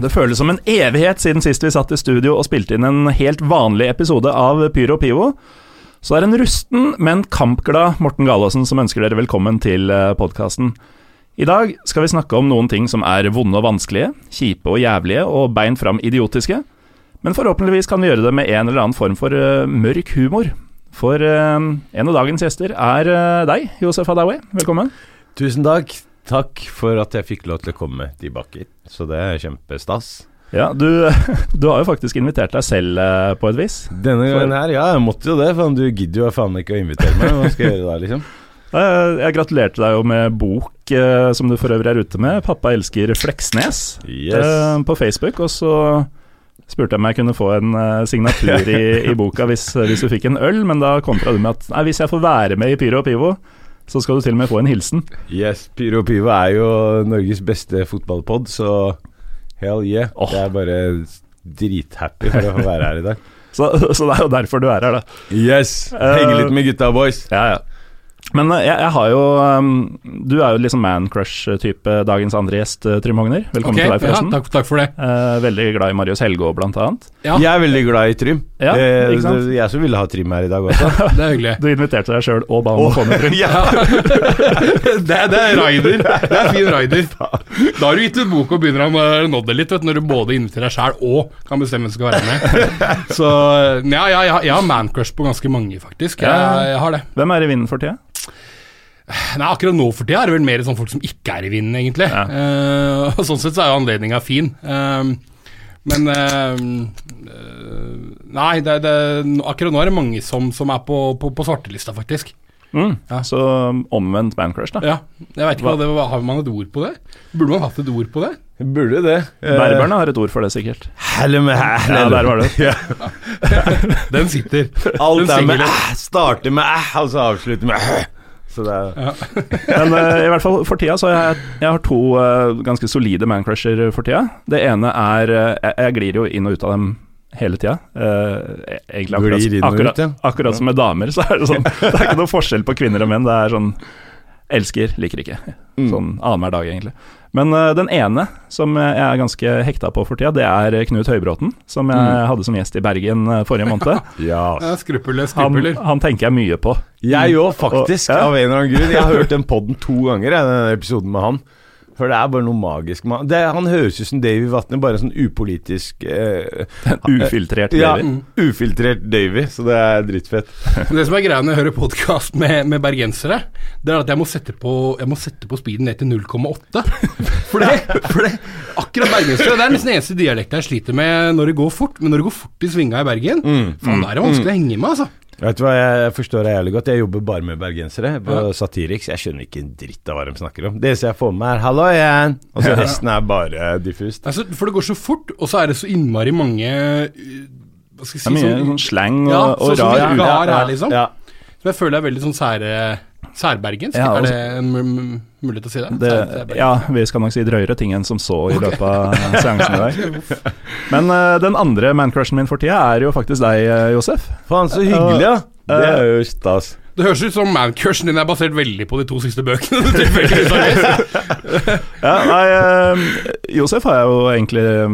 Det føles som en evighet siden sist vi satt i studio og spilte inn en helt vanlig episode av Pyro Pivo. Så det er en rusten, men kampglad Morten Galaasen som ønsker dere velkommen til podkasten. I dag skal vi snakke om noen ting som er vonde og vanskelige, kjipe og jævlige og bein fram idiotiske. Men forhåpentligvis kan vi gjøre det med en eller annen form for uh, mørk humor. For uh, en av dagens gjester er uh, deg, Josef Adawi. Velkommen. Tusen takk. Takk for at jeg fikk lov til å komme tilbake hit. Så det er kjempestas. Ja, du, du har jo faktisk invitert deg selv eh, på et vis. Denne gangen her, ja, jeg måtte jo det. For du gidder jo faen ikke å invitere meg. Hva skal jeg gjøre da, liksom? Eh, Jeg gratulerte deg jo med bok, eh, som du for øvrig er ute med. 'Pappa elsker Fleksnes' Yes. eh, på Facebook. Og så spurte jeg om jeg kunne få en signatur i, i boka hvis, hvis du fikk en øl, men da kontra du med at nei, hvis jeg får være med i Pyro og Pivo, så skal du til og med få en hilsen. Yes, Pyro Pivo er jo Norges beste fotballpod, så hell yeah. Oh. Jeg er bare drithappy for å få være her i dag. Så, så det er jo derfor du er her, da. Yes. Henge litt med gutta, boys. Ja, ja. Men eh, jeg, jeg har jo um, Du er jo liksom man-crush-type dagens andre gjest, eh, Trym Hogner. Velkommen okay, til deg, forresten. Ja, takk, takk for det. Uh, veldig glad i Marius Helgå, blant annet. Ja, Jeg er veldig glad i Trym. Ja, det, er jeg som ville ha Trym her i dag også. det er hyggelig. Du inviterte deg sjøl og ba om å få med Trym. ja. det, er- det er raider. Det er fin raider. Da har du gitt ut bok og begynner å nå det litt, vet, du, når du både inviterer deg sjæl og kan bestemme hvem som skal være med. Så ja, ja, ja jeg har mancrush på ganske mange, faktisk. Jeg, jeg har det. Hvem er i vinden for tida? Nei, Akkurat nå for tida er det vel mer sånn folk som ikke er i vinden, egentlig. Ja. Uh, og Sånn sett så er jo anledninga fin. Uh, men eh, eh, Nei, det, det, akkurat nå er det mange som, som er på, på, på svartelista, faktisk. Mm. Ja. Så omvendt mancrush, da. Ja, jeg vet ikke hva det var. Har man et ord på det? Burde man hatt et ord på det? Burde det. Berberne har et ord for det, sikkert. Helle med Ja, der var det. Ja. Den sitter. Alt Den er med æh, starter med æh, og så avslutter med æh. Så det er Men uh, i hvert fall for tida så har jeg, jeg har to uh, ganske solide mancrusher for tida. Det ene er uh, jeg, jeg glir jo inn og ut av dem hele tida. Eh, egentlig akkurat, akkurat, ja. akkurat som med damer, så er det sånn Det er ikke noe forskjell på kvinner og menn. Det er sånn Elsker, liker ikke. Mm. Sånn annenhver dag, egentlig. Men uh, den ene som jeg er ganske hekta på for tida, det er Knut Høybråten. Som jeg Mm. hadde som gjest i Bergen eh, forrige måned. Ja. Ja, skruppeler. Han, han tenker jeg mye på. Jeg òg, faktisk. Og- ja. Av en eller annen grunn. Jeg har hørt den podden to ganger, den episoden med han. For det er bare noe magisk med han. Han høres ut som Davy Vatne, bare en sånn upolitisk eh, Ufiltrert Ja, Davy. ufiltrert Davy, så det er drittfett. Det som er greia når jeg hører podkast med, med bergensere, det er at jeg må sette på, jeg må sette på speeden ned til 0,8. For det, for det akkurat bergensere Det er nesten den eneste dialekten jeg sliter med når det går fort. Men når det går fort i svinga i Bergen, faen, da er det vanskelig å henge med, altså. Vet du hva, jeg forstår deg jævlig godt. Jeg jobber bare med bergensere på Satiriks. Jeg skjønner ikke en dritt av hva de snakker om. Det eneste jeg får med, er 'hallo igjen', og så resten er bare diffust. altså. For det går så fort, og så er det så innmari mange uh, Hva skal jeg Det si er mye sånn, sånn sleng og, Ja, og sånn rar ikke liksom. Ja. Som jeg føler er veldig sånn sære, særbergensk. Ja, er altså- det en mu- mu- mulighet å si det? det, ja, vi skal nok si drøyere ting enn som så i løpet av seansen i dag. Men uh, den andre mancrushen min for tida er jo faktisk deg, eh, Josef. Faen, så hyggelig, ja. Det er jo stas. Det høres ut som mancursen din er basert veldig på de to siste bøkene. Ja, nei, eh, Josef har jeg jo egentlig eh,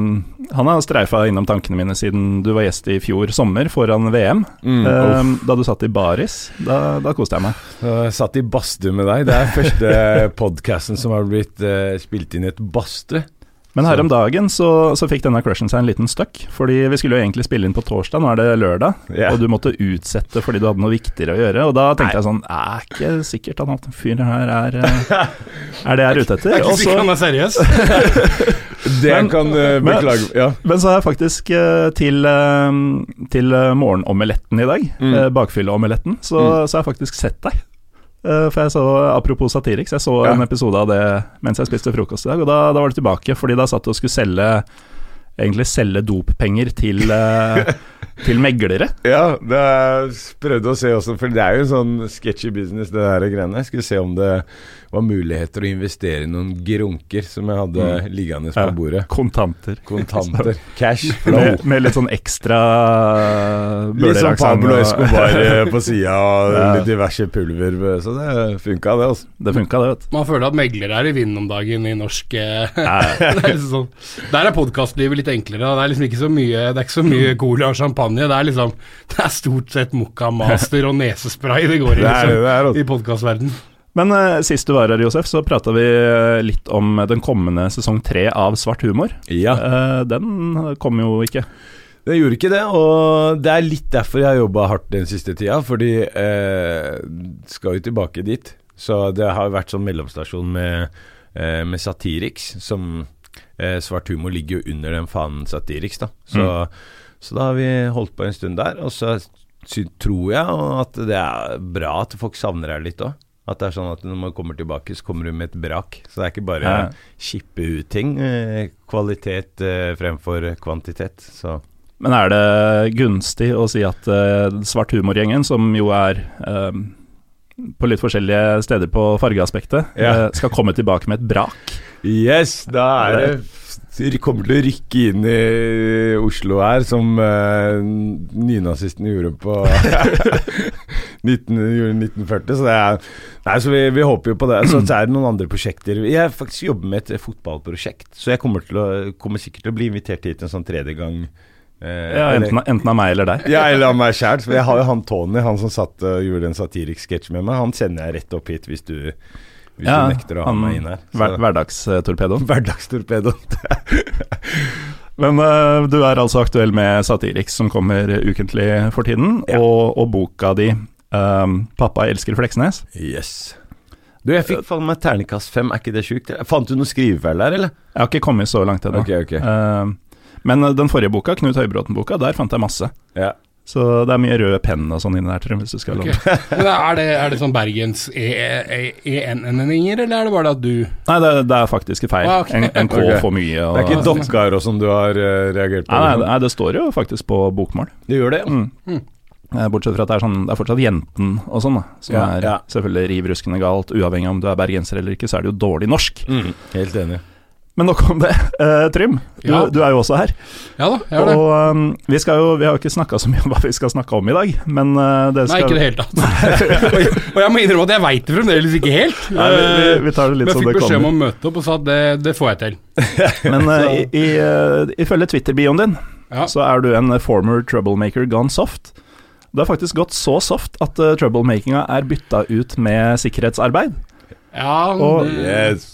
Han har streifa innom tankene mine siden du var gjest i fjor sommer foran VM. Mm, Eh, da du satt i baris. Da, da koste jeg meg. Jeg satt i badstue med deg. Det er første podkasten som har blitt eh, spilt inn i et badstue. Men her om dagen så, så fikk denne crushen seg en liten støkk. Fordi vi skulle jo egentlig spille inn på torsdag, nå er det lørdag. Yeah. Og du måtte utsette fordi du hadde noe viktigere å gjøre. Og da tenkte jeg sånn Er ikke sikkert han fyren her er eh, Er det jeg er ute etter? Jeg er ikke sikker han er seriøs. Det Men- kan uh, beklage Ja. Men så har jeg faktisk uh, til, uh, til morgenomeletten i dag, Mm. bakfylleomeletten, så, så har jeg faktisk sett deg. Eh, For jeg så, Apropos Satiriks, jeg så Ja. en episode av det mens jeg spiste frokost i dag, og da, da var det tilbake, fordi da satt du og skulle selge Egentlig selge doppenger til, eh, til meglere. Ja, det er, prøvde å se også, for det er jo en sånn sketchy business, det der greiene. Jeg skulle se om det var muligheter å investere i noen grunker som jeg hadde liggende på Ja. bordet. Kontanter. Kontanter. Cash flow. Med, med litt sånn ekstra Litt sånn Pablo Escobar eh, på sida og Ja. litt diverse pulver. Så det funka, det, altså. Det funka, det, vet. Man føler at meglere er i vinden om dagen i norsk eh, er liksom sånn. Der er podkastlivet litt enklere. Det er liksom ikke så mye Det er ikke så mye cola og champagne. Det er liksom Det er stort sett Mokka Master og nesespray det går i Det er det liksom, er, altså. i podkastverden. Men uh, sist du var her, Josef, så prata vi eh, litt om den kommende sesong tre av Svart humor. Ja. Uh, den kom jo ikke. Den gjorde ikke det, og det er litt derfor jeg har jobba hardt den siste tida. Fordi uh, skal jo tilbake dit. Så det har vært sånn mellomstasjon med, uh, med Satiriks, som Svart humor ligger jo under den fanen Satiriks, da. Så, så da har vi holdt på en stund der. Og så tror jeg at det er bra at folk savner her litt òg. At det er sånn at når man kommer tilbake, så kommer du med et brak. Så det er ikke bare Ja. skippe ut ting. Eh, kvalitet eh, fremfor kvantitet. Så Men er det gunstig å si at eh, Svart humor-gjengen, som jo er um, på litt forskjellige steder på fargeaspektet, Ja. skal komme tilbake med et brak? Yes, da er det de kommer til å rykke inn i Oslo her, som uh, nynazistene gjorde på 19, gjorde 1940. Så det er Nei, så vi, vi håper jo på det. Så, så er det noen andre prosjekter. Jeg faktisk jobber med et fotballprosjekt, så jeg kommer, til å, kommer sikkert til å bli invitert hit en sånn tredje gang. eh, Ja, enten, enten av meg eller deg. ja, eller av meg sjæl. Jeg har jo han Tony, han som satt uh, gjorde en satirisk sketsj med meg. Han sender jeg rett opp hit hvis du, hvis Ja, du nekter å ha meg inn her. Hver, hverdagstorpedoen. Hverdagstorpedo. Men uh, du er altså aktuell med Satiriks, som kommer ukentlig for tiden, Ja. og, og boka di um, 'Pappa elsker Fleksnes'. Yes. Du, jeg fikk faen meg terningkast fem, er ikke det sjukt? Fant du noe skrivefeil der, eller? Jeg har ikke kommet så langt ennå. Ok, ok. uh, men den forrige boka, Knut Høybråten-boka, der fant jeg masse. Ja. Så det er mye rød penn og sånn inni der, tror jeg, hvis du skal okay. er det, er det sånn Bergens E- EN-endinger, eller er det bare at du Nei, det, det er faktisk feil. Ah, okay. En, en K okay. for mye. Og, Det er ikke Dokkar som du har eh, reagert på? Nei, nei, liksom? nei, det står jo faktisk på bokmål. Det gjør det, ja. Mm. Mm. Bortsett fra at det er, sånn, det er fortsatt jenten og sånn, da. Som Ja, er ja. selvfølgelig riv ruskende galt. Uavhengig om du er bergenser eller ikke, så er det jo dårlig norsk. Mm. Helt enig. Men nok om det. Uh, Trym, du, Ja. du er jo også her. Ja da, jeg er det. Og um, vi, skal jo, vi har jo ikke snakka så mye om hva vi skal snakke om i dag, men uh, det Nei, ikke i det hele tatt. og, jeg, og jeg må innrømme at jeg veit det fremdeles ikke helt. Nei, vi, vi, vi tar det Men jeg fikk beskjed om å møte opp og sa at det, det får jeg til. Men uh, i, i, uh, ifølge Twitter-bioen din, Ja. så er du en former troublemaker gone soft. Det har faktisk gått så soft at uh, troublemakinga er bytta ut med sikkerhetsarbeid. Ja, Og- Yes.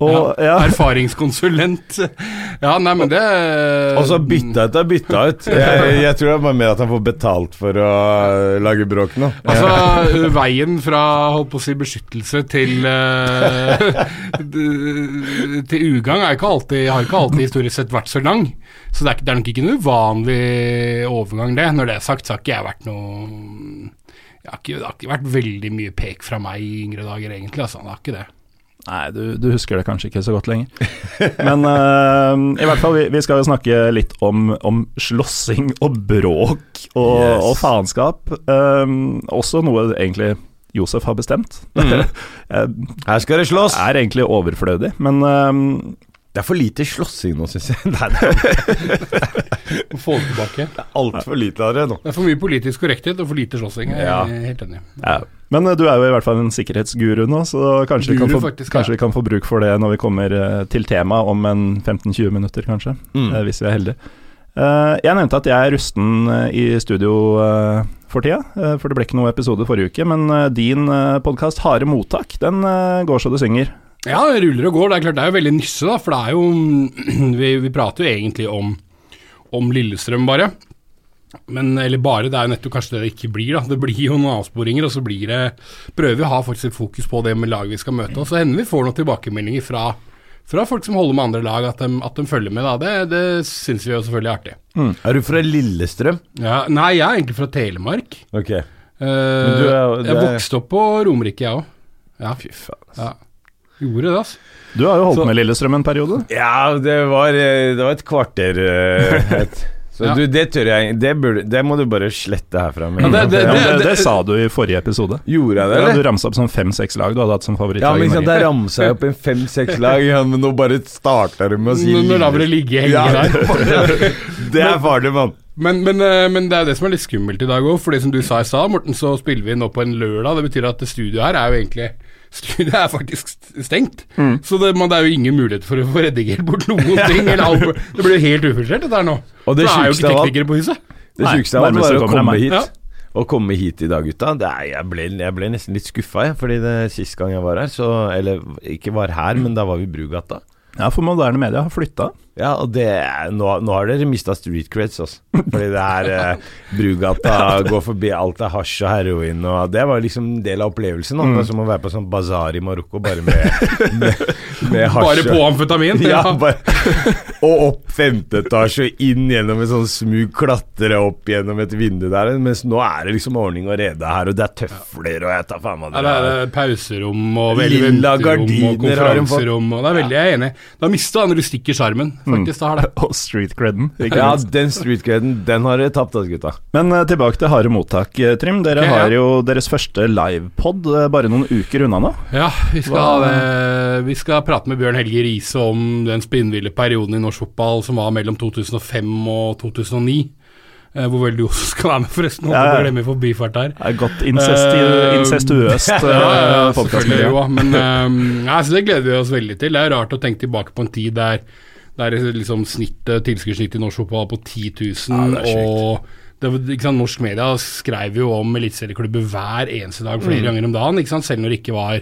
Og ja, Erfaringskonsulent. Ja, nei, men det Og så bytta ut er bytta ut. Jeg, jeg tror det er bare mer at han får betalt for å lage bråk nå. Altså, veien fra holdt på å si beskyttelse til eh, Til ugagn har ikke alltid historisk sett vært så lang. Så det er, det er nok ikke noe uvanlig overgang, det. Når det er sagt, så har ikke jeg vært noe jeg har ikke, Det har ikke vært veldig mye pek fra meg i yngre dager, egentlig. Altså, det har ikke det. Nei, du, du husker det kanskje ikke så godt lenger. Men uh, i hvert fall, vi, vi skal jo snakke litt om, om slåssing og bråk og, Yes. og faenskap. Um, også noe egentlig Josef har bestemt. Mm. Her skal det slåss! er egentlig overflødig, men um, Det er for lite slåssing nå, syns jeg. Nei, det er få det tilbake. altfor lite av det nå. Det er for mye politisk korrekthet og for lite slåssing. Jeg Ja. helt enig. ja. Men uh, du er jo i hvert fall en sikkerhetsguru nå, så kanskje, vi, kan få, faktisk, kanskje ja. vi kan få bruk for det når vi kommer uh, til temaet om en 15-20 minutter, kanskje. Mm. eh, hvis vi er heldige. Eh, jeg nevnte at jeg er rusten eh, i studio eh, for tida, eh, for det ble ikke noe episode forrige uke. Men din podkast Harde mottak, den eh, går så det synger. Ja, ruller og går. Det er klart det er jo veldig nysse, da. For det er jo Vi, vi prater jo egentlig om, om Lillestrøm, bare. Men, eller bare, det er jo nettopp kanskje det det ikke blir. da Det blir jo noen avsporinger, og så blir det Prøver vi å ha faktisk fokus på det med laget vi skal møte. Og så hender vi får noen tilbakemeldinger fra, fra folk som holder med andre lag, at de, at de følger med. da Det, det syns vi jo selvfølgelig er artig. Er du fra Lillestrøm? Ja, nei, jeg er egentlig fra Telemark. Ok. Eh, du er- du jeg er- vokste opp på Romerike, jeg òg. Ja. Fy faen. ja. Gjorde det, altså. Du har jo holdt Så- med Lillestrøm en periode. Ja, det var, eh, det var et kvarter eh, et. Så Ja. du, det tør jeg det, burde, det må du bare slette herfra. Ja, det- det- Ja, det, det- det sa du i forrige episode. Gjorde jeg det, Ja, du eller? ramsa opp sånn fem-seks lag du hadde hatt som favorittlag. Ja, men liksom. Der ramsa jeg opp en fem-seks lag, ja, men nå bare starter du med å si Nå, lar vi det ligge henge Ja, der. Det er farlig, mann. Men, men, eh, men det er det som er litt skummelt i dag òg. For det som du sa i stad, Morten, så spiller vi nå på en lørdag. Det betyr at det studioet her er jo egentlig Studiet er faktisk stengt. Mm. Så det, man, det er jo ingen mulighet for å få redigert bort noen ting. Eller alt, det blir jo helt ufiltrert, dette her nå. Og det det er jo ikke teknikere på huset. Det sjukeste av alt nærmest var så å komme hit. Ja. Å komme hit i dag, gutta. Det er, jeg, ble, jeg ble nesten litt skuffa, jeg. Fordi det sist gang jeg var her, så Eller ikke var her, men da var vi i Brugata. Ja, for moderne media har flytta. Ja, og det nå, nå har dere mista street creds, altså. Fordi det er eh, Brugata går forbi alt er hasj og heroin, og det var liksom en del av opplevelsen. Mm. Det var som å være på sånn bazar i Marokko, bare med, med, med hasj. Bare på amfetamin. Ja, Ja. bare, og opp femte etasje og inn gjennom en sånn smug, klatre opp gjennom et vindu der. Mens nå er det liksom ordning og rede her, og det er tøfler og jeg tar faen meg Ja, det er pauserom og veldig venterom og konferanserom. Og det er veldig jeg er enig. i. Da mista han rustikke sjarmen, faktisk. Mm. har det. Og street creden. Ja, den street creden, den har dere tapt, altså, gutta. Men uh, tilbake til harde mottak, eh, Trym. Dere Ja, ja. har jo deres første livepod uh, bare noen uker unna nå. Ja, vi skal, uh, vi skal prate med Bjørn Helge Riise om den spinnville perioden i norsk fotball som var mellom 2005 og 2009. Eh, hvor vel du også skal være med, forresten. Holdt Ja, ja. å glemme i der. Det er godt incesti uh, incestuøst Ja, ja, ja, uh, selvfølgelig. Jo, men um, ja, så det gleder vi oss veldig til. Det er rart å tenke tilbake på en tid der, der liksom snittet, tilskuddssnittet i norsk fotball på 10 000. Ja, det er og det, ikke sant, Norsk media skrev jo om eliteserieklubber hver eneste dag flere ganger om dagen, ikke sant? selv når det ikke var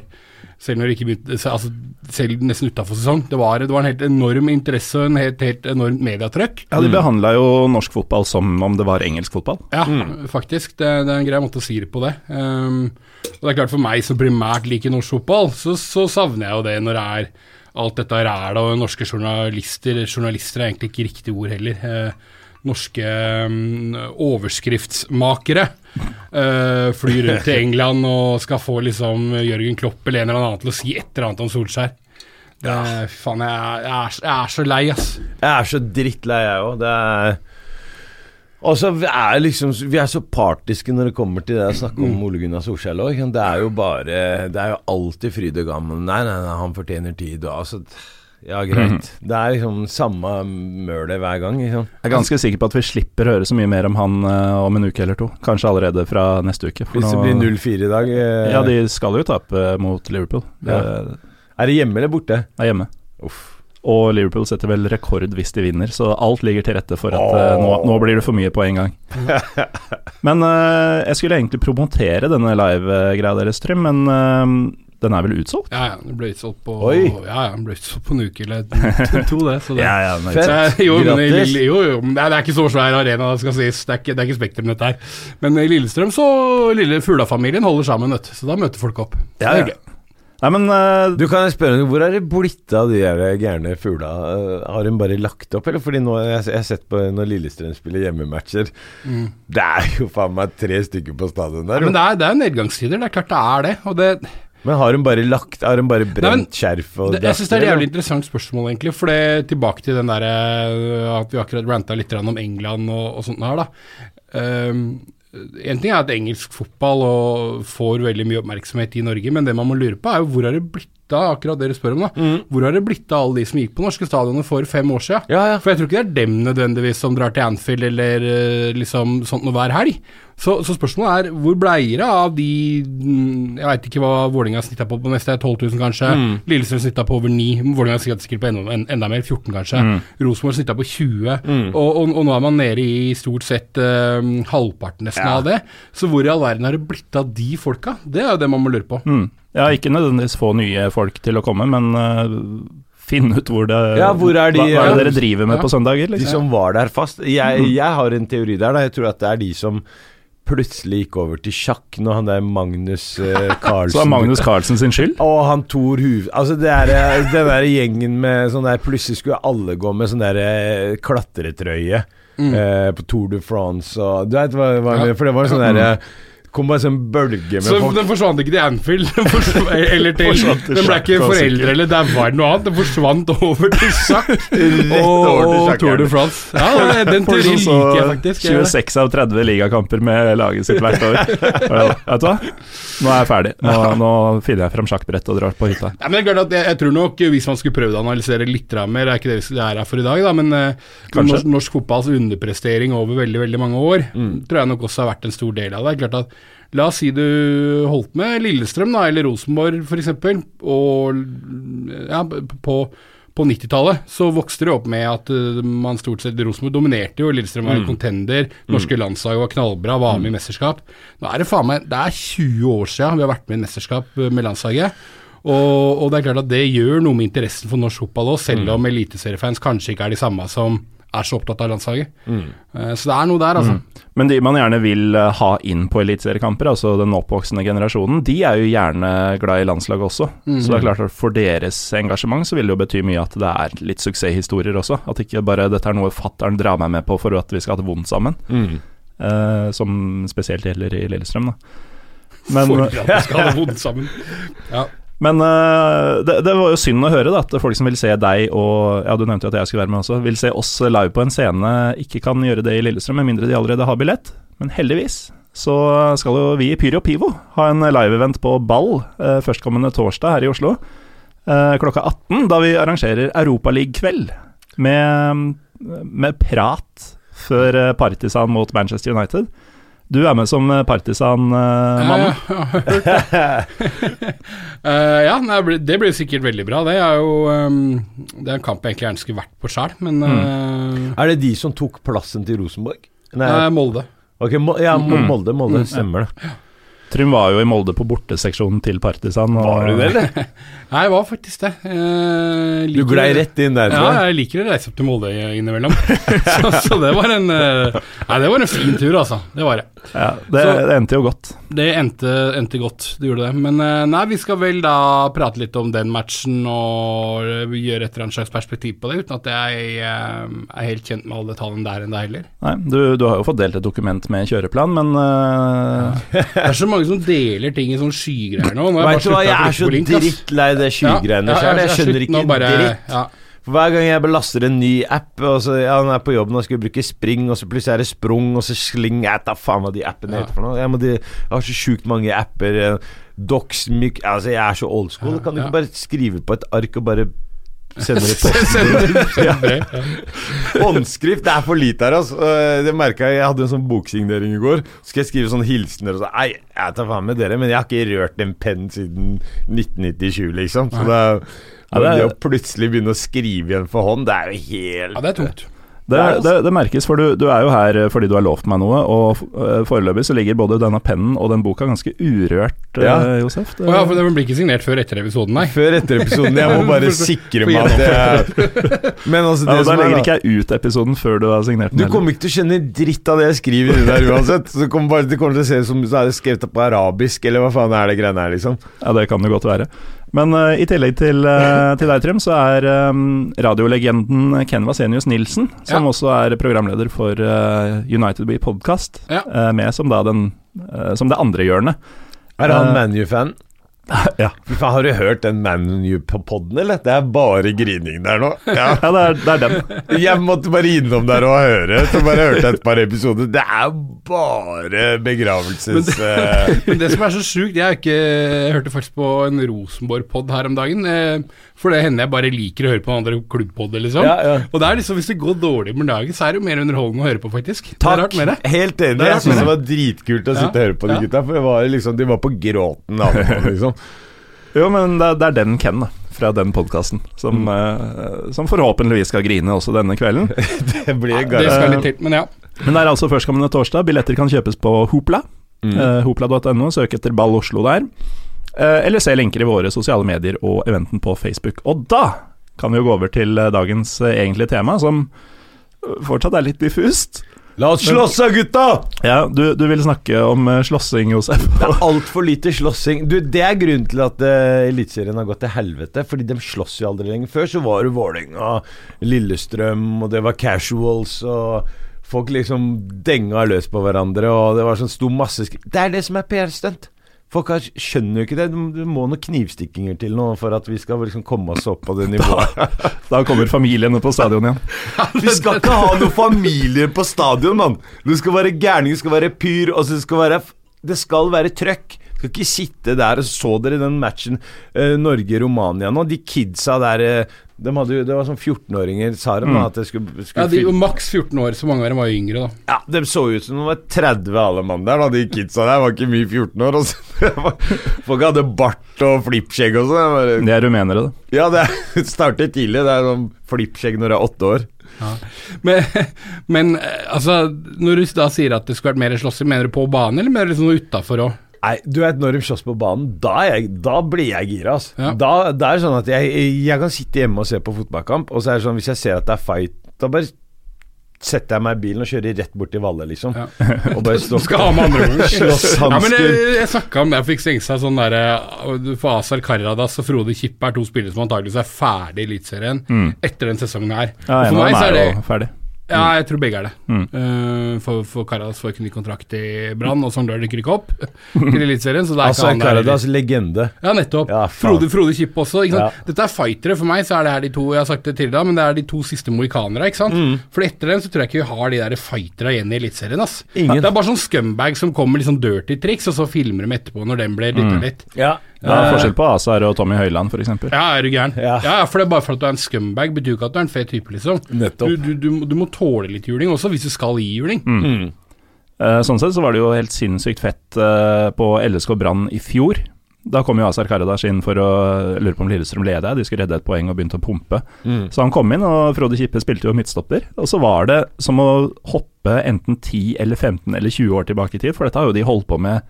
selv når det ikke begynte, altså, selv nesten utafor sesong. Det var, det var en helt enorm interesse og en helt, helt enormt mediatrykk. Ja, De behandla jo norsk fotball som om det var engelsk fotball. Ja, faktisk. Det, det er en grei måte å si det på, det. Um, og det er klart For meg som primært liker norsk fotball, så, så savner jeg jo det når det er alt dette rælet og norske journalister Journalister er egentlig ikke riktig ord heller. Eh, norske um, overskriftsmakere eh, flyr rundt til England og skal få liksom Jørgen Klopp eller en eller annen til å si et eller annet om Solskjær. Det, faen, jeg, er- jeg, er, jeg er så lei, ass. Jeg er så drittlei, jeg òg. Det er Og så vi er liksom Vi er så partiske når det kommer til det å snakke om Ole Gunnar Solskjell òg. Det er jo bare Det er jo alltid fryd og gammen. Nei, nei, nei, han fortjener tid og altså Ja, greit. Det er liksom samme mølet hver gang. Liksom. Jeg er ganske sikker på at vi slipper å høre så mye mer om han uh, om en uke eller to. Kanskje allerede fra neste uke. Hvis det blir 0-4 i dag uh, Ja, de skal jo tape mot Liverpool. Det Er det hjemme eller borte? er hjemme. Uff. Og Liverpool setter vel rekord hvis de vinner, så alt ligger til rette for at oh. nå, nå blir det for mye på en gang. Men uh, jeg skulle egentlig promotere denne live-greia deres, Trym, men uh, den er vel utsolgt? Ja, ja, Den ble utsolgt på Ja, ja, ble utsolgt på en uke eller to, det. Så det ja, den er Fett. Jo, men i Lille, jo, jo, men det er ikke så svær arena, det skal sies. Det er ikke, det er ikke Spektrum, dette her. Men i Lillestrøm så lille Fuglafamilien holder sammen, vet du. Så da møter folk opp. Så Ja, det er ja. Nei, men uh, Du kan spørre Hvor er det blitt av de der gærne fugla? Eh, Har hun bare lagt opp, eller? Fordi nå jeg, jeg har sett på når Lillestrøm spiller hjemmematcher. Det er jo faen meg tre stykker på stadion der. Ja, men det er, det er nedgangstider, det er klart det er det. Og det, Men har hun bare lagt Har hun bare brent skjerf og det jeg syns det er et jævlig interessant spørsmål, egentlig. For det, tilbake til den derre at vi akkurat ranta litt om England og, og sånt her, da. Um, en ting er at engelsk fotball får veldig mye oppmerksomhet i Norge, men det man må lure på, er jo hvor har det blitt av akkurat det dere spør om, da. Hvor har det blitt av alle de som gikk på norske stadioner for fem år siden? Ja, ja. For jeg tror ikke det er dem nødvendigvis som drar til Anfield eller eh, liksom sånt noe hver helg. Så, så spørsmålet er hvor bleier det av de mm, Jeg veit ikke hva Vålerenga snitta på på neste, 12 000 kanskje. Lillestrøm snitta på over 9. Vålerenga sikkert på enda, en- enda mer, 14 kanskje. Rosenborg snitta på 20. Og, og, og nå er man nede i stort sett uh, halvparten nesten av det. Så hvor i all verden har det blitt av de folka? Det er jo det man må lure på. Ja, ikke nødvendigvis få nye folk til å komme, men uh, finne ut hvor det Ja, hvor er de- hva, hva er det dere driver med Ja. på søndager, De liksom? som var der fast. Jeg, jeg har en teori der. da Jeg tror at det er de som plutselig gikk over til sjakk når han der Magnus eh, Carlsen Så det er Magnus Carlsen sin skyld? Og han Thor Huv... Altså, det er eh, den der gjengen med sånn der Plutselig skulle alle gå med sånn der eh, klatretrøye eh, på Tour de France og Du veit hva, hva Ja. For det var sånn der eh, Kom bare sånn bølge med Så folk den forsvant ikke til Anfield, eller til Forsvant til Den ble ikke foreldre sykkel. eller daua eller noe annet. Den forsvant over til sjakk og, Tour de. France. Ja, den teorien liker jeg faktisk. 26 av 30 ligakamper med laget sitt hvert år. Vet du hva? Nå er jeg ferdig. Nå, nå finner jeg fram sjakkbrettet og drar på hytta. Ja, men det er klart at jeg, jeg tror nok eh, Hvis man skulle prøvd å analysere litt mer, det er ikke det vi er her for i dag, da, men eh, norsk, norsk fotballs underprestering over veldig veldig mange år Mm. tror jeg nok også har vært en stor del av det. Det er klart at La oss si du holdt med Lillestrøm da, eller Rosenborg f.eks., og ja, på, på 90-tallet så vokste det opp med at uh, man stort sett Rosenborg dominerte jo, Lillestrøm var en contender, norske landslag var knallbra, var med i mesterskap. Nå er det faen meg Det er 20 år siden vi har vært med i mesterskap eh, med landslaget. Og, og det er klart at det gjør noe med interessen for norsk fotball òg, selv om eliteseriefans kanskje ikke er de samme som er så opptatt av landslaget. Mm. Så det er noe der, altså. Men de man gjerne vil eh, ha inn på eliteseriekamper, altså den oppvoksende generasjonen, de er jo gjerne glad i landslaget også. Så det er klart at for deres engasjement så vil det jo bety mye at det er litt suksesshistorier også. At ikke bare dette er noe fattern drar meg med på for at vi skal ha det vondt sammen. Mm. Eh, som spesielt gjelder i Lillestrøm, da. Men, For at vi skal ha det vondt sammen. Ja. Men uh, det, det var jo synd å høre da, at folk som vil se deg og Ja, du nevnte jo at jeg skulle være med også. Vil se oss live på en scene, ikke kan gjøre det i Lillestrøm, med mindre de allerede har billett. Men heldigvis så skal jo vi i Pyro Pivo ha en live-event på Ball uh, førstkommende torsdag her i Oslo. Uh, klokka 18, da vi arrangerer Europaliga-kveld med, med prat før Partisan mot Manchester United. Du er med som eh, Partisan-mann. Eh, ja, nei, det blir sikkert veldig bra. Det er jo um, Det er en kamp jeg egentlig gjerne skulle vært på sjøl, men eh, Er det de som tok plassen til Rosenborg? Nei, Molde. ok, Mo ja, Molde, Molde, Molde, stemmer det. Trym var jo i Molde på borteseksjonen til Partisan. Og, Var du det, eller? Nei, jeg var faktisk det. Liker... Du glei rett inn der, Ja, tror jeg. jeg liker å reise opp til Molde innimellom. så, så det var en eh, Nei, det var en fin tur, altså. Det var det. Ja, det, Så- det endte jo godt. Det endte, endte godt, det gjorde det. Men eh, nei, vi skal vel da prate litt om den matchen og eh, gjøre et eller annet slags perspektiv på det, uten at jeg eh, er helt kjent med alle detaljene der enn deg heller. Nei, du, du har jo fått delt et dokument med kjøreplan, men eh, Det er så mange som deler ting i sånne skygreier nå. nå Vet du hva, jeg er så drittlei det skygreiene Ja, sjøl. Jeg skjønner ikke bare- dritt. Ja. For Hver gang jeg belaster en ny app, og så ja, han er på jobben og skal bruke spring, og så plutselig er det sprung, og så sling Jeg tar faen hva de appene Ja. heter for noe. Jeg, de, jeg har så sjukt mange apper. eh, Docs, myk Altså, jeg er så old school. Kan du ikke bare skrive på et ark og bare sende det i posten? Håndskrift det er for lite her, altså. Øh, Det merka jeg. Jeg hadde en sånn boksignering i går. Så skal jeg skrive sånne hilsener og sånn. Nei, jeg tar faen med dere, men jeg har ikke rørt en penn siden 1997, liksom. Så det, Ja, det er- det å plutselig begynne å skrive igjen for hånd, det er jo helt ja, det er tungt. Det, det, det merkes, for du, du er jo her eh, fordi du har lovt meg noe, og eh, foreløpig så ligger både denne pennen og den boka ganske urørt, eh, Ja. Josef. Det, oh, ja, for den blir ikke signert før etter episoden, nei. Før etter episoden. Jeg må bare sikre meg at jeg Men altså, ja, det Da som er legger da ikke jeg ut episoden før du har signert du den. kommer ikke til å skjønne dritt av det jeg skriver inni der uansett. Så det kommer, bare, det kommer til å se ut som så er det skrevet på arabisk, eller hva faen er det greiene her, liksom. Ja, det kan det godt være. Men uh, i tillegg til, uh, til deg, Trym, så er um, radiolegenden Ken Vasenius Nilsen, som Ja. også er programleder for uh, United Be Podcast, Ja. med som da den Som det andre hjørnet. Er han ManU-fan? Ja. Har du hørt den ManU-podden, eller? Det er bare grining der nå. Ja. Ja, det er, det er den. Jeg måtte bare innom der og høre. Så bare hørte jeg et par episoder. Det er bare begravelses... eh, Men det som er så sjukt, jeg, ikke, jeg hørte faktisk på en Rosenborg-pod her om dagen. Eh, for det hender jeg bare liker å høre på en andre klubbpod, liksom. Ja, ja. Og det er liksom, hvis det går dårlig med dagen, så er det jo mer underholdende å høre på, faktisk. Det Takk. det. Helt enig. Det Jeg syns det var dritkult å sitte og høre på de gutta. For det var liksom, de var på gråten av liksom. Jo, men det, er- det er den Ken, da. Fra den podkasten. Som, Mm. uh, som forhåpentligvis skal grine også denne kvelden. Det blir Det skal litt til, men ja. Men det er altså førstkommende torsdag. Billetter kan kjøpes på Hopla. Mm. Uh, Hopla.no. Søk etter Ball Oslo der. Uh, eller se lenker i våre sosiale medier og eventen på Facebook. Og da kan vi jo gå over til eh, dagens eh, egentlige tema, som eh, fortsatt er litt diffust. La oss slåss da, gutta! Ja, du, du vil snakke om eh, slåssing, Josef. Det er altfor lite slåssing. Du, Det er grunnen til at uh, Eliteserien har gått til helvete. Fordi de slåss jo aldri lenger. Før så var det Vålerenga, Lillestrøm, og det var casuals, og folk liksom denga løs på hverandre, og det var sånn sto masse sk Det er det som er PR-stunt. Folk har, skjønner jo ikke det. Det må noen knivstikkinger til nå for at vi skal liksom komme oss opp på det nivået. Da kommer familiene på stadion igjen. Vi skal ikke ha noen familie på stadion, mann! Du skal være gærning, du skal være pyr, og så skal være Det skal være trøkk. Du skal ikke sitte der og så dere den matchen eh, Norge-Romania nå. De kidsa der eh, de hadde jo, Det var sånn 14-åringer, sa de. da, At det skulle, skulle Ja, de var maks 14 år, så mange av dem var jo yngre, da. ja, De så ut som de var 30 alle mann der. da De kidsa der var ikke mye 14 år. Altså. Folk hadde bart og flippskjegg og sånn. Det er rumenere, da. Ja, det starter tidlig. Det er sånn flippskjegg når du er åtte år. Men, men eh, altså, når du da sier at det skulle vært mer slåssing, mener du på banen, eller mener du liksom utafor òg? Nei, du vet når de slåss på banen, da, er jeg, da blir jeg gira. Altså. Ja. Da, det er sånn at jeg, jeg kan sitte hjemme og se på fotballkamp, og så er det sånn hvis jeg ser at det er fight, da bare setter jeg meg i bilen og kjører rett bort til Valle, liksom. Ja. Og bare står Skal ha med andre. Slåsshansker. Ja, men jeg, jeg snakka om det, jeg fikk stengt seg sånn derre For Azar Karadas og Frode Kippe er to spillere som antakeligvis er ferdig i Eliteserien etter den sesongen her. Ja, for meg så er det ferdig. Ja, jeg tror begge er det. Mm. Uh, for, for Karadas får ikke ny kontrakt i Brann, og Sogndal rykker ikke opp til Eliteserien. Så det er Altså, ikke han der. Karadas legende. Ja, nettopp. Ja. Frode, Frode Kippe også. Ikke sant? Ja. Dette er fightere. For meg så er det her de to Jeg har sagt det til deg, men det er de to siste mohikanere. Ikke sant? Mm. For etter dem så tror jeg ikke vi har de der fighterne igjen i Eliteserien. ass. Ingen. Det er bare sånn scumbag som kommer med litt sånn dirty triks, og så filmer de etterpå når den blir dytta litt. Ja. Det er forskjell på Azar og Tommy Høiland, f.eks. Ja, er du gæren? Ja. Ja. for det er bare for at du er en scumbag, betyr jo ikke at du er en fet type, liksom. Nettopp. Du, du, du, du må tåle litt juling også, hvis du skal gi juling. Eh, Sånn sett så var det jo helt sinnssykt fett eh, på LSK Brann i fjor. Da kom jo Azar Karadas inn for å lure på om Lillestrøm leda, de skulle redde et poeng og begynte å pumpe. Så han kom inn, og Frode Kippe spilte jo midtstopper. Og så var det som å hoppe enten 10 eller 15 eller 20 år tilbake i tid, for dette har jo de holdt på med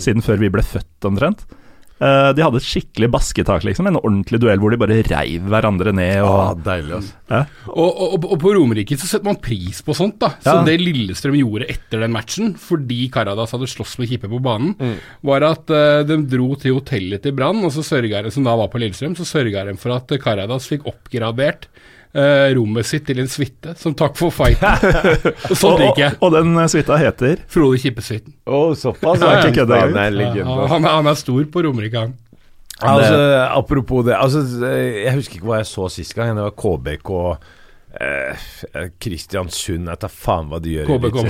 siden før vi ble født, omtrent. Eh, de hadde et skikkelig basketak, liksom. En ordentlig duell hvor de bare reiv hverandre ned. Ah, deilig, altså. ja. Og, og, og på Romerike så setter man pris på sånt, da. Ja. Så det Lillestrøm gjorde etter den matchen, fordi Karadas hadde slåss med Kippe på banen, Mm. var at uh, de dro til hotellet til Brann, og så sørga de, som da var på Lillestrøm, så sørga de for at Karadas fikk oppgradert eh, rommet sitt til en suite, som takk for fighten. sånn og, liker jeg. og, og den eh, suita heter Frode Kippesuiten. Oh, såpass? Ja, ikke kødde, Han er Ja, han, altså. han, er- han er stor på Romerike, han. Altså, apropos det altså, Jeg husker ikke hva jeg så sist gang. Det var KBK eh, Kristiansund Jeg tar faen hva de gjør. KBK.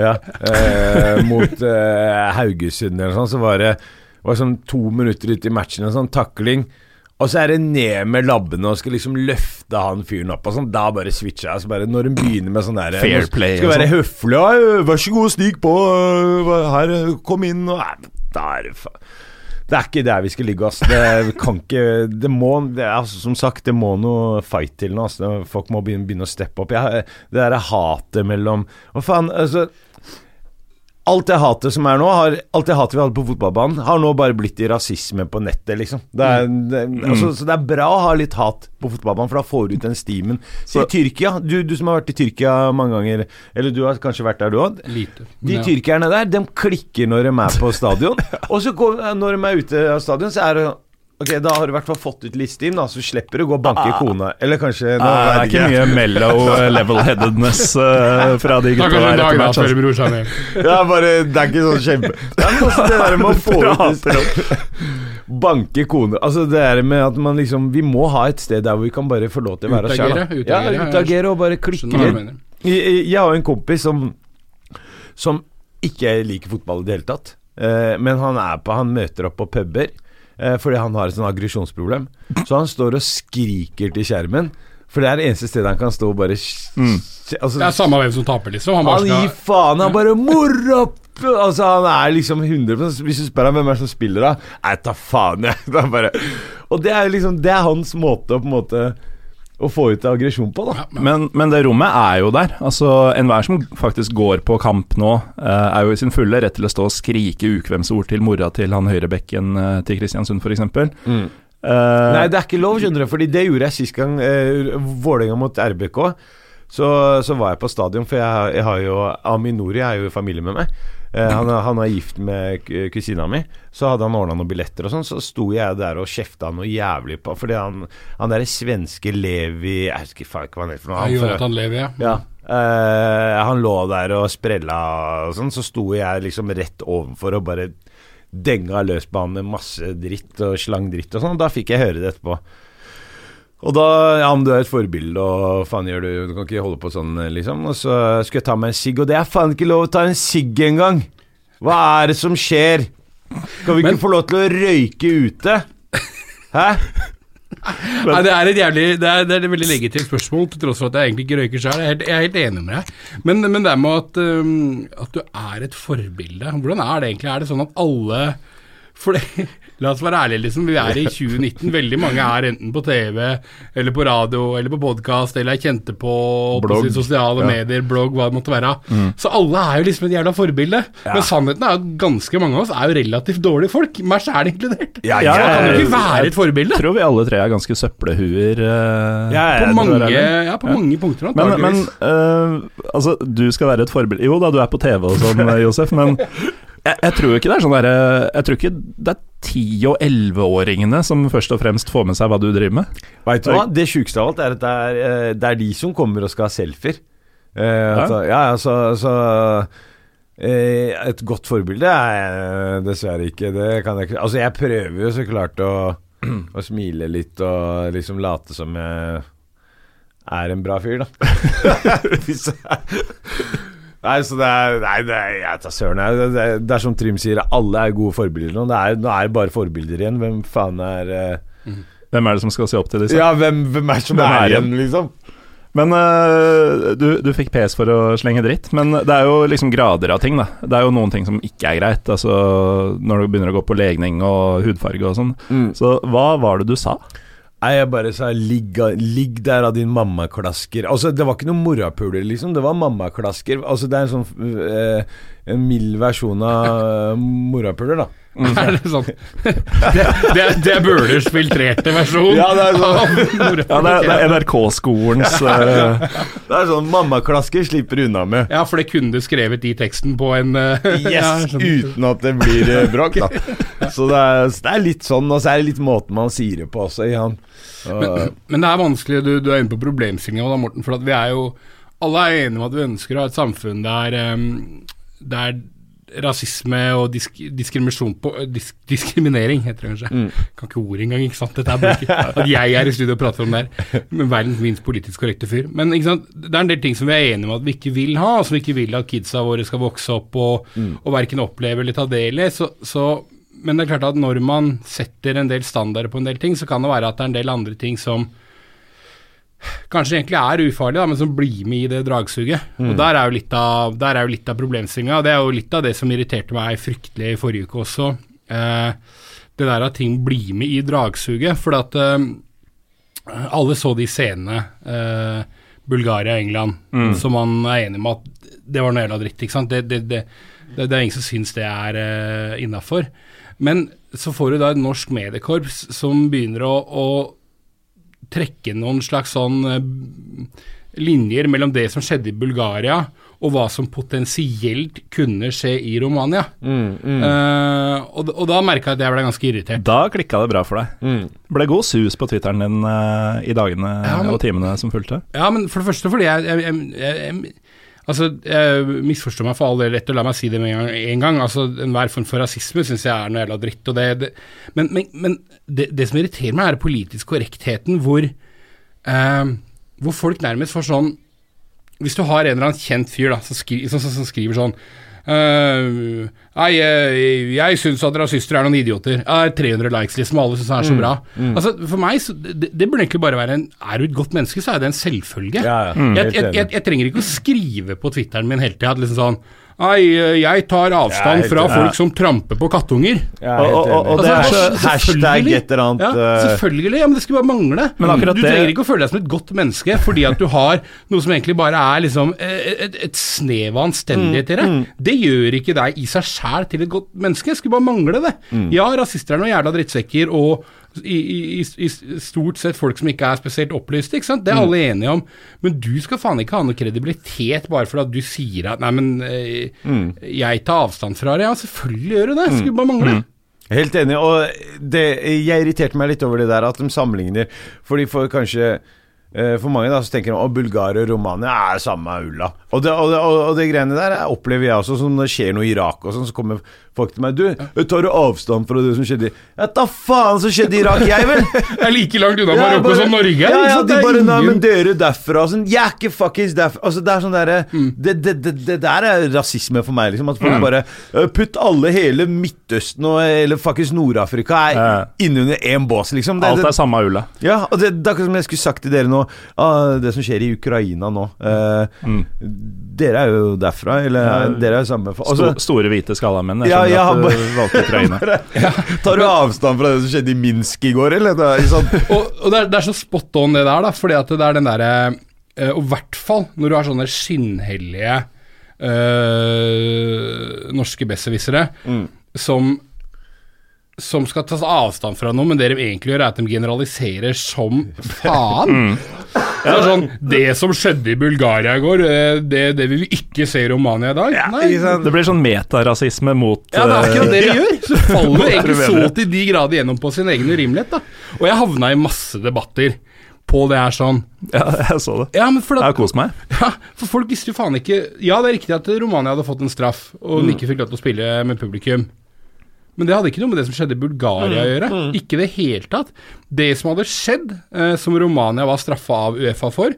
Ja, eh, mot eh, Haugesund eller noe sånt. Så var det var sånn to minutter ute i matchen, en sånn takling. Og så er det ned med labbene og skal liksom løfte han fyren opp og sånn. Da bare switcher jeg. Så bare når hun begynner med sånn der Fair play Skal være sånn. høflig. Ja, vær så god, stig på. øh, Her, kom inn. Og, da er det faen det er ikke der vi skal ligge, ass. Det kan ikke Det må det er, altså, Som sagt, det må noe fight til nå. ass. Folk må begynne, begynne å steppe opp. Jeg, det derre hatet mellom Hva faen, altså Alt det hatet som er nå, har, alt det hatet vi hadde på fotballbanen, har nå bare blitt i rasisme på nettet, liksom. Det er, det, altså, så det er bra å ha litt hat på fotballbanen, for da får du ut den stimen. Så, I Tyrkia, du, du som har vært i Tyrkia mange ganger, eller du har kanskje vært der du òg. De Ja. tyrkerne der, de klikker når de er på stadion. Og så går, når de er ute av stadion, så er det Ok, da har du i hvert fall fått ut listteam, da, så slipper du å gå og banke kona. Eller kanskje nå, Nei, det er ikke mye mellow eh, level-headedness uh, fra de gutta der etter match. altså. bror seg ned. Ja, bare, det er ikke sånn kjempe Det er også det der med å få ut Banke kone Altså det der med at man liksom Vi må ha et sted der hvor vi kan bare få lov til å være oss sjæl. Ja, utagere og bare klikke litt. Jeg, jeg har en kompis som Som ikke liker fotball i det hele tatt. Uh, men han er på Han møter opp på puber fordi han har et sånn aggresjonsproblem. Så han står og skriker til skjermen. For det er det eneste stedet han kan stå og bare mm. altså, Det er samme hvem som taper, liksom. Han Han gir faen, han bare Mora! Altså Han er liksom 100 Hvis du spør ham hvem er det som spiller, da Nei, ta faen, jeg. Bare Og det er liksom Det er hans måte å på en måte å få ut aggresjon på, da. Men, men det rommet er jo der. Altså Enhver som faktisk går på kamp nå, eh, er jo i sin fulle rett til å stå og skrike ukvemsord til mora til han høyrebekken eh, til Kristiansund, f.eks. Mm. Nei, det er ikke lov, skjønner du. Fordi det gjorde jeg sist gang uh, Vålerenga mot RBK. Så, så var jeg på stadion, for jeg, jeg har jo Aminori er jo i familie med meg. Eh, han, han er gift med kusina mi. Så hadde han ordna noen billetter og sånn. Så sto jeg der og kjefta noe jævlig på Fordi han, han derre svenske Levi Jeg husker faen ikke hva han het for noe. Han for, han, Levi, ja. ja. Eh, han lå der og sprella og sånn, så sto jeg liksom rett overfor og bare denga løs på han med masse dritt og slang dritt og sånn. Da fikk jeg høre det etterpå. Og da Ja, men du er et forbilde, og faen gjør du Du kan ikke holde på sånn, liksom. Og så skulle jeg ta meg en sigg, og det er faen ikke lov å ta en sigg engang! Hva er det som skjer? Skal vi ikke Men- få lov til å røyke ute? Hæ? Nei, det er et jævlig Det er, det er et veldig legitimt spørsmål, til tross for at jeg egentlig ikke røyker sjøl. Jeg, helt- jeg er helt enig med deg. Men, men det med at, um, at du er et forbilde, hvordan er det egentlig? Er det sånn at alle For det, la oss være ærlige, liksom. Vi er i 2019. Veldig mange er enten på TV eller på radio eller på podkast eller er kjente på, på sosiale Ja. medier, blogg, hva det måtte være. Så alle er jo liksom et jævla forbilde. Men sannheten er at ganske mange av oss er jo relativt dårlige folk. Meg sjæl inkludert. Ja, Ja, man kan jo jeg- ikke være et forbilde. tror vi alle tre er ganske søppelhuer. Uh, Ja, På mange, ja, på mange punkter, Men, men øh, altså, du skal være et forbilde Jo da, du er på TV og sånn, øh, Josef, men jeg, jeg tror ikke det er sånn derre Jeg tror ikke det er 10- og 11-åringene som først og fremst får med seg hva du driver med. Vet du hva? Det sjukeste av alt er at det er, eh, det er de som kommer og skal ha selfier. Eh, altså, ja, altså, altså eh, Et godt forbilde er dessverre ikke. Det kan jeg ikke Altså, jeg prøver jo så klart å, å smile litt og liksom late som jeg er en bra fyr, da. Hvis jeg Nei, så det er Nei, det er, jeg tar søren. Det, det, det er som Trym sier, alle er gode forbilder nå. Det er, nå er det bare forbilder igjen. Hvem faen er uh... Hvem er det som skal se opp til disse? Ja, hvem, hvem er det som Hvem er igjen, liksom? Men uh, du, du fikk PS for å slenge dritt, men det er jo liksom grader av ting, da. Det er jo noen ting som ikke er greit, altså når du begynner å gå på legning og hudfarge og sånn. Mm. Så hva var det du sa? Nei, jeg bare sa ligg, ligg der av din mammaklasker. Altså, det var ikke noen morapuler, liksom. Det var mammaklasker. Altså, det er en sånn eh, En mild versjon av eh, morapuler, da. Er det sånn Det, det, det er Bølers filtrerte versjon. Ja, det er sånn. av Ja, det er, er NRK-skolens øh, Det er sånn mammaklasker slipper unna med. Ja, for det kunne du skrevet i teksten på en ja, Yes, sånn. uten at det blir eh, bråk, da. Så det er, det er litt sånn, og så er det litt måten man sier det på også. Ja. Men, Men det er vanskelig, du, du er inne på problemstillinga da, Morten. For at vi er jo Alle er enige om at vi ønsker å ha et samfunn der, um, der rasisme og disk, diskriminasjon på disk, Diskriminering, heter det kanskje. Kan ikke ordet engang, ikke sant. Dette er bare ikke, at jeg er i studio og prater om det her. Med verdens minst politisk korrekte fyr. Men ikke sant? det er en del ting som vi er enige om at vi ikke vil ha, som vi ikke vil at kidsa våre skal vokse opp og, og verken oppleve eller ta del i. Så, så men det er klart at når man setter en del standarder på en del ting, så kan det være at det er en del andre ting som kanskje egentlig er ufarlige, da, men som blir med i det dragsuget. Og Der er jo litt av, der er litt av problemstillinga. Det er jo litt av det som irriterte meg fryktelig i forrige uke også. Eh, det der at ting blir med i dragsuget. For at eh, alle så de scenene, eh, Bulgaria og England, som man er enig med at det var noe jævla dritt. ikke sant? Det, det, det, det, er ingen som syns det er uh, innafor. Men så får du da et norsk mediekorps som begynner å, å trekke noen slags sånn eh, linjer mellom det som skjedde i Bulgaria, og hva som potensielt kunne skje i Romania. Eh, og, og da merka jeg at jeg ble ganske irritert. Da klikka det bra for deg. Ble god sus på Twitteren din uh, i dagene Ja, men- og timene som fulgte. Ja, men for det første fordi jeg, jeg, jeg, jeg Altså, misforstår meg for all del rett, og la meg si det med en gang. En. Altså, Enhver form for rasisme syns jeg er noe jævla dritt. Og det, det, men men, men det, det som irriterer meg, er den politiske korrektheten hvor, eh, hvor folk nærmest får sånn Hvis du har en eller annen kjent fyr da, som, skri, som, som, som skriver sånn eh, Nei, jeg, jeg syns at rasister er noen idioter. Er 300 likes, liksom. Alle syns det er så bra. Altså, For meg, så, det, det burde egentlig bare være en Er du et godt menneske, så er det en selvfølge. Ja, ja. Jeg, jeg, jeg, jeg trenger ikke å skrive på Twitteren min hele tida liksom sånn Nei, eh, jeg tar avstand fra folk som tramper på kattunger. Er Og- og- og- og det er Altså, så- Hashtag selvfølgelig. et eller annet Ja, eh, selvfølgelig. Ja, men det skulle bare mangle. Men du det- trenger ikke å føle deg som et godt menneske fordi at du har noe som egentlig bare er liksom eh, et, et snev av anstendighet i det. Det gjør ikke deg i seg sjæl til et godt menneske. Det skulle bare mangle det. Ja, rasister er noen jævla drittsekker og i, i, i, stort sett folk som ikke er spesielt opplyste, ikke sant. Det er alle enige om. Men du skal faen ikke ha noe kredibilitet bare for at du sier at nei, men eh, jeg tar avstand fra det. Ja, selvfølgelig gjør du det. Det skulle bare mangle. Helt enig, og det, jeg irriterte meg litt over det der at de sammenligner Fordi for kanskje eh, For mange da så tenker de at Bulgaria og Romania er samme ulla. Og det, og, det, og, det greiene der opplever jeg også, som det skjer noe i Irak og sånn, så kommer folk til meg Du, tar du avstand fra det som skjedde i Ja, da faen som skjedde i Irak, jeg vel! Jeg er like langt unna Ja, Marokko som Norge. Ja, ja, de Det er bare Nei, men dere derfra sånn. Jeg er ikke fuckings derfra. Altså, det er sånn derre det, det, det, det der er rasisme for meg, liksom. At folk bare øh, Putt alle, hele Midtøsten og eller fuckings Nord-Afrika er Ja. innunder én bås, liksom. Det, Alt er samme ulla. ja, og det, er akkurat som jeg skulle sagt til dere nå ah, Det som skjer i Ukraina nå eh, Dere er jo derfra, eller Ja. dere er jo samme altså, store hvite skalla menn. Ja, skjønner ja, at du valgte Ukraina. Tar du avstand fra det som skjedde i Minsk i går, eller? Det er sånn, og, og det, er, det er så spot on det der, da, fordi at det er den derre eh, Og i hvert fall når du har sånne skinnhellige øh, norske besserwissere som som skal tas avstand fra noe, men det de egentlig gjør, er at de generaliserer som faen. Det er sånn Det som skjedde i Bulgaria i går, eh, det, det vil vi ikke se i Romania i dag. Ja. Det blir sånn metarasisme mot Ja, det er ikke det de eh, gjør. Så faller det egentlig så til de grader gjennom på sin egen urimelighet. da. Og jeg havna i masse debatter på det her sånn. Ja, jeg så det. Ja, men for Jeg har kost meg. ja, for folk visste jo faen ikke Ja, det er riktig at Romania hadde fått en straff, og de ikke fikk lov til å spille med publikum. Men det hadde ikke noe med det som skjedde i Bulgaria å gjøre. Ikke i det hele tatt. Det som hadde skjedd, eh, som Romania var straffa av Uefa for,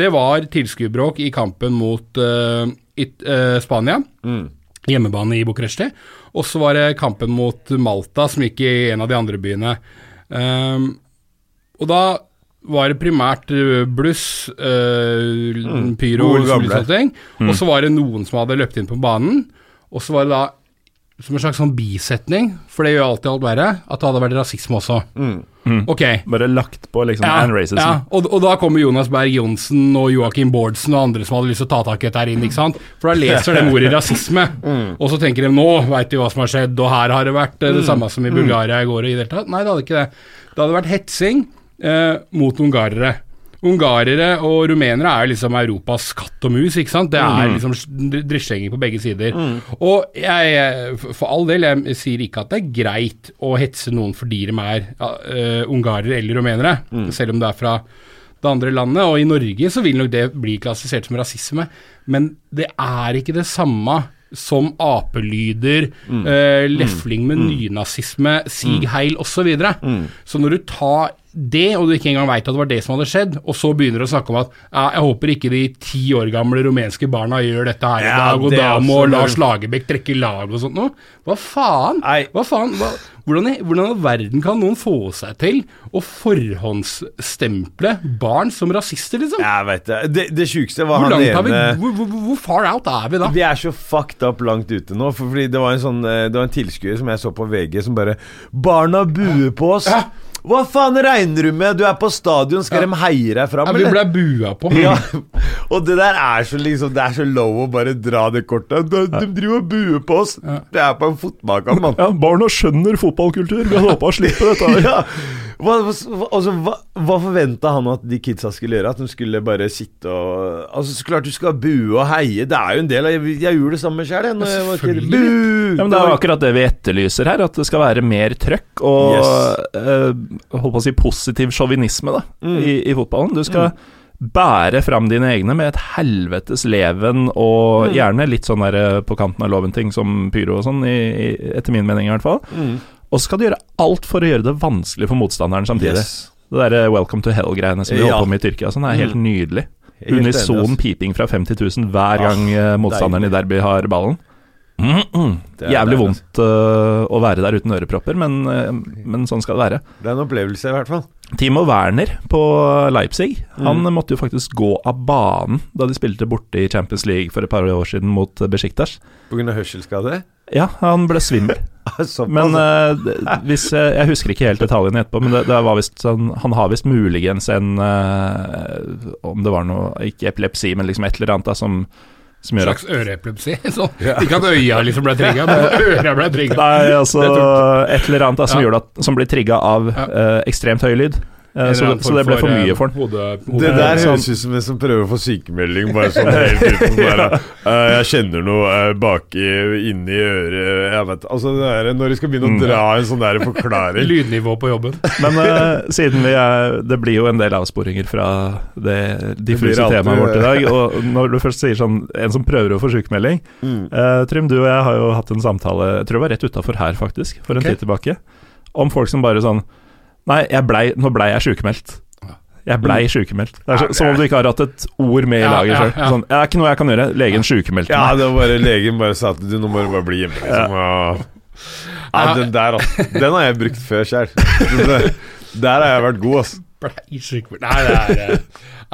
det var tilskuerbråk i kampen mot eh, it, eh, Spania. Hjemmebane i Bucuresti. Og så var det kampen mot Malta, som gikk i en av de andre byene. Um, og da var det primært eh, bluss, eh, pyro mm, og sånne ting. Og så var det noen som hadde løpt inn på banen. Og så var det da som en slags sånn bisetning, for det gjør alltid alt verre, at det hadde vært rasisme også. Ok. Bare lagt på liksom Ja, and racism. ja. Og, og da kommer Jonas Berg Johnsen og Joakim Bårdsen og andre som hadde lyst til å ta tak i dette her inn, ikke sant. For da leser de ordet rasisme, og så tenker de nå veit de hva som har skjedd, og her har det vært eh, det samme som i Bulgaria i går og i det hele tatt. Nei, det hadde ikke det. Det hadde vært hetsing eh, mot ungarere. Ungarere og rumenere er liksom Europas katt og mus, ikke sant. Det er liksom drittslenging på begge sider. Og jeg, for all del, jeg sier ikke at det er greit å hetse noen fordi de er eh, ungarere eller rumenere, selv om det er fra det andre landet. Og i Norge så vil nok det bli klassifisert som rasisme, men det er ikke det samme som apelyder, eh, lefling med nynazisme, sig heil osv. Så, videre. så når du tar det, og du ikke engang veit at det var det som hadde skjedd, og så begynner du å snakke om at ja, jeg håper ikke de ti år gamle rumenske barna gjør dette her i Ja, dag, og da må Lars Lagerbäck trekke lag og sånt noe. Hva faen? Hva faen? Hva, hvordan, i, hvordan i verden kan noen få seg til å forhåndsstemple barn som rasister, liksom? Jeg vet det. Det, det sjukeste var Hvor han har vi hvor, hvor, hvor far out er vi da? Vi er så fucked up langt ute nå. For, fordi det var en sånn eh, Det var en tilskuer som jeg så på VG, som bare 'Barna buer på oss'. Hva faen regner du med? Du er på stadion, skal de heie deg fram, Ja, vi ble bua på. Ja, og det der er så liksom Det er så low å bare dra det kortet. De, de driver og buer på oss. Det er på en fotballkamp, mann. Ja, barna skjønner fotballkultur. Vi hadde håpa å slippe dette her. Ja. Hva, altså, hva, hva forventa han at de kidsa skulle gjøre? At de skulle bare sitte og Altså, så klart du skal bue og heie. Det er jo en del av Jeg, jeg gjorde det samme sjøl, selvfølgelig. Ja, Det er jo akkurat det vi etterlyser her, at det skal være mer trøkk og holdt på å si positiv sjåvinisme mm. i, i fotballen. Du skal bære fram dine egne med et helvetes leven og gjerne litt sånn der eh, på kanten av loven-ting som pyro og sånn, etter min mening i hvert fall. Og så skal du gjøre alt for å gjøre det vanskelig for motstanderen samtidig. Yes. Det derre Welcome to Hell-greiene som vi Ja. holder på med i Tyrkia, sånn er helt nydelig. Helt enig, Unison ass. piping fra 50 000 hver Ah, gang ah, motstanderen i derby har ballen. Det er Jævlig deilig, vondt uh, å være der uten ørepropper, men, uh, men sånn skal det være. Det er en opplevelse, i hvert fall. Timo Werner på Leipzig Han Mm. måtte jo faktisk gå av banen da de spilte borte i Champions League for et par år siden mot Besjiktas. Av hørselskade? Ja, han ble svimmel. Men uh, hvis øh, Jeg husker ikke helt detaljene etterpå, men det, det var vist, han, Han har visst muligens en uh, Om det var noe Ikke epilepsi, men liksom et eller annet da som, som gjør slags øreepilepsi. Ja. Ikke at øya liksom ble trigga, men øra ble trigga. Nei, altså et eller annet da, som, Ja. gjorde at, som blir trigga av Ja. ekstremt høy lyd. Eh, så, så det ble for mye for han. Det der høres ut som en som prøver å få sykemelding, bare sånn helt uten bare uh, Jeg kjenner noe uh, baki inni øret Jeg vet Altså, det der, når de skal begynne Mm. å dra en sånn der forklaring Lydnivå på jobben. Men uh, siden vi er Det blir jo en del avsporinger fra det diffuse temaet vårt i dag. Og når du først sier sånn En som prøver å få sykemelding Mm. eh, Trym, du og jeg har jo hatt en samtale, jeg tror det var rett utafor her, faktisk, for en okay. tid tilbake, om folk som bare sånn Nei, jeg blei, nå blei jeg sykemeldt. Jeg blei sykemeldt. Det er så, Ja, det som om du ikke har hatt et ord med i Ja, laget sjøl. ja. Sånn, det er ikke noe jeg kan gjøre. Legen sykemeldte Ja, meg. det var bare legen bare sa at du, nå må du bare bli hjemme, liksom. Ja. Ja, den der, altså. Den har jeg brukt før sjøl. Der har jeg vært god, altså. Blei sykemeldt Nei, det er, eh,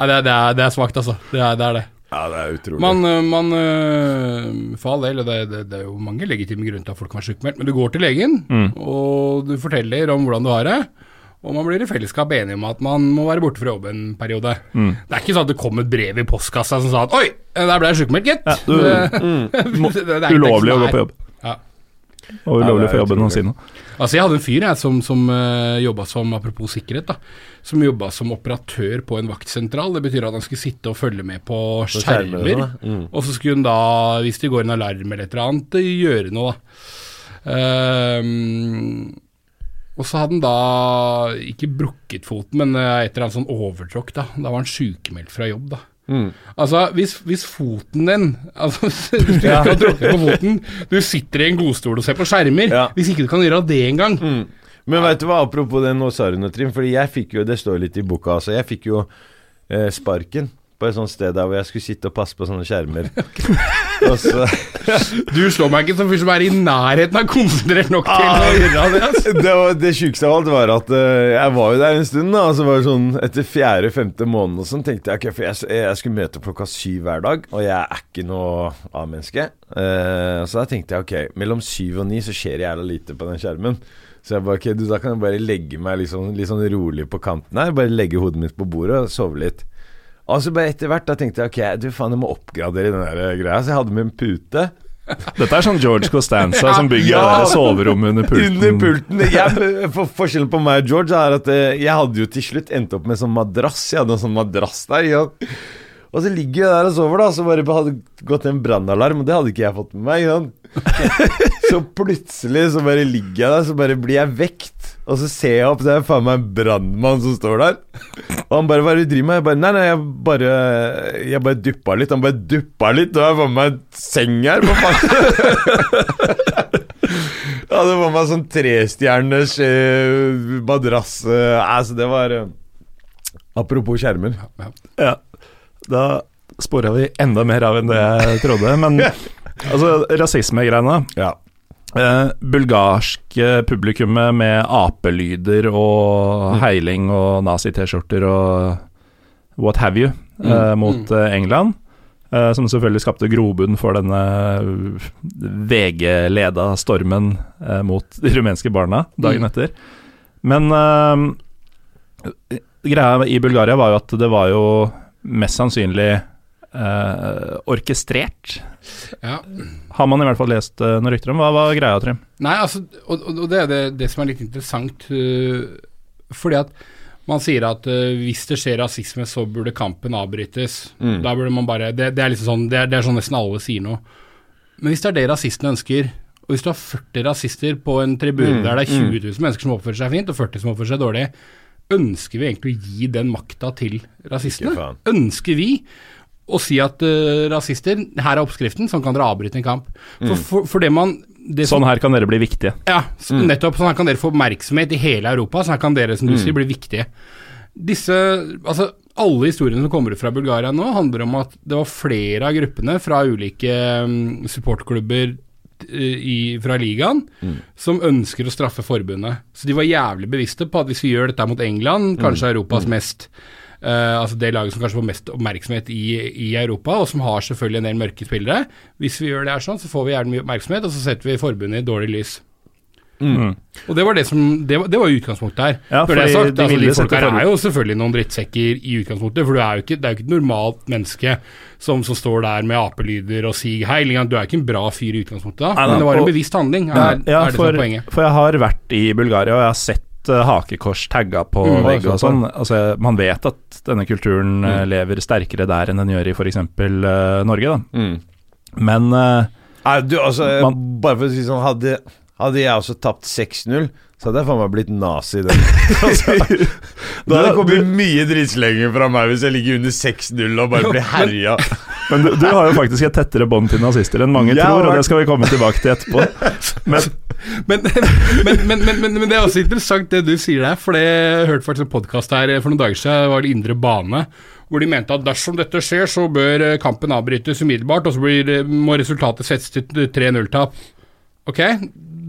det er, det er, det er svakt, altså. Det er det. Er det. Ja, det er utrolig. Man, øh, man øh, For all del, og det, det, det er jo mange legitime grunner til at folk kan være sykemeldt, men du går til legen, Mm. og du forteller om hvordan du har det. Og man blir i fellesskap enige om at man må være borte fra jobb en periode. Mm. Det er ikke sånn at det kom et brev i postkassa som sa at 'oi, der ble jeg sjukmeldt, gitt'. Ja, du- Det- Må- det- det er Ulovlig å gå på jobb. Ja. Og ulovlig er for jobben å utrolig. si noe. Altså Jeg hadde en fyr jeg, som, som uh, jobba som, apropos sikkerhet, da, som jobba som operatør på en vaktsentral. Det betyr at han skulle sitte og følge med på skjermer og skjermer. Mm. Og så skulle hun da, hvis det går en alarm eller et eller annet, gjøre noe, da. Ehm, og så hadde han da ikke brukket foten, men eh, et eller annet sånn overtråkk, da. Da var han sykemeldt fra jobb, da. Mm. Altså, hvis, hvis foten din Altså, du ikke har tråkket på foten Du sitter i en godstol og ser på skjermer. Ja. Hvis ikke du kan gjøre det engang. Mm. Men vet du hva, apropos det nå noe, Trym, fordi jeg fikk jo, det står litt i boka altså, jeg fikk jo eh, sparken på et sånt sted der hvor jeg skulle sitte og passe på sånne skjermer. så Du slår meg ikke som fyr som er i nærheten av konsentrert nok til Ah. å gjøre det. Altså. det, var, det sjukeste av alt var at uh, jeg var jo der en stund, da. Og så var det sånn etter fjerde-femte måned og sånn, tenkte jeg ok, for jeg, jeg skulle møte klokka syv hver dag, og jeg er ikke noe A-menneske. Uh, så da tenkte jeg ok, mellom syv og ni så skjer jævla lite på den skjermen. Så jeg bare ok, du, da kan jeg bare legge meg liksom, litt sånn rolig på kanten her. Bare legge hodet mitt på bordet og sove litt. Og så bare etter hvert da tenkte jeg ok, du faen, jeg må oppgradere den der greia. Så jeg hadde med en pute. Dette er sånn George Costanza som bygger Ja. soverommet under pulten. Under pulten. Jeg, for, forskjellen på meg og George er at eh, jeg hadde jo til slutt endt opp med sånn madrass. Jeg hadde en sånn madrass der. Ja. Og så ligger jeg der og sover, da. Så bare hadde gått en brannalarm, og det hadde ikke jeg fått med meg. Så plutselig så bare ligger jeg der, så bare blir jeg vekt. Og så ser jeg opp, det er faen meg en brannmann som står der. Og han bare 'Hva er det du driver med?' Jeg bare 'Nei, nei, jeg bare Jeg bare duppa litt'. Han bare duppa litt, og jeg får med en seng her, for faen. Ja, det var meg sånn trestjerners eh, madrass Altså, det var eh, Apropos skjermer. Ja, da spora vi enda mer av enn det jeg trodde. Men altså, rasismegreiene Ja. eh, Bulgarske publikummet med apelyder og heiling og nazi-T-skjorter og what have you eh, mot eh, England. eh, som selvfølgelig skapte grobunn for denne VG-leda stormen eh, mot de rumenske barna dagen Mm. etter. Men greia i Bulgaria var jo at det var jo mest sannsynlig Uh, orkestrert. Ja. Har man i hvert fall lest uh, noen rykter om. Hva var greia, Trym? Nei, altså, og, og det er det, det som er litt interessant. Uh, fordi at man sier at uh, hvis det skjer rasisme, så burde kampen avbrytes. Mm. Da burde man bare Det, det er liksom sånn det er, det er sånn nesten alle sier noe. Men hvis det er det rasistene ønsker, og hvis du har 40 rasister på en tribune Mm, der det er mm. 20 000 mennesker som oppfører seg fint, og 40 som oppfører seg dårlig, ønsker vi egentlig å gi den makta til rasistene? Ønsker vi å si at uh, rasister, her er oppskriften, sånn kan dere avbryte en kamp? For, Mm. for, for det man det som- Sånn her kan dere bli viktige. ja, så Mm. nettopp. Sånn her kan dere få oppmerksomhet i hele Europa. Sånn her kan dere som du sier, bli viktige. Disse, altså Alle historiene som kommer ut fra Bulgaria nå, handler om at det var flere av gruppene fra ulike um, supportklubber i, fra ligaen som ønsker å straffe forbundet. Så de var jævlig bevisste på at hvis vi gjør dette mot England, kanskje Europas mest uh, altså det laget som kanskje får mest oppmerksomhet i, i Europa, og som har selvfølgelig en del mørke spillere. Hvis vi gjør det her sånn, så får vi gjerne mye oppmerksomhet, og så setter vi forbundet i dårlig lys. Og det var det som Det var, det var utgangspunktet her. Ja, for det sagt, de altså, de folka her er jo selvfølgelig noen drittsekker i utgangspunktet, for du er jo ikke, det er jo ikke et normalt menneske som, som står der med apelyder og sier hei. Du er ikke en bra fyr i utgangspunktet, da, men det var en bevisst handling. Er, Ja, er det som for, er poenget. for jeg har vært i Bulgaria, og jeg har sett eh, hakekors tagga på Mm, vegg og sånn. Altså, man vet at denne kulturen eh, Mm. lever sterkere der enn den gjør i f.eks. Uh, Norge, da. Mm. Men uh, Nei, du, altså, Man- bare for å si sånn Hadde, hadde jeg også tapt 6-0, så hadde jeg faen meg blitt nazi. Den. altså, da hadde det kommet mye drittslenger fra meg hvis jeg ligger under 6-0 og bare blir herja. Men du, du har jo faktisk et tettere bånd til nazister enn mange Jeg har tror, og det skal vi komme tilbake til etterpå. Men Men, men, men, men, men, men det er også interessant det du sier der, for det jeg hørte faktisk en podkast her for noen dager siden, det var det Indre Bane, hvor de mente at dersom dette skjer, så bør eh, kampen avbrytes umiddelbart, og så blir, må resultatet settes til 3-0-tap. Ok,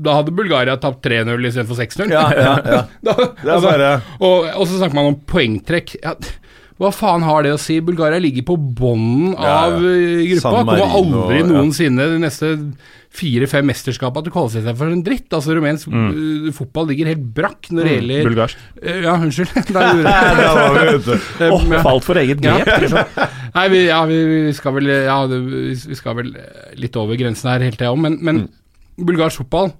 da hadde Bulgaria tapt 3-0 istedenfor 6-0. Ja, ja, ja. Da, Det er altså, bare og, og så snakker man om poengtrekk. Ja, hva faen har det å si? Bulgaria ligger på bånden Ja, ja. av eh, gruppa. Kommer aldri ja. noensinne de neste fire-fem mesterskapene til å kvalifisere seg for en dritt. Altså Rumensk eh, fotball ligger helt brakk når det gjelder bulgarsk. Eh, Ja, unnskyld. Da gjorde jeg da var vi ute. Åh, falt for eget Ja. Nei, vi, ja, vi, vi skal vel Ja, vi skal vel litt over grensen her hele tida òg, men, men bulgarsk fotball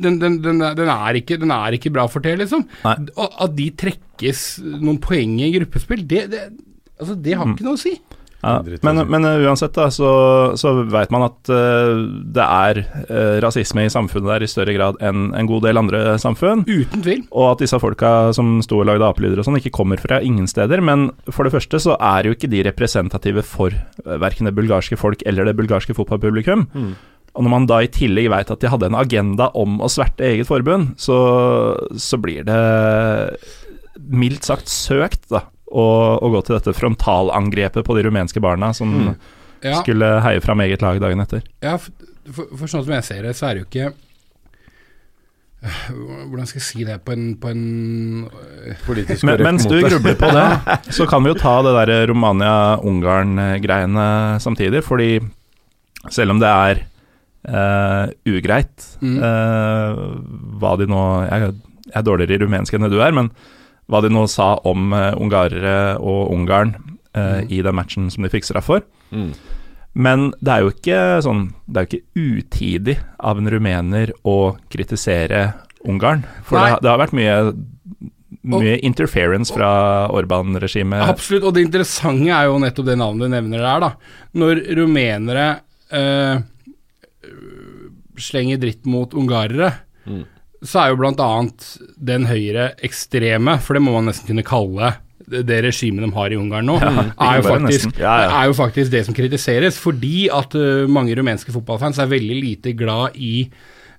den, den, den, er- den, er ikke, den er ikke bra for det, liksom. Nei. At de trekkes noen poeng i gruppespill, det, det, altså, det har ikke noe å si. Ja, men, men uh, uansett, da, så, så veit man at uh, det er uh, rasisme i samfunnet der i større grad enn en god del andre samfunn. Uten tvil. Og at disse folka som sto og lagde apelyder og sånn, ikke kommer fra ingen steder. Men for det første så er jo ikke de representative for uh, verken det bulgarske folk eller det bulgarske fotballpublikum. Og når man da i tillegg veit at de hadde en agenda om å sverte eget forbund, så, så blir det mildt sagt søkt, da. Å, å gå til dette frontalangrepet på de rumenske barna som Ja, skulle heie fram eget lag dagen etter. ja for, for, for sånn som jeg ser det, så er det jo ikke Hvordan skal jeg si det på en, på en Politisk Men, korrekt mens du grubler på det, så kan vi jo ta det der Romania-Ungarn-greiene samtidig. Fordi selv om det er eh, ugreit Mm. uh, hva de nå jeg, jeg er dårligere i rumensk enn det du er, men hva de nå sa om uh, ungarere og Ungarn mm. i den matchen som de fikk straff for. Mm. Men det er jo ikke sånn Det er jo ikke utidig av en rumener å kritisere Ungarn. For det, har- det har vært mye mye interference fra Orban-regimet. Absolutt, og det interessante er jo nettopp det navnet du nevner der, da. Når rumenere eh, slenger dritt mot ungarere, Mm. så er jo annet den høyre ekstreme, for det må man nesten kunne kalle det, det regimet de har i Ungarn nå, er, jo faktisk. Ja, ja. er jo faktisk det som kritiseres, fordi at eh, mange rumenske fotballfans er veldig lite glad i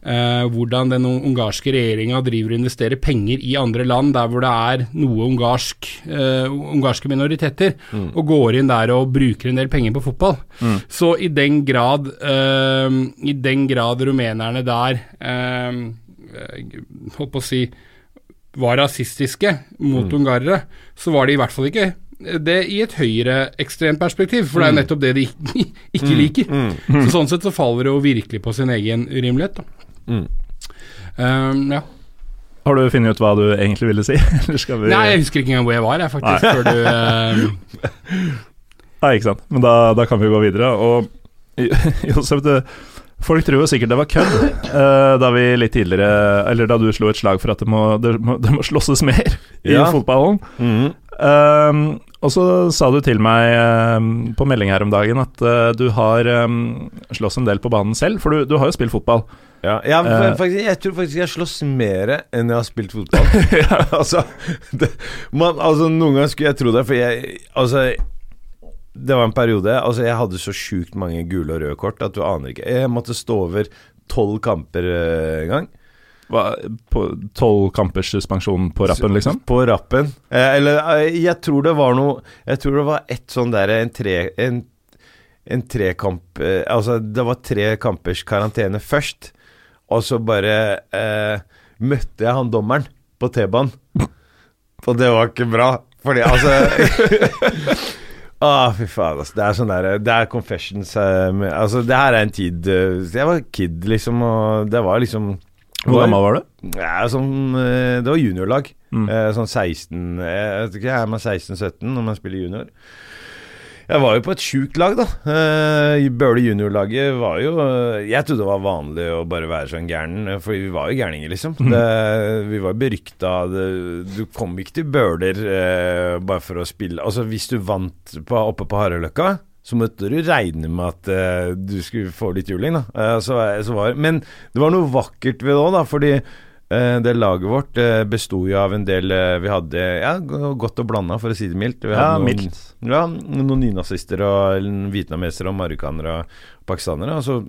eh, hvordan den ungarske regjeringa driver og investerer penger i andre land der hvor det er noe ungarsk, eh, ungarske minoriteter, og går inn der og bruker en del penger på fotball. Så i den grad eh, I den grad rumenerne der eh, eh, holdt på å si var rasistiske mot ungarere, så var de i hvert fall ikke det i et høyreekstremt perspektiv, for det er nettopp det de ikke, ikke liker. Så Sånn sett så faller det jo virkelig på sin egen urimelighet. Da. Mm. Um, ja. Har du funnet ut hva du egentlig ville si? Eller skal vi Nei, jeg husker ikke engang hvor jeg var, jeg, faktisk, før du uh... Nei, ikke sant. Men da, da kan vi gå videre. Og Josef, du, folk tror jo sikkert det var kødd uh, da vi litt tidligere Eller da du slo et slag for at det må, det må, det må slåsses mer i Ja. fotballen. Mhm. Um, og så sa du til meg um, på melding her om dagen at uh, du har um, slåss en del på banen selv, for du, du har jo spilt fotball. Ja, jeg, for, Eh. faktisk, jeg tror faktisk jeg slåss mer enn jeg har spilt fotball. altså, det, man, altså, noen ganger skulle jeg tro det, for jeg Altså Det var en periode Altså, jeg hadde så sjukt mange gule og røde kort at du aner ikke. Jeg måtte stå over tolv kamper eh, en gang. Hva- På tolv kampers suspensjon på rappen, liksom? På rappen. Eh, eller eh, jeg tror det var noe Jeg tror det var ett sånn derre en tre en, en trekamp eh, Altså, det var tre kampers karantene først, og så bare eh, møtte jeg han dommeren på T-banen. Og det var ikke bra, fordi altså Å, fy faen, altså. Det er sånn der Det er confessions eh, med, Altså, det her er en tid eh, Jeg var kid, liksom, og det var liksom Hvor gammel var du? ja, sånn, eh, det var juniorlag. Mm. Eh, Sånn 16 Jeg vet ikke, er man 16-17 når man spiller junior? Jeg var jo på et sjukt lag, da. Eh, Bøhle juniorlaget var jo eh, Jeg trodde det var vanlig å bare være sånn gæren, Fordi for vi var jo gærninger, liksom. Det, vi var berykta. Du kom ikke til Bøler eh, bare for å spille Altså, hvis du vant på, oppe på Hareløkka så måtte du regne med at eh, du skulle få litt juling, da. Eh, så, så var, men det var noe vakkert ved det òg, da, fordi eh, det laget vårt uh, besto jo av en del eh, Vi hadde ja, godt og blanda, for å si det mildt. Vi Ja, hadde noen, mildt. ja, noen nynazister og vietnamesere og marokkanere og pakistanere. Altså,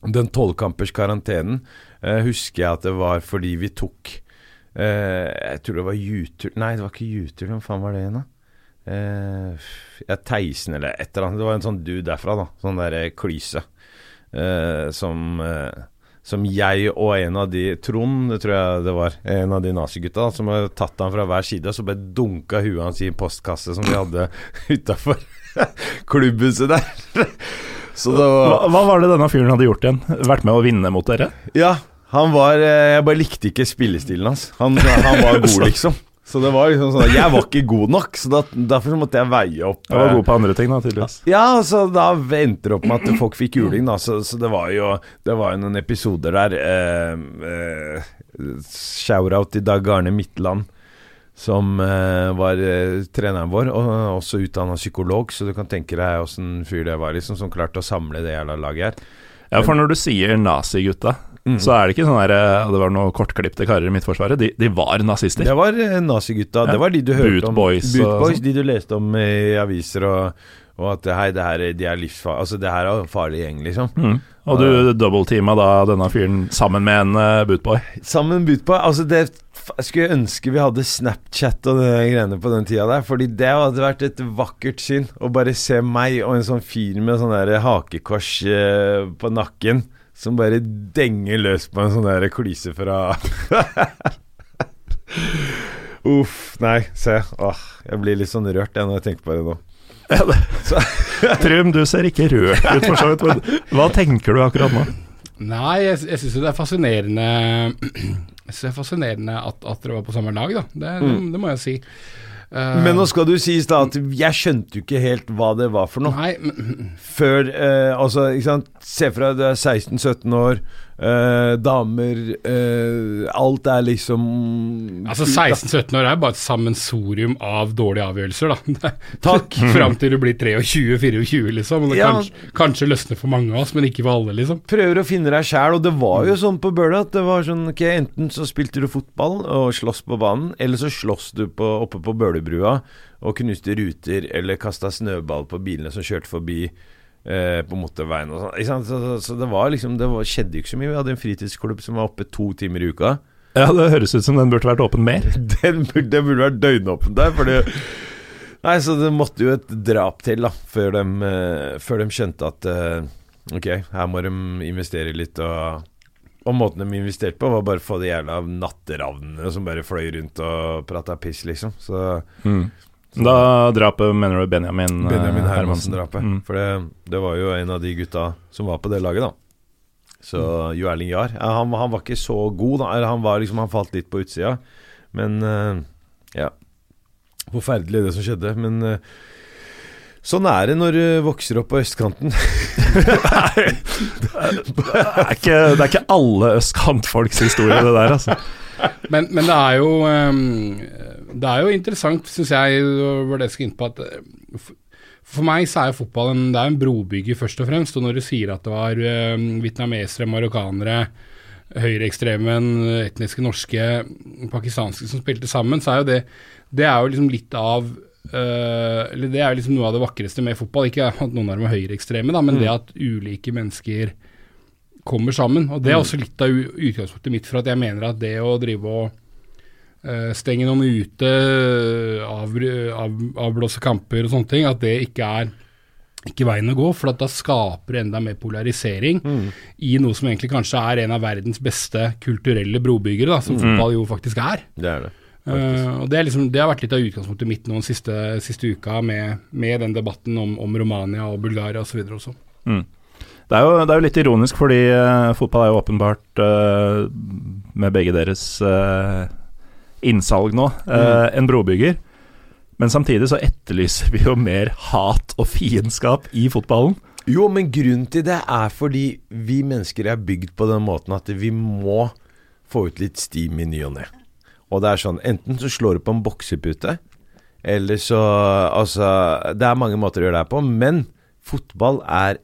den tolvkampers karantenen eh, husker jeg at det var fordi vi tok eh, Jeg tror det var Jutul Nei, det var ikke Jutul. Hvem faen var det igjen, da? Eh, ja, Theisen eller et eller annet. Det var en sånn dude derfra, da. Sånn derre klyse. Eh, som eh, som jeg og en av de Trond, det tror jeg det var, en av de nazigutta, som hadde tatt han fra hver side, og så bare dunka huet hans i en postkasse som vi hadde utafor klubbhuset der. Så det var Hva, hva var det denne fyren hadde gjort igjen? Vært med å vinne mot dere? Ja, han var eh, Jeg bare likte ikke spillestilen hans. Han, han var god, liksom. Så det var liksom sånn Jeg var ikke god nok, så da, derfor så måtte jeg veie opp. Jeg var eh, god på andre ting, da, tydeligvis. Ja, så da endte det opp med at folk fikk juling, da. Så, så det var jo Det var jo noen episoder der. Eh, eh, Shout-out til Dag Arne Midtland, som eh, var eh, treneren vår, og også utdanna psykolog, så du kan tenke deg åssen fyr det var, liksom, som klarte å samle det jævla laget her. Ja, for når du sier nazigutta, Mm. så er det ikke sånn der eh, Det var noen kortklipte karer i Midtforsvaret. De, de var nazister. Det var eh, nazigutta. Ja. Det var de du hørte om. Boot Boys Boot Boys sånn. de du leste om i aviser, og, og at hei, det her, de er livsfarlige Altså, det her er en farlig gjeng, liksom. Mm. Og du dobbeltteama da denne fyren sammen med en uh, bootboy. Sammen med bootboy. Altså, det jeg skulle ønske vi hadde Snapchat og de greiene på den tida der, fordi det hadde vært et vakkert syn å bare se meg og en sånn fyr med sånn der hakekors eh, på nakken. Som bare denger løs på en sånn der klyse fra Uff. Nei, se. Åh, jeg blir litt sånn rørt jeg når jeg tenker på det nå. Trym, du ser ikke rørt ut for så vidt, men hva tenker du akkurat nå? Nei, jeg, jeg syns jo det er fascinerende Jeg synes det er fascinerende at, at dere var på samme lag, da. Det, det, det må jeg si. Eh, Men nå skal du sies da at jeg skjønte jo ikke helt hva det var for noe. Nei, men, Før eh, Altså, ikke sant Se for deg du er 16-17 år, eh, damer eh, Alt er liksom altså 16-17 år er bare et sammensorium av dårlige avgjørelser, da. Takk. Fram til du blir 23-24, liksom. Og det Ja. kanskje, kanskje løsner for mange av oss, men ikke for alle, liksom. Prøver å finne deg sjæl, og det var jo sånn på Bøhler at det var sånn Ok, enten så spilte du fotball og sloss på banen, eller så sloss du på, oppe på Bølerbrua og knuste ruter eller kasta snøball på bilene som kjørte forbi eh, på motorveien og sånn. Så, så, så det var liksom Det var, skjedde jo ikke så mye. Vi hadde en fritidsklubb som var oppe to timer i uka. Ja, Det høres ut som den burde vært åpen mer. Den burde, den burde vært døgnåpen der, fordi Nei, så det måtte jo et drap til, da, før de, uh, før de skjønte at uh, Ok, her må de investere litt, og Og måten de investerte på, var bare å få de jævla natteravnene som bare fløy rundt og prata piss, liksom. Så Da drapet mener du Benjamin, eh, Benjamin Hermansen. Hermansen-drapet. Mm. For det, det var jo en av de gutta som var på det laget, da. Så Jo Erling Jahr. Han, han var ikke så god, da. Han var liksom Han falt litt på utsida. Men eh, ja. Forferdelig det som skjedde. Men eh, sånn er det når du vokser opp på østkanten. Det, er ikke, det er ikke alle østkantfolks historie, det der, altså. Men, men det er jo ehm, Det er jo interessant, syns jeg, det var det jeg skulle inn på, at eh, for meg så er jo fotball en, det er en brobygger, først og fremst. Og når du sier at det var uh, vietnamesere, marokkanere, høyreekstremen, etniske norske, pakistanske som spilte sammen, så er jo det Det er jo liksom litt av uh, Eller det er jo liksom noe av det vakreste med fotball. Ikke at noen er høyreekstreme, men men det at ulike mennesker kommer sammen. Og det er også litt av utgangspunktet mitt for at jeg mener at det å drive og stenge noen ute, av, av, avblåse kamper og sånne ting, at det ikke er ikke veien å gå, for at da skaper det enda mer polarisering i noe som egentlig kanskje er en av verdens beste kulturelle brobyggere, da, som fotball jo faktisk er. Det er det. Uh, og det, liksom, det har vært litt av utgangspunktet mitt nå den siste, siste uka, med, med den debatten om, om Romania og Bulgaria osv. også. Det er, jo, det er jo litt ironisk, fordi uh, fotball er jo åpenbart, uh, med begge deres eh, innsalg nå, eh, en brobygger. Men samtidig så etterlyser vi jo mer hat og fiendskap i fotballen. Jo, men grunnen til det er fordi vi mennesker er bygd på den måten at vi må få ut litt steam i ny og ne. Og det er sånn, enten så slår du på en boksepute, eller så Altså, det er mange måter å gjøre det her på, men fotball er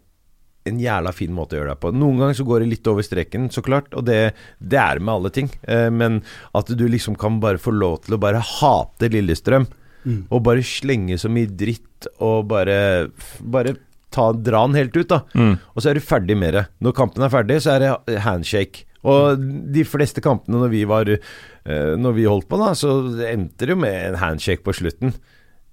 en jævla fin måte å gjøre det på. Noen ganger så går det litt over streken, så klart, og det, det er det med alle ting. Eh, men at du liksom kan bare få lov til å bare hate Lillestrøm, og bare slenge så mye dritt, og bare, bare ta, dra den helt ut, da. Og så er du ferdig med det. Når kampen er ferdig, så er det handshake. Og de fleste kampene når vi var eh, Når vi holdt på, da, så endte det jo med en handshake på slutten.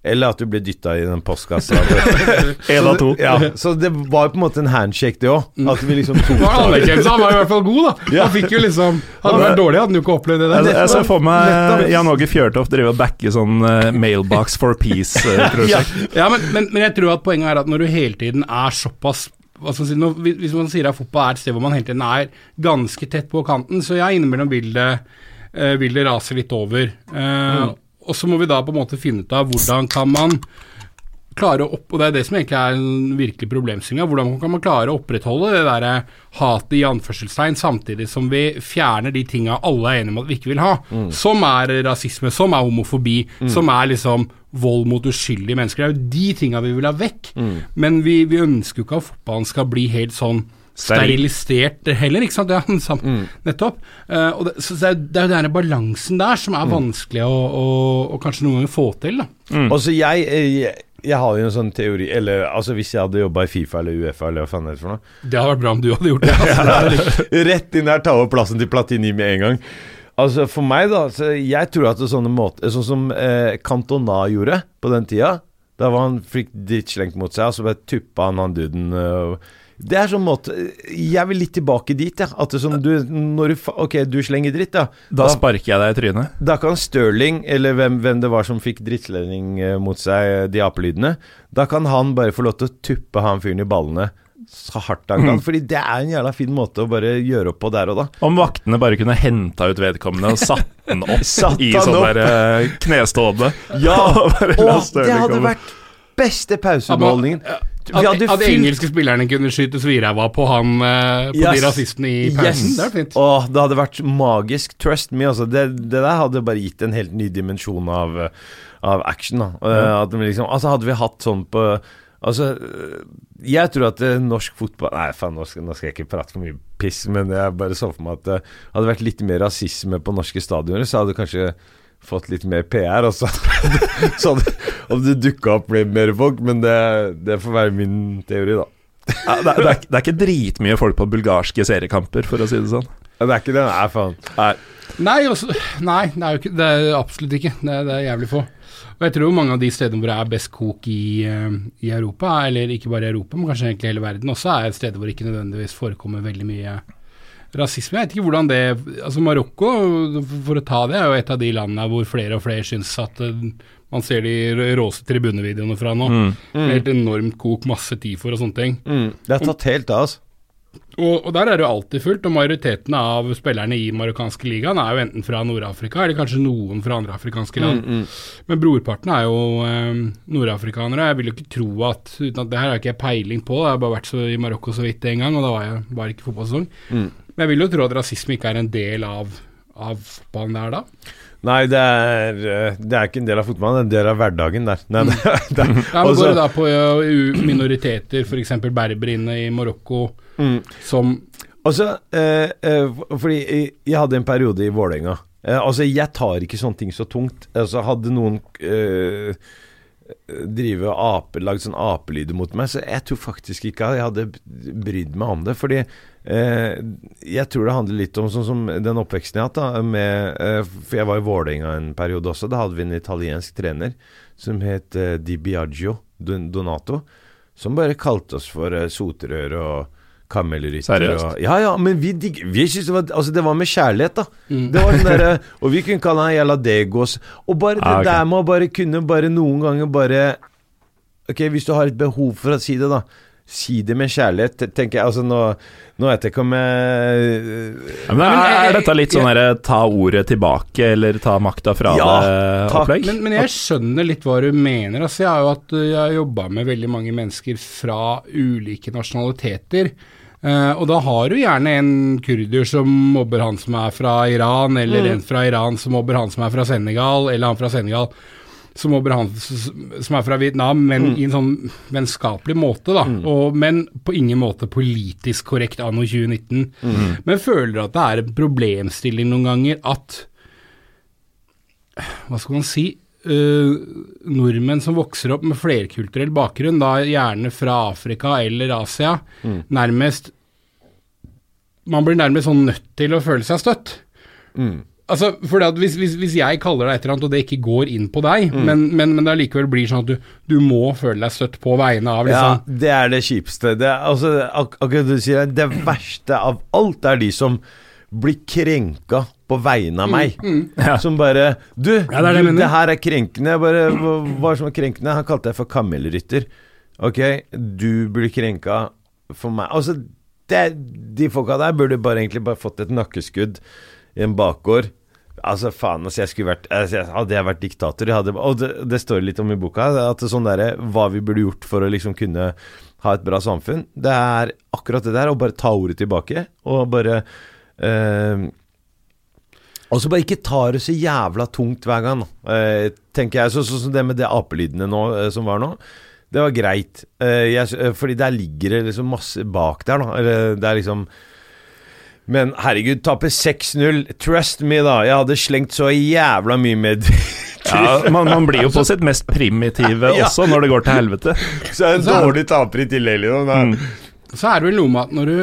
Eller at du ble dytta i den postkassa. En av to. Ja, så det var på en måte en handshake, det òg. At vi liksom tok Det var anerkjennelse, han var i hvert fall god, da. Ja. Han fikk jo liksom Hadde det vært dårlig, hadde han jo ikke opplevd det Jeg, der. jeg ser for meg Jan Åge Fjørtoft drive og backe sånn uh, Mailbox for peace-prosjekt. Ja, men, men, men jeg tror at poenget er at når du hele tiden er såpass hva skal si, når, hvis- man sier at fotball er et sted hvor man hele tiden er ganske tett på kanten, så ja, innimellom vil det, eh, vil det rase litt over. Eh, Og så må vi da på en måte finne ut av hvordan kan man klare å opp, og det er det som egentlig er en virkelig problemstillinga. Hvordan kan man klare å opprettholde det der hatet i anførselstegn, samtidig som vi fjerner de tinga alle er enige om at vi ikke vil ha. Som er rasisme, som er homofobi, som er liksom vold mot uskyldige mennesker. Det er jo de tinga vi vil ha vekk. Men vi, vi ønsker jo ikke at fotballen skal bli helt sånn. Sterilisert heller, ikke sant? Ja, mm. nettopp. Uh, og det, så det er det er jo denne balansen der som er vanskelig å, å, å kanskje noen ganger få til, da. Mm. så jeg, eh, jeg jeg har jo en sånn teori Eller altså hvis jeg hadde jobba i Fifa eller Uefa eller hva faen det er for noe Det hadde vært bra om du hadde gjort det. Altså. Rett inn der, ta over plassen til Platini med en gang. Altså For meg, da så Jeg tror at det er sånne måter Sånn som eh, Cantona gjorde på den tida. Da var han fikk dritt slengt mot seg, og så bare tuppa han han duden. eh, det er sånn måte Jeg vil litt tilbake dit, ja. At det er sånn du Når du Ok, du slenger dritt, ja. Da sparker jeg deg i trynet. Da kan Stirling, eller hvem, hvem det var som fikk drittslending eh, mot seg, eh, de apelydene, da kan han bare få lov til å tuppe han fyren i ballene så hardt han kan. Fordi det er en jævla fin måte å bare gjøre opp på der og da. Om vaktene bare kunne henta ut vedkommende og satt den opp Satt i sånn der eh, knestående. Ja! og, Og det hadde komme. vært beste pauseunderholdningen. Vi At, at de engelske spillerne kunne skyte sviræva på han eh, På Yes. de rasistene i pausen. Det er fint. Åh, det hadde vært magisk. Trust me, altså. Det, det der hadde bare gitt en helt ny dimensjon av, av action. Da. Mm. at liksom, altså hadde vi hatt sånn på Altså, jeg tror at eh, norsk fotball Nei, faen, nå skal, nå skal jeg ikke prate for mye piss, men jeg bare så for meg at det hadde vært litt mer rasisme på norske stadioner, så hadde kanskje fått litt mer PR, og så, så hadde, hadde det dukka opp mer folk, men det, det får være min teori, da. Ja, det, er, det, er, det er ikke dritmye folk på bulgarske seriekamper, for å si det sånn. Ja, Det er ikke det, nei, faen. Nei. Nei, også, nei det, er jo ikke, det er absolutt ikke. Det det er jævlig få. Og jeg tror mange av de stedene hvor det er best kok i, eh, i Europa, eller ikke bare i Europa, men kanskje egentlig hele verden også, er steder hvor det ikke nødvendigvis forekommer veldig mye rasisme. Jeg vet ikke hvordan det Altså Marokko, for å ta det, er jo et av de landene hvor flere og flere syns at eh, man ser de råeste tribunevideoene fra nå. Med helt enormt kok, masse TIFOR og sånne ting. Det er tatt helt av, altså. Og, og der er det jo alltid fullt, og majoriteten av spillerne i marokkanske ligaen er jo enten fra Nord-Afrika, eller kanskje noen fra andre afrikanske land. Men brorparten er jo eh, nordafrikanere. Jeg vil jo ikke tro at uten at Det her har ikke jeg peiling på, jeg har bare vært så i Marokko så vidt en gang, og da var, jeg, bare ikke fotballsesong. Men jeg vil jo tro at rasisme ikke er en del av, av fotballen der da. Nei, det er, eh, det er ikke en del av fotballen, det er en del av hverdagen der. Nei, det, er- det, er- Ja, men altså- Går det da på minoriteter, f.eks. inne i Marokko, som Altså, eh, eh, fordi jeg, hadde en periode i Vålerenga. Eh, altså, jeg tar ikke sånne ting så tungt. Altså, hadde noen eh, drive ape, lagd sånn apelyder mot meg, så jeg tror faktisk ikke jeg hadde brydd meg om det. Fordi jeg tror det handler litt om sånn som den oppveksten jeg har hatt, da, med eh, For jeg var i Vålerenga en periode også. Da hadde vi en italiensk trener som het eh, Di Biagio Donato. som bare kalte oss for soterør og kamelrytter. Seriøst? Og, ja, ja, men vi, vi synes det var Altså, det var med kjærlighet, da. Det var den der, Og vi kunne kalle han Jalla Degos. Og bare det Ah, okay. der med å bare kunne bare noen ganger bare Ok, hvis du har et behov for å si det, da. Si det med kjærlighet, tenker jeg. Altså, nå, nå vet jeg ikke om jeg Ja, men er, er dette litt sånn derre ta ordet tilbake, eller ta makta fra Ja, det-opplegg? Men, men jeg skjønner litt hva du mener. Altså, jeg har jo at jeg har jobba med veldig mange mennesker fra ulike nasjonaliteter. Uh, og da har du gjerne en kurder som mobber han som er fra Iran, eller en fra Iran som mobber han som er fra Senegal, eller han fra Senegal som som er fra Vietnam, men i en sånn vennskapelig måte, da. Og, men på ingen måte politisk korrekt anno 2019. Men føler at det er en problemstilling noen ganger at hva skal man si Uh, nordmenn som vokser opp med flerkulturell bakgrunn, da gjerne fra Afrika eller Asia, nærmest Man blir nærmest sånn nødt til å føle seg støtt. Altså, for at hvis, hvis, hvis jeg kaller deg et eller annet, og det ikke går inn på deg, men, men, men det allikevel blir sånn at du, du må føle deg støtt på vegne av Ja, liksom det er det kjipeste. Det er, altså, ak akkurat det du sier, det verste av alt er de som blir krenka på vegne av meg. Som bare Du, det er det du det her er krenkende. Bare, hva, hva som er krenkende? Han kalte deg for kamelrytter. Ok, du blir krenka for meg. Altså, det, de folka der burde bare egentlig bare fått et nakkeskudd i en bakgård. Altså, faen, altså, jeg skulle vært altså, Hadde jeg vært diktator jeg hadde, Og det, det står litt om i boka, at sånn derre Hva vi burde gjort for å liksom kunne ha et bra samfunn. Det er akkurat det der, å bare ta ordet tilbake, og bare eh, Og så bare ikke ta det så jævla tungt hver gang, eh, tenker jeg. Sånn så, som det med det apelydene nå, eh, som var nå. Det var greit, eh, jeg, eh, fordi der ligger det liksom masse bak der, da. Eller det er liksom Men herregud, tape 6-0. Trust me, da. Jeg hadde slengt så jævla mye med Ja, man, man blir jo på sitt mest primitive Ja. også når det går til helvete. Så er det en dårlig taper i tillegg, liksom. Mm. Så er det vel noe med at når du,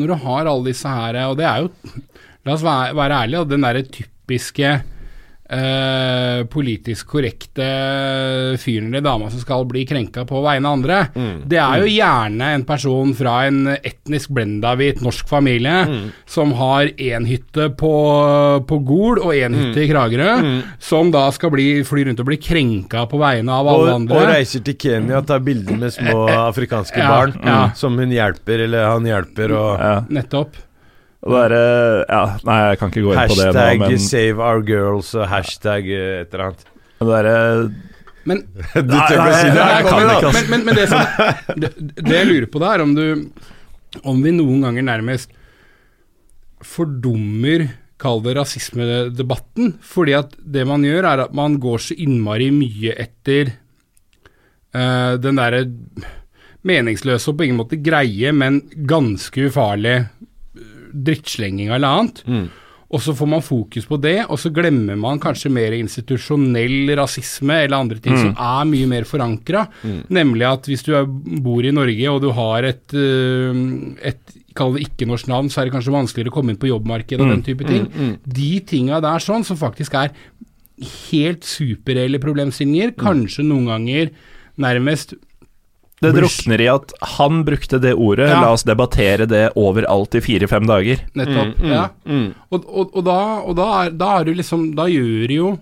når du har alle disse her, og det er jo La oss være, være ærlige, og den derre typiske eh, politisk korrekte fyren eller dama som skal bli krenka på vegne av andre, det er jo gjerne en person fra en etnisk blenda hvit norsk familie som har én hytte på, på Gol og én hytte i Kragerø, som da skal bli, fly rundt og bli krenka på vegne av alle Og, andre. og reiser til Kenya og tar bilder med små afrikanske Ja, barn ja. som hun hjelper, eller han hjelper, og Ja. Nettopp. Er, eh, ja, nei, jeg kan ikke gå inn på det nå, hashtag 'save our girls' og hashtag eh, et eller annet. det er, eh, Men Du tør ikke å si det? nei, jeg kan ikke, men, men, men det, som, det, det jeg lurer på da, er om du Om vi noen ganger nærmest fordummer Kall det rasismedebatten. Fordi at det man gjør, er at man går så innmari mye etter uh, den derre meningsløse og på ingen måte greie, men ganske ufarlige drittslenginga eller annet. Og så får man fokus på det, og så glemmer man kanskje mer institusjonell rasisme eller andre ting som er mye mer forankra. Nemlig at hvis du er, bor i Norge og du har et, øh, et Kall det ikke-norsk navn, så er det kanskje vanskeligere å komme inn på jobbmarkedet og den type ting. De tinga der sånn, som faktisk er helt superreelle problemstillinger, kanskje noen ganger nærmest det drukner i at han brukte det ordet, Ja. la oss debattere det overalt i fire-fem dager. Nettopp. ja. Og, og, og, da, og da, er, da er du liksom Da gjør jo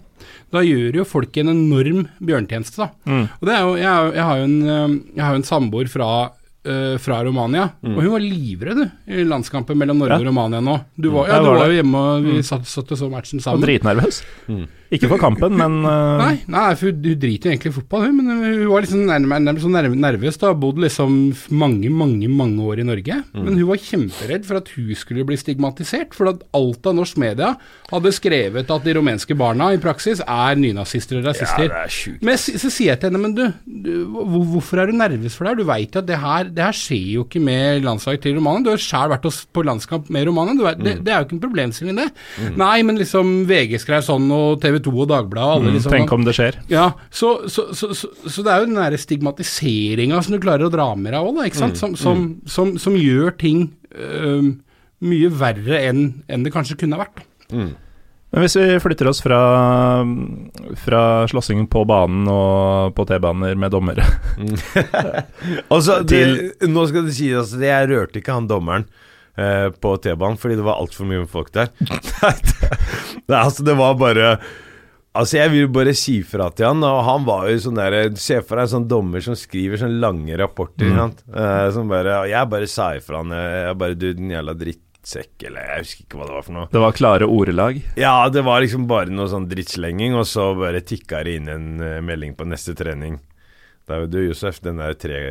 da gjør jo folk en enorm bjørntjeneste, da. Og det er jo, jeg, jeg har jo en, øh, jeg har en samboer fra, Uh, fra Romania, og hun var livredd i landskampen mellom Norge Ja. og Romania nå. Du var, ja, du var var jo hjemme, og vi satt, satt og så matchen sammen. var dritnervøs. Ikke for kampen, men uh... Nei, nei, for hun, driter jo egentlig i fotball, hun, men hun var liksom nærmere, nærmere, sånn nerv- nervøs. da, Bodd liksom mange, mange mange år i Norge. Men hun var kjemperedd for at hun skulle bli stigmatisert. For at alt av norsk media hadde skrevet at de rumenske barna i praksis er nynazister og rasister. Ja, det er sjukt. Men så, så sier jeg til henne, men du, du hvor, hvorfor er du nervøs for det her? Du veit at det her, det her skjer jo ikke med landslaget til Romania. Du har sjæl vært på landskamp med Romania. Det, mm. det, er jo ikke en problemstilling, det. Nei, men liksom VG skrev sånn, og TV 2 og Dagbladet og alle liksom tenk om det skjer. ja, så, så, så, så, så det er jo den der stigmatiseringa som du klarer å dra med deg òg, ikke sant? Som, som, som, som gjør ting øh, mye verre enn en det kanskje kunne ha vært. Men hvis vi flytter oss fra, fra slåssingen på banen og på T-baner med dommere Altså, det, Til- nå skal det sies altså, Jeg rørte ikke han dommeren eh, på T-banen fordi det var altfor mye folk der. Nei, det, altså, det var bare Altså, jeg vil bare si fra til han, og han var jo sånn der Se for deg en sånn dommer som skriver sånne lange rapporter, mm. sant. Eh, som bare Jeg bare sa ifra han, jeg, jeg bare Du, den jævla drittsekk, eller jeg husker ikke hva det var for noe. Det var klare ordelag. Ja, det var liksom bare noe sånn drittslenging, og så bare tikka det inn en eh, melding på neste trening. Da du, Josef, den der tre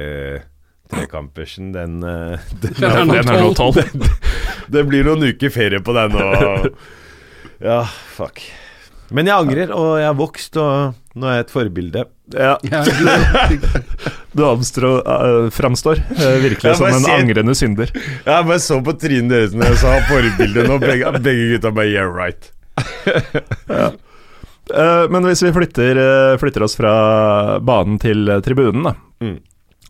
trekampersen, den, eh, den, Den er nå Den er nå tolv. Det blir noen uker ferie på den, og Ja, fuck. Men jeg angrer, og jeg har vokst, og nå er jeg et forbilde. Ja, Ja, du- du uh, framstår uh, virkelig som en ser- angrende synder. Jeg bare så på trynet deres når jeg sa forbilde, og begge, begge gutta bare Yeah, right. Eh, men hvis vi flytter, eh, flytter oss fra banen til eh, tribunen, da. Mm.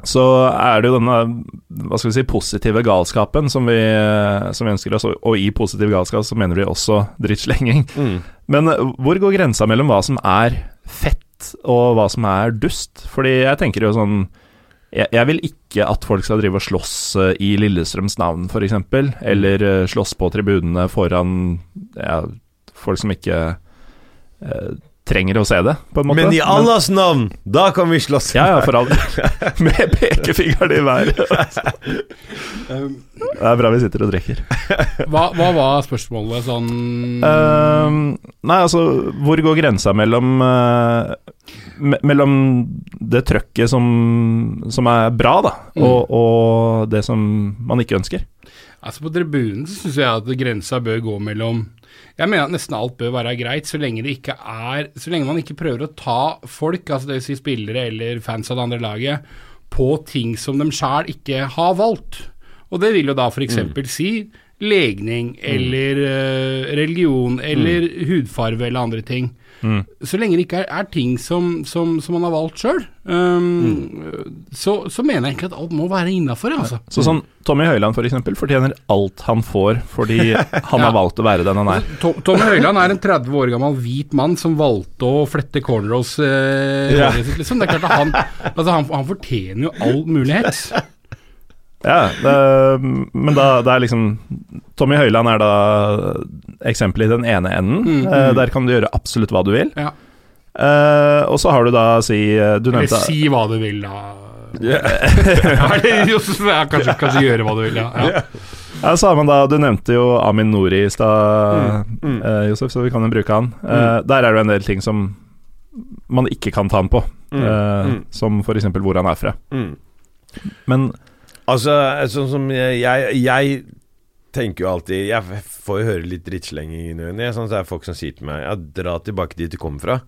Så er det jo denne hva skal vi si, positive galskapen som vi, som vi ønsker oss, og- i positiv galskap så mener vi også drittslenging. Mm. Men eh, hvor går grensa mellom hva som er fett og hva som er dust? Fordi jeg tenker jo sånn jeg, jeg vil ikke at folk skal drive og slåss eh, i Lillestrøms navn, f.eks. Eller eh, slåss på tribunene foran ja, folk som ikke eh, trenger å se det, på en måte. Men i Allahs navn, da kan vi slåss! Ja, ja, for all Med pekefingeren i været. Det er bra vi sitter og drikker. hva, hva var spørsmålet sånn Ehm, nei, altså, hvor går grensa mellom uh, me Mellom det trøkket som, som er bra, da, og, og det som man ikke ønsker? Altså På tribunen så syns jeg at grensa bør gå mellom Jeg mener at nesten alt bør være greit, så lenge det ikke er Så lenge man ikke prøver å ta folk, altså dvs. Si spillere eller fans av det andre laget, på ting som de sjæl ikke har valgt. Og det vil jo da f.eks. eksempel si legning eller mm. religion eller hudfarve eller andre ting. Så lenge det ikke er, er ting som, som, som man har valgt sjøl, så, så mener jeg egentlig at alt må være innafor, altså. Så sånn Tommy Høiland for eksempel fortjener alt han får fordi han har valgt å være den han er. To- Tommy Høiland er en 30 år gammel hvit mann som valgte å flette cornrows eh, Ja. liksom. Det er klart at han, altså han, han fortjener jo all mulighet. Ja, det, men da det er liksom Tommy Høiland er da eksempelet i den ene enden. Eh, der kan du gjøre absolutt hva du vil. Ja. Eh, og så har du da si eh, Du Eller nevnte si hva du vil, da. ja, kanskje, kanskje gjøre hva du vil, ja. ja. Ja, så har man da, Du nevnte jo Amin Nori i stad, eh, Josef, så vi kan jo bruke han. Eh, Der er det jo en del ting som man ikke kan ta han på, eh, som f.eks. hvor han er fra. Mm. Men Altså, sånn som jeg, jeg, jeg tenker jo alltid Jeg får jo høre litt drittslenging i ny og ne. Sånn, så er det folk som sier til meg Ja, dra tilbake dit du kommer fra.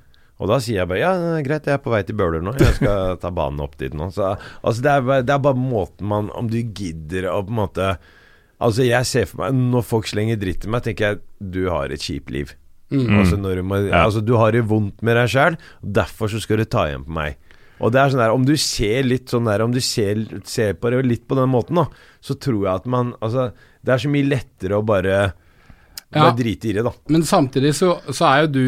Og da sier jeg bare ja, greit, jeg er på vei til Bøler nå. Jeg skal ta banen opp dit nå. Så, altså, det er, bare, det er bare måten man Om du gidder å på en måte Altså, jeg ser for meg Når folk slenger dritt til meg, tenker jeg du har et kjipt liv. Altså, når du, må, altså, du har det vondt med deg sjæl, derfor så skal du ta igjen på meg. Og det er sånn der, Om du ser litt sånn der Om du ser, ser på det litt på den måten, da, så tror jeg at man Altså, det er så mye lettere å bare Bare Ja. drite i det, da. Men samtidig så, så er jo du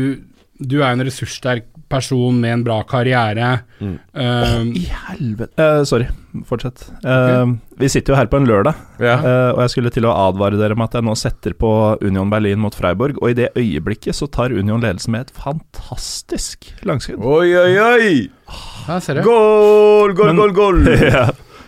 Du er en ressurssterk person med en bra karriere. Um, i helvete uh, Sorry, fortsett. Eh, Vi sitter jo her på en lørdag, Ja. eh, og jeg skulle til å advare dere med at jeg nå setter på Union Berlin mot Freiburg, og i det øyeblikket så tar Union ledelsen med et fantastisk langskudd. Oi, oi, oi! Ja, ser du. Goal, goal, Men- goal, goal! ja.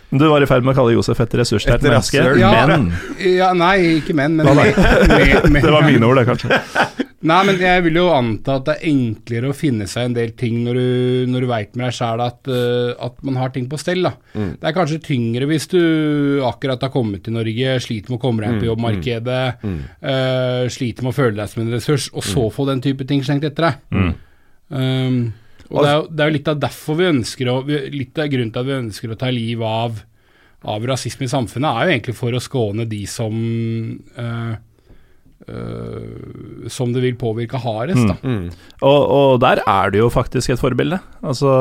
Du var i ferd med å kalle Josef et ressurssterkt menneske. Ja. men Ja, nei, ikke men, men da? med- med- Det var mine ord, det, kanskje. Nei, men jeg vil jo anta at det er enklere å finne seg en del ting når du, når du veit med deg sjæl at, eh, at man har ting på stell. da. Det er kanskje tyngre hvis du akkurat har kommet til Norge, sliter med å komme deg inn på jobbmarkedet, eh, sliter med å føle deg som en ressurs, og så få den type ting slengt etter deg. Um, og det er, jo, det er jo litt av derfor vi ønsker å, litt av grunnen til at vi ønsker å ta liv av, av rasisme i samfunnet, er jo egentlig for å skåne de som øh, eh, som det vil påvirke hardest. da. Og, og der er det jo faktisk et forbilde. Altså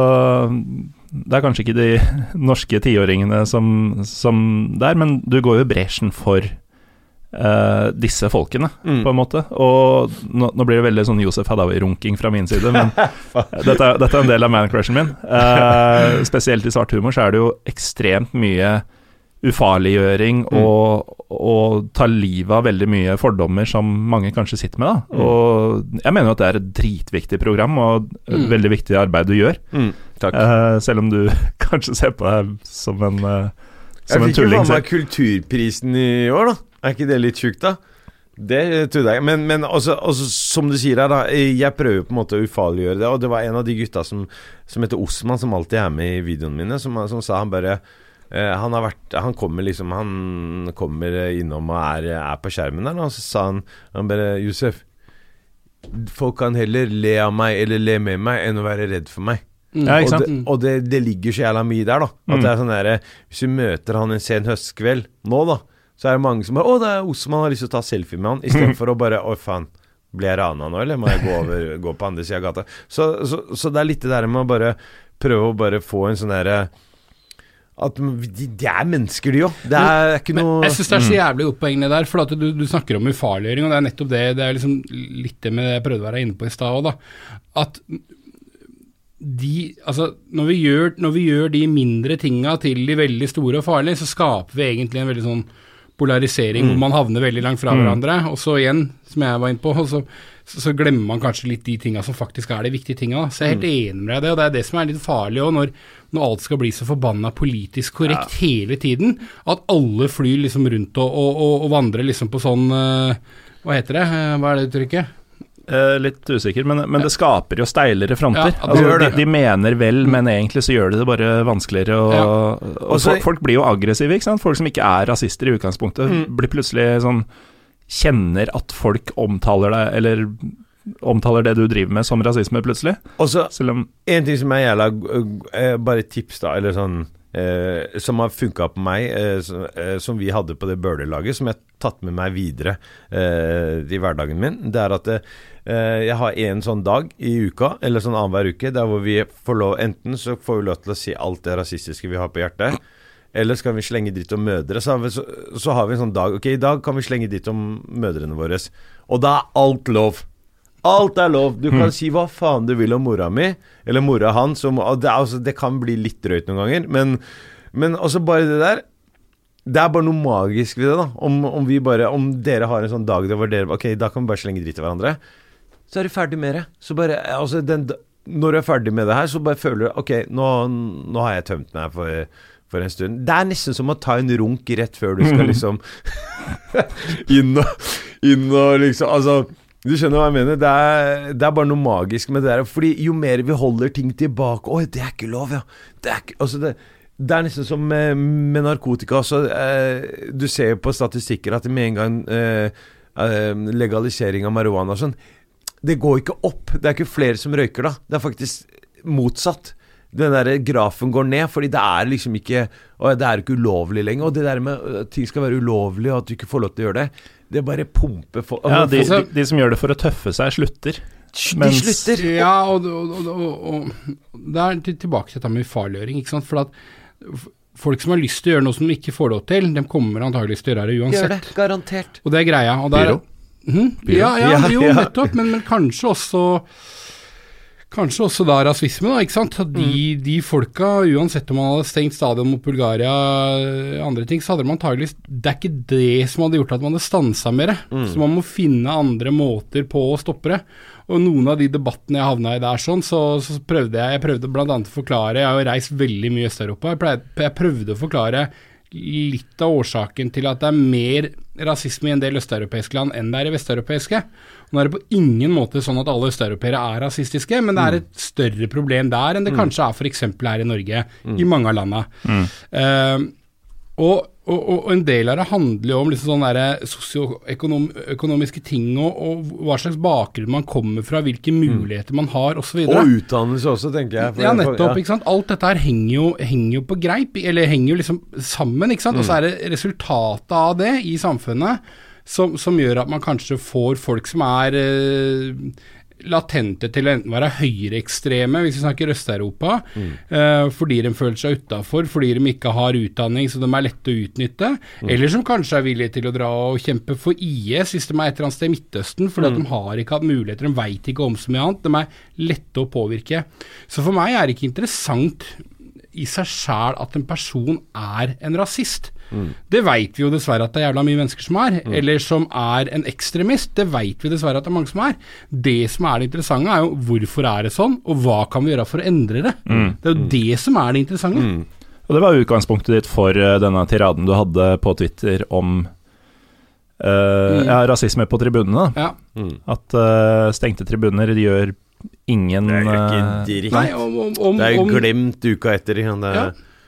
Det er kanskje ikke de norske tiåringene som, som der, men du går jo bresjen for eh, disse folkene, Mm. på en måte. Og nå, nå blir det veldig sånn Josef Hadaoui-runking fra min side, men dette, er- dette er en del av man-crushen min. Uh, spesielt i svart humor så er det jo ekstremt mye ufarliggjøring Mm. og, og ta livet av veldig mye fordommer som mange kanskje sitter med. Da. Mm. Og jeg mener jo at det er et dritviktig program og Mm. veldig viktig arbeid du gjør. Mm. Eh, selv om du kanskje ser på deg som en, uh, som en jeg fikk jo tulling faen meg kulturprisen i år, da. Er ikke det litt sjukt, da? Det trodde jeg. Men, men også, også, som du sier her, da. Jeg prøver på en måte å ufarliggjøre det. Og det var en av de gutta som, som heter Osman, som alltid er med i videoene mine, som, som sa han bare eh, han har vært Han kommer liksom Han kommer innom og er, er på skjermen der, og så sa han Han bare Josef, folk kan heller le av meg eller le med meg enn å være redd for meg. Ja, ikke og det, og det, det ligger så jævla mye der, da. At Mm. det er sånn derre Hvis du møter han en sen høstkveld nå, da, så er det mange som bare 'Å, det er Osman, har lyst til å ta selfie med han', istedenfor å bare 'Å, faen'. Blir jeg rana nå, eller må jeg gå, over, gå på andre sida av gata? Så, så, så det er litt det der med å bare prøve å bare få en sånn derre At de, de er mennesker, de òg. Det er ikke noe jeg syns det er så jævlig godt poeng det der, for du, du snakker om ufarliggjøring, og det er nettopp det Det er liksom litt det med det jeg prøvde å være inne på i stad òg, da. At de Altså, når vi, gjør, når vi gjør de mindre tinga til de veldig store og farlige, så skaper vi egentlig en veldig sånn polarisering hvor man havner veldig langt fra hverandre. Og så igjen, som jeg var inne på, så, så, så glemmer man kanskje litt de tinga som faktisk er de viktige tinga. Så jeg er helt enig med deg i det, og det er det som er litt farlig òg, når, når alt skal bli så forbanna politisk korrekt hele tiden. At alle flyr liksom rundt og, og, og, og vandrer liksom på sånn eh, Hva heter det? Eh, Hva er det uttrykket? Eh, litt usikker, men, men det skaper jo steilere fronter. Ja, altså, de, de mener vel, men egentlig så gjør de det bare vanskeligere. Og, Ja. og Og så- folk, blir jo aggressive, ikke sant. Folk som ikke er rasister i utgangspunktet, blir plutselig sånn Kjenner at folk omtaler deg, eller omtaler det du driver med som rasisme, plutselig. Og så Selv om En ting som er jævla eh, Bare tips, da, eller sånn eh, Som har funka på meg, eh, som, eh, som vi hadde på det Bøhler-laget, som jeg har tatt med meg videre eh, i hverdagen min, det er at eh, jeg har en sånn dag i uka, eller sånn annenhver uke, der hvor vi får lov Enten så får vi lov til å si alt det rasistiske vi har på hjertet. Eller så kan vi slenge dritt om mødre? Så har, vi, så, så har vi en sånn dag Ok, i dag kan vi slenge dritt om mødrene våre. Og da er alt lov. Alt er lov. Du kan si hva faen du vil om mora mi, eller mora hans. Det, altså, det kan bli litt drøyt noen ganger, men, men også bare det der Det er bare noe magisk ved det, da. Om, om vi bare Om dere har en sånn dag der hvor dere Ok, da kan vi bare slenge dritt i hverandre. Så er du ferdig med det. Så bare Altså, den Når du er ferdig med det her, så bare føler du Ok, nå, nå har jeg tømt meg for for en stund. Det er nesten som å ta en runk rett før du skal liksom inn og, inn og liksom Altså, du skjønner hva jeg mener? Det er, det er bare noe magisk med det der. Fordi jo mer vi holder ting tilbake Oi, det er ikke lov, ja. Det er ikke Altså, det det er nesten som med, med narkotika Altså, Eh, du ser jo på statistikker at med en gang eh, eh, legalisering av marihuana og sånn Det går ikke opp. Det er ikke flere som røyker da. Det er faktisk motsatt. Den der grafen går ned, fordi det er liksom ikke Det er ikke ulovlig lenger. Og det der med at ting skal være ulovlig, og at du ikke får lov til å gjøre det, det bare pumper for ja, de, altså- de, de som gjør det for å tøffe seg, slutter. De mens- slutter. Ja, og, og, og, og, og det er tilbake til dette med ufarliggjøring, ikke sant. For at folk som har lyst til å gjøre noe som de ikke får lov til, de kommer antageligvis til å gjøre det Gjør det. Garantert. Og det er greia. Og der, Pyro? Mhm. Ja, ja, Ja, jo, nettopp, men, men kanskje også Kanskje også da rasisme, da, ikke sant. At de, Mm. de folka, uansett om man hadde stengt stadion mot Bulgaria, andre ting, så hadde man antageligvis Det er ikke det som hadde gjort at man hadde stansa mer. Mm. Så man må finne andre måter på å stoppe det. Og noen av de debattene jeg havna i der sånn, så, så prøvde jeg Jeg prøvde bl.a. å forklare Jeg har jo reist veldig mye i Øst-Europa. Jeg, jeg prøvde å forklare litt av årsaken til at det er mer rasisme i en del østeuropeiske land enn det er i vesteuropeiske. Nå er det på ingen måte sånn at alle østeuropeere er rasistiske, men det er et større problem der enn det kanskje er f.eks. her i Norge, i mange av landa. Eh, og, og, og en del av det handler jo om liksom sånne sosioøkonomiske ting, og, og hva slags bakgrunn man kommer fra, hvilke muligheter man har, osv. Og utdannelse også, tenker jeg. Ja, nettopp. nettopp. ikke sant? Alt dette her henger jo, henger jo på greip, eller henger jo liksom sammen. ikke sant? Og så er det resultatet av det i samfunnet som, som gjør at man kanskje får folk som er eh, latente til å enten være høyreekstreme, hvis vi snakker Øst-Europa, eh, fordi de føler seg utafor, fordi de ikke har utdanning så de er lette å utnytte, eller som kanskje er villige til å dra og kjempe for IS hvis de er et eller annet sted i Midtøsten, fordi at de har ikke hatt muligheter, de veit ikke om så mye annet, de er lette å påvirke. Så for meg er det ikke interessant i seg sjæl at en person er en rasist. Det veit vi jo dessverre at det er jævla mye mennesker som er. Eller som er en ekstremist. Det veit vi dessverre at det er mange som er. Det som er det interessante, er jo hvorfor er det sånn, og hva kan vi gjøre for å endre det? Det er jo det som er det interessante. Og det var utgangspunktet ditt for eh, denne tiraden du hadde på Twitter om eh, ja, rasisme på tribunene. Ja. At uh, stengte tribuner gjør ingen Det er jo ikke dritt. Nei, om, om, om, Det er jo glemt uka etter. Ja.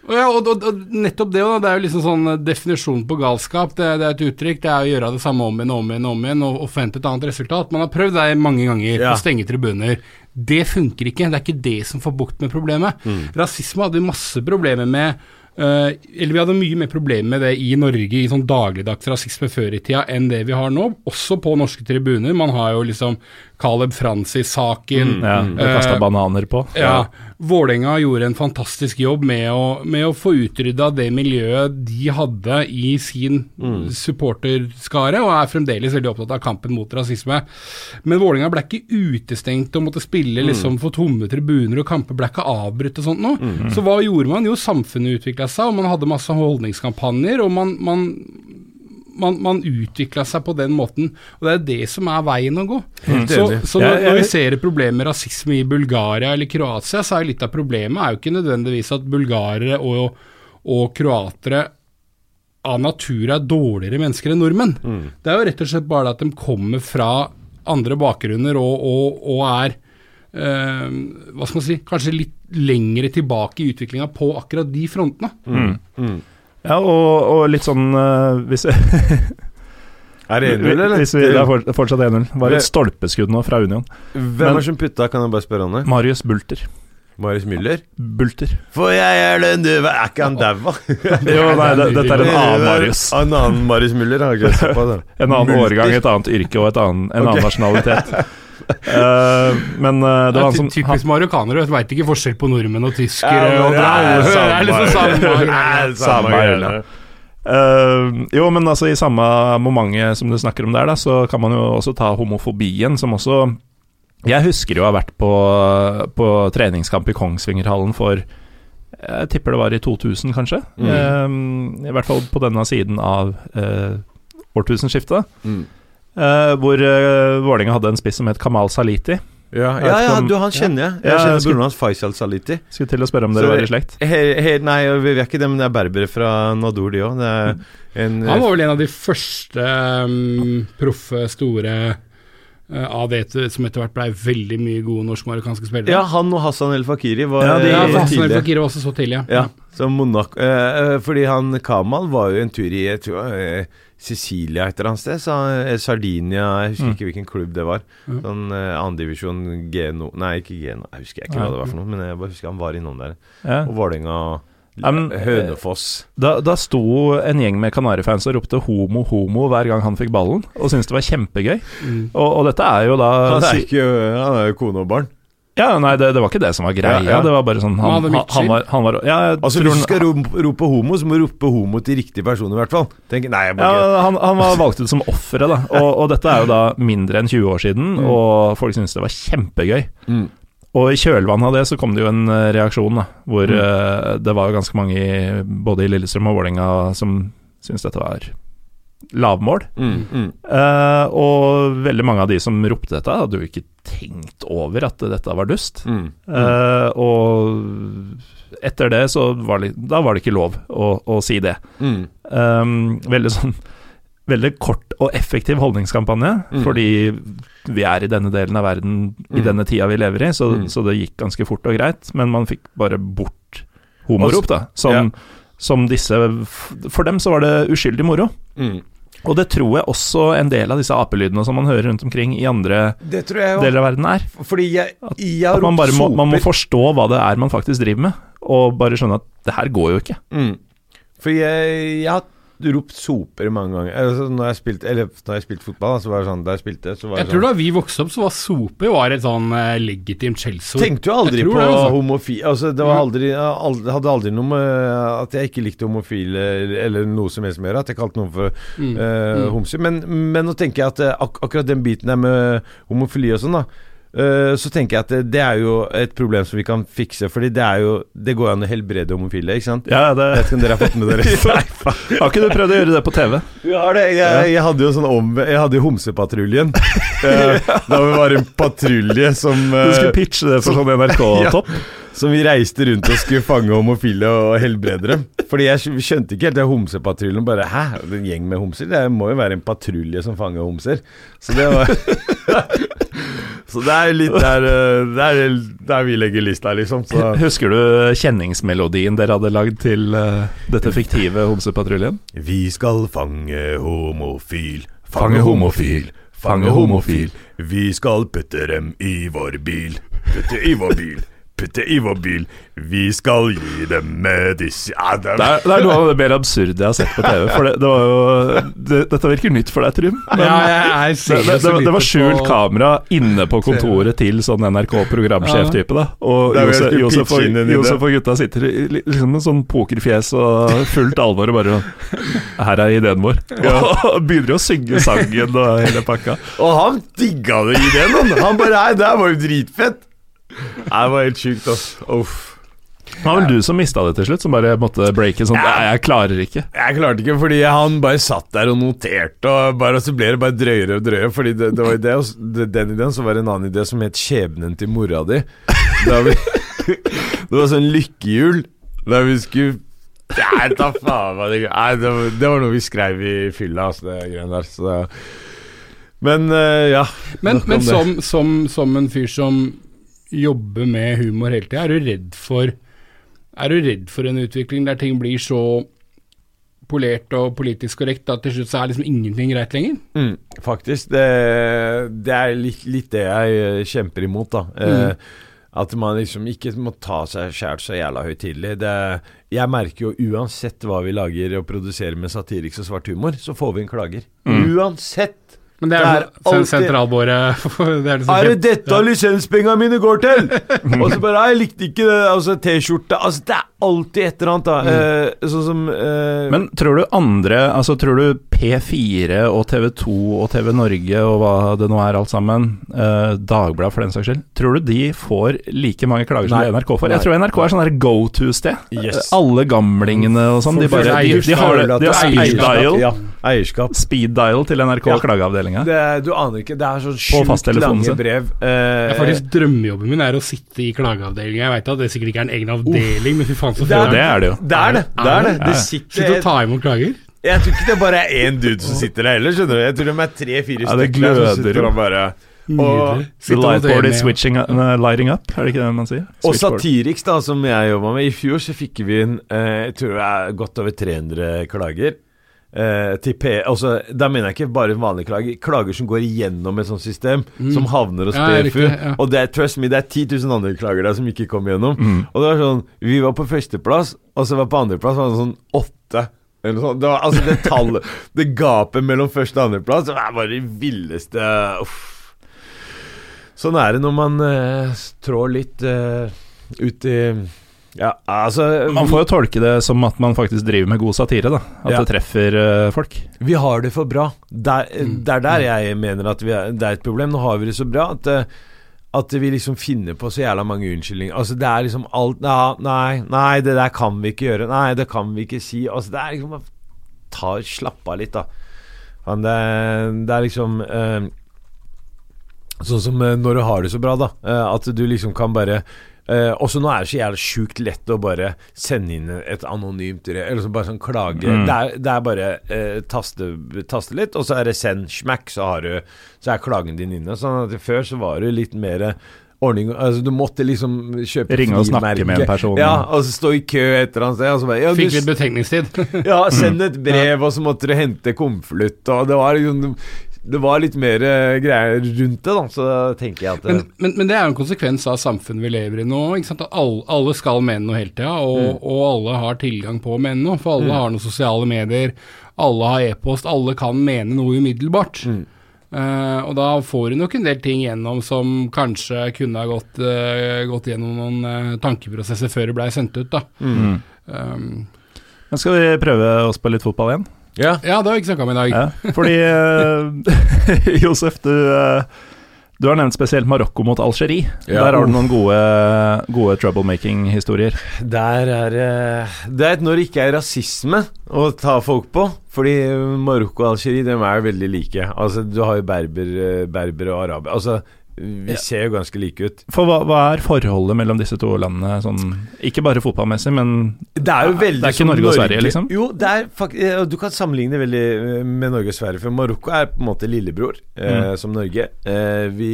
Og, ja, og, og, og nettopp det, da, det er jo liksom sånn definisjonen definisjon på galskap. Det, det er et uttrykk. Det er å gjøre det samme om igjen og om igjen om igjen og, og forvente et annet resultat. Man har prøvd det mange ganger, Ja. å stenge tribuner. Det funker ikke. Det er ikke det som får bukt med problemet. Rasisme hadde vi masse problemer med. Uh, eller vi hadde mye mer problemer med det i Norge i sånn dagligdags rasisme før i tida enn det vi har nå, også på norske tribuner. Man har jo liksom Caleb Francis-saken. Ja, det kasta Eh, bananer på. ja, Vålerenga gjorde en fantastisk jobb med å, med å få utrydda det miljøet de hadde i sin supporterskare, og er fremdeles veldig opptatt av kampen mot rasisme. Men Vålerenga ble ikke utestengt og måtte spille liksom for tomme tribuner, og kamper ble ikke avbrutt og sånt noe. Så hva gjorde man? Jo, samfunnet utvikla seg, og man hadde masse holdningskampanjer, og man, man man, man utvikla seg på den måten, og det er det som er veien å gå. Så, så når, når vi ser et problem med rasisme i Bulgaria eller Kroatia, så er litt av problemet er jo ikke nødvendigvis at bulgarere og, og kroatere av natur er dårligere mennesker enn nordmenn. Det er jo rett og slett bare at de kommer fra andre bakgrunner og, og, og er eh, hva skal man si, kanskje litt lengre tilbake i utviklinga på akkurat de frontene. Ja, og, og litt sånn uh, hvis, er det 1-0, eller? hvis vi, Det er fortsatt 1-0. Var et stolpeskudd nå fra Union. Hvem er det som putta, kan jeg bare spørre om det? Marius Bulter. Marius Müller? Bulter. For jeg er den du Er ikke han daua? Jo, nei, det, dette er en annen Marius. En annen Marius Müller har jeg på det. En annen årgang, et annet yrke og annen, en annen nasjonalitet. Eh, men eh, det var han er som ty- typisk marokkanere, du veit ikke forskjell på nordmenn og tyskere. Ja, det, er, det er det er liksom samme samme-. Samme greiene. Eh, jo, men altså i samme momentet som du snakker om der, da, så kan man jo også ta homofobien, som også Jeg husker jo å ha vært på, på treningskamp i Kongsvingerhallen for Jeg tipper det var i 2000, kanskje. Eh, I hvert fall på denne siden av uh, årtusenskiftet. Mm. Eh, hvor uh, Vålerenga hadde en spiss som het Kamal Saliti. Ja, ja, ja du, han kjenner jeg. Jeg Ja, kjenner broren hans, Faisal Saliti. Skulle til å spørre om dere var i slekt. He, he, nei, vi er ikke det, men det er berbere fra Nador, de òg. Det en Han var vel en av de første um, proffe, store av det som etter hvert blei veldig mye gode norsk-marokkanske spillere. Ja, han og Hassan El Fakiri var Ja, de- ja eh, for Hassan El Fakiri var også så tidlig. Ja, så Monaco eh, eh, Fordi han Kamal var jo en tur i jeg tror, eh, Sicilia et eller annet sted. Så, eh, Sardinia Jeg husker Mm. ikke hvilken klubb det var. Mm. Sånn eh, andredivisjon G0 Nei, ikke G0, jeg husker ikke hva det var for noe. Men jeg bare husker han var innom der. Ja. Og Vålerenga Ja, men, Hønefoss. Da, da sto en gjeng med Kanarifans og ropte 'homo, homo' hver gang han fikk ballen, og syntes det var kjempegøy. Mm. Og, og dette er jo da Han er ikke Han er jo kone og barn. Ja, nei, det, det var ikke det som var greia. Ja, ja. Det var bare sånn Han Han, han, var, han var Ja, Altså Hvis du skal rope, homo, så må du rope homo til riktig person, i hvert fall. Tenk, nei, jeg bare ja, han, han var valgt ut som offeret, da. Og, og dette er jo da mindre enn 20 år siden, og folk syntes det var kjempegøy. Mm. Og i kjølvannet av det så kom det jo en eh, reaksjon, da. Hvor Mm. uh, det var jo ganske mange i, både i Lillestrøm og Vålerenga som syntes dette var lavmål. Mm, mm. Uh, og veldig mange av de som ropte dette, hadde jo ikke tenkt over at dette var dust. Mm. uh, og etter det så var det, da var det ikke lov å, å si det. Mm. Um, veldig sånn Veldig kort og effektiv holdningskampanje, Mm. fordi vi er i denne delen av verden i Mm. denne tida vi lever i, så, Mm. så det gikk ganske fort og greit. Men man fikk bare bort homorop, da. Som, Ja. som disse For dem så var det uskyldig moro. Mm. Og det tror jeg også en del av disse apelydene som man hører rundt omkring i andre deler av verden er. Jeg, jeg har At man bare må, man må forstå hva det er man faktisk driver med, og bare skjønne at det her går jo ikke. Mm. For jeg, jeg har ropt soper mange ganger. Altså, når jeg spilte, eller når jeg spilte fotball, så var det sånn Da jeg spilte, så var Jeg tror sånn da vi vokste opp, så var sope var et sånn uh, legitimt skjellsord. Tenkte jo aldri på altså. homofil Altså, det var aldri aldri- hadde aldri noe med at jeg ikke likte homofile eller, noe som helst med å gjøre. At jeg kalte noen for Mm. eh, homser. Men, men nå tenker jeg at eh, ak akkurat den biten der med homofili og sånn, da. Eh, så tenker jeg at det, det er jo et problem som vi kan fikse, Fordi det er jo Det går an å helbrede homofile, ikke sant? Ja, det Jeg vet ikke om dere har fått med dere Nei. Har ikke du prøvd å gjøre det på TV? Vi har det. Jeg, jeg hadde jo sånn om Jeg hadde jo Homsepatruljen. da vi var en patrulje som Du eh, skulle pitche det for sånn NRK-topp? Som vi reiste rundt og skulle fange homofile og helbrede dem. Fordi jeg skjønte ikke helt det Homsepatruljen. Bare hæ, en gjeng med homser? Det må jo være en patrulje som fanger homser. Så det var Så det er litt der, eh, der, der vi legger lista, liksom. Så Husker du kjenningsmelodien dere hadde lagd til uh, dette fiktive Homsepatruljen? Vi skal fange homofil. Fange homofil, fange homofil. Vi skal putte dem i vår bil. Putte i vår bil. Putte i vår bil. Vi skal gi dem medisin... Det Det er, det er noe av det mer absurde jeg har sett på TV. For det, det var jo det, Dette virker nytt for deg, Trym. men- Ja, jeg jeg Det, ser det, så det, det var skjult på- kamera inne på kontoret til sånn NRK-programsjef-type. da Og Josef, Josef, og. Josef og gutta sitter liksom med sånn pokerfjes og fullt alvor og bare Her er ideen vår. Og begynner å synge sangen og hele pakka. Og han digga det ideen, han. Han bare Nei, det her var jo dritfett. Nei, Det var helt sjukt, ass. Uff. Det var vel du som mista det til slutt, som bare måtte breake sånn ja. jeg klarer ikke. Jeg klarte ikke, fordi han bare satt der og noterte, og, bare, og så ble det bare drøyere og drøyere. Fordi det, det var idé, og den ideen, så var det en annen idé som het 'Skjebnen til mora di'. Vi, det var sånn lykkehjul der vi skulle Nei, ta faen hva det Nei, det var, det var noe vi skrev i fylla, altså, det greiene der. Så det, men eh, ja. Men, men som, som, som en fyr som jobber med humor hele tida, er du redd for Er du redd for en utvikling der ting blir så polert og politisk korrekt at til slutt så er liksom ingenting greit lenger? Mm, faktisk. Det, det er litt, litt det jeg eh, kjemper imot, da. Eh, at man liksom ikke må ta seg sjæl så jævla høytidelig. Jeg merker jo uansett hva vi lager og produserer med satiriks og svart humor, så får vi en klager. Uansett! Men det er, Det er sånn sentralbåret det er liksom Er det dette ja. lisenspengene mine går til?! og så bare «Nei, 'Jeg likte ikke det', altså T-skjorte Altså, det er alltid et eller annet, da. Eh, sånn som eh, Men tror du andre Altså tror du P4 og TV2 og TV Norge og hva det nå er alt sammen, eh, Dagbladet for den saks skyld, tror du de får like mange klager som NRK får? Jeg tror NRK er sånn der go to-sted. Yes. Alle gamlingene og sånn, de bare De, de har, at de har speed dial. Ja, eierskap. Speed dial til NRK Ja. klageavdelinga. Du aner ikke. Det er sånn sjukt lange sin. brev. Eh, Ja, faktisk Drømmejobben min er å sitte i klageavdelinga. Jeg veit at det sikkert ikke er en egen avdeling, men fy faen så Det er Det er det jo. Det er det. det, er det. det Slutt å sitter ta imot klager. Jeg tror ikke det bare er én dude som sitter der heller, skjønner du. Jeg tror de er tre-fire Ja, det stykker der som sitter og bare Nydelig. The lightboard is switching, uh, lighting up, er det ikke det man sier? Og Satiriks, da, som jeg jobba med. I fjor så fikk vi inn eh, jeg tror det er godt over 300 klager. Eh, til P... Altså, da mener jeg ikke bare vanlige klager. Klager som går igjennom et sånt system, som havner hos Mm. Ja, PFU. riktig, ja. Og det er, trust me, det er 10 000 andre klager der som ikke kom igjennom. Mm. Og det var sånn Vi var på førsteplass, og så var på andreplass var det sånn åtte. Eller sånn. Det var, altså, det tallet Det gapet mellom første og andreplass Det var bare det villeste Uff. Sånn er det når man eh, trår litt eh, ut i Ja, altså Man får jo tolke det som at man faktisk driver med god satire, da. At Ja. det treffer uh, folk. Vi har det for bra. Der, Mm. Det er der jeg mener at vi er, det er et problem. Nå har vi det så bra at, eh, at vi liksom finner på så jævla mange unnskyldninger. Altså Det er liksom alt ja, Nei, nei, det der kan vi ikke gjøre. Nei, det kan vi ikke si. Altså Det er liksom ta, Slapp av litt, da. Men det, det er liksom uh, Sånn som eh, når du har det så bra, da. eh, at du liksom kan bare eh, Også nå er det så jævlig sjukt lett å bare sende inn et anonymt Eller så bare sånn klage. Mm. Det, er, det er bare uh, taste, taste litt, og så er det send smack, så, har du, så er klagen din inne. Sånn at Før så var det litt mer ordning altså Du måtte liksom kjøpe Ringe og snakke med en person. Ja, og så stå i kø et eller annet sted. Og så bare, ja, du Fikk litt betenkningstid. ja, send et brev, og så måtte du hente konvolutt, og det var liksom det var litt mer eh, greier rundt det, da. Så tenker jeg at Men, men, men det er jo en konsekvens av samfunnet vi lever i nå. Ikke sant? At alle, alle skal mene noe hele tida, og, og alle har tilgang på å mene noe. For alle har noen sosiale medier, alle har e-post, alle kan mene noe umiddelbart. Eh, og da får du nok en del ting gjennom som kanskje kunne ha gått, uh, gått gjennom noen uh, tankeprosesser før det blei sendt ut. da. Um, Men skal vi prøve oss på litt fotball igjen? Ja. ja, det har vi ikke snakka om i dag. Ja, fordi uh, Josef, du, uh, du har nevnt spesielt Marokko mot Algerie. Ja. Der har du noen gode, gode troublemaking-historier. Der er uh, Det er et når det ikke er rasisme å ta folk på. Fordi Marokko og Algerie de er veldig like. Altså Du har jo berber, berber og araber. Altså Vi Ja. ser jo ganske like ut. For hva, hva er forholdet mellom disse to landene, sånn, ikke bare fotballmessig, men Det er jo veldig Det er ikke Norge, Norge og Sverige, liksom? Jo, det er fakt eh, Du kan sammenligne veldig eh, med Norge og Sverige, for Marokko er på en måte lillebror eh, Mm. som Norge. Eh, vi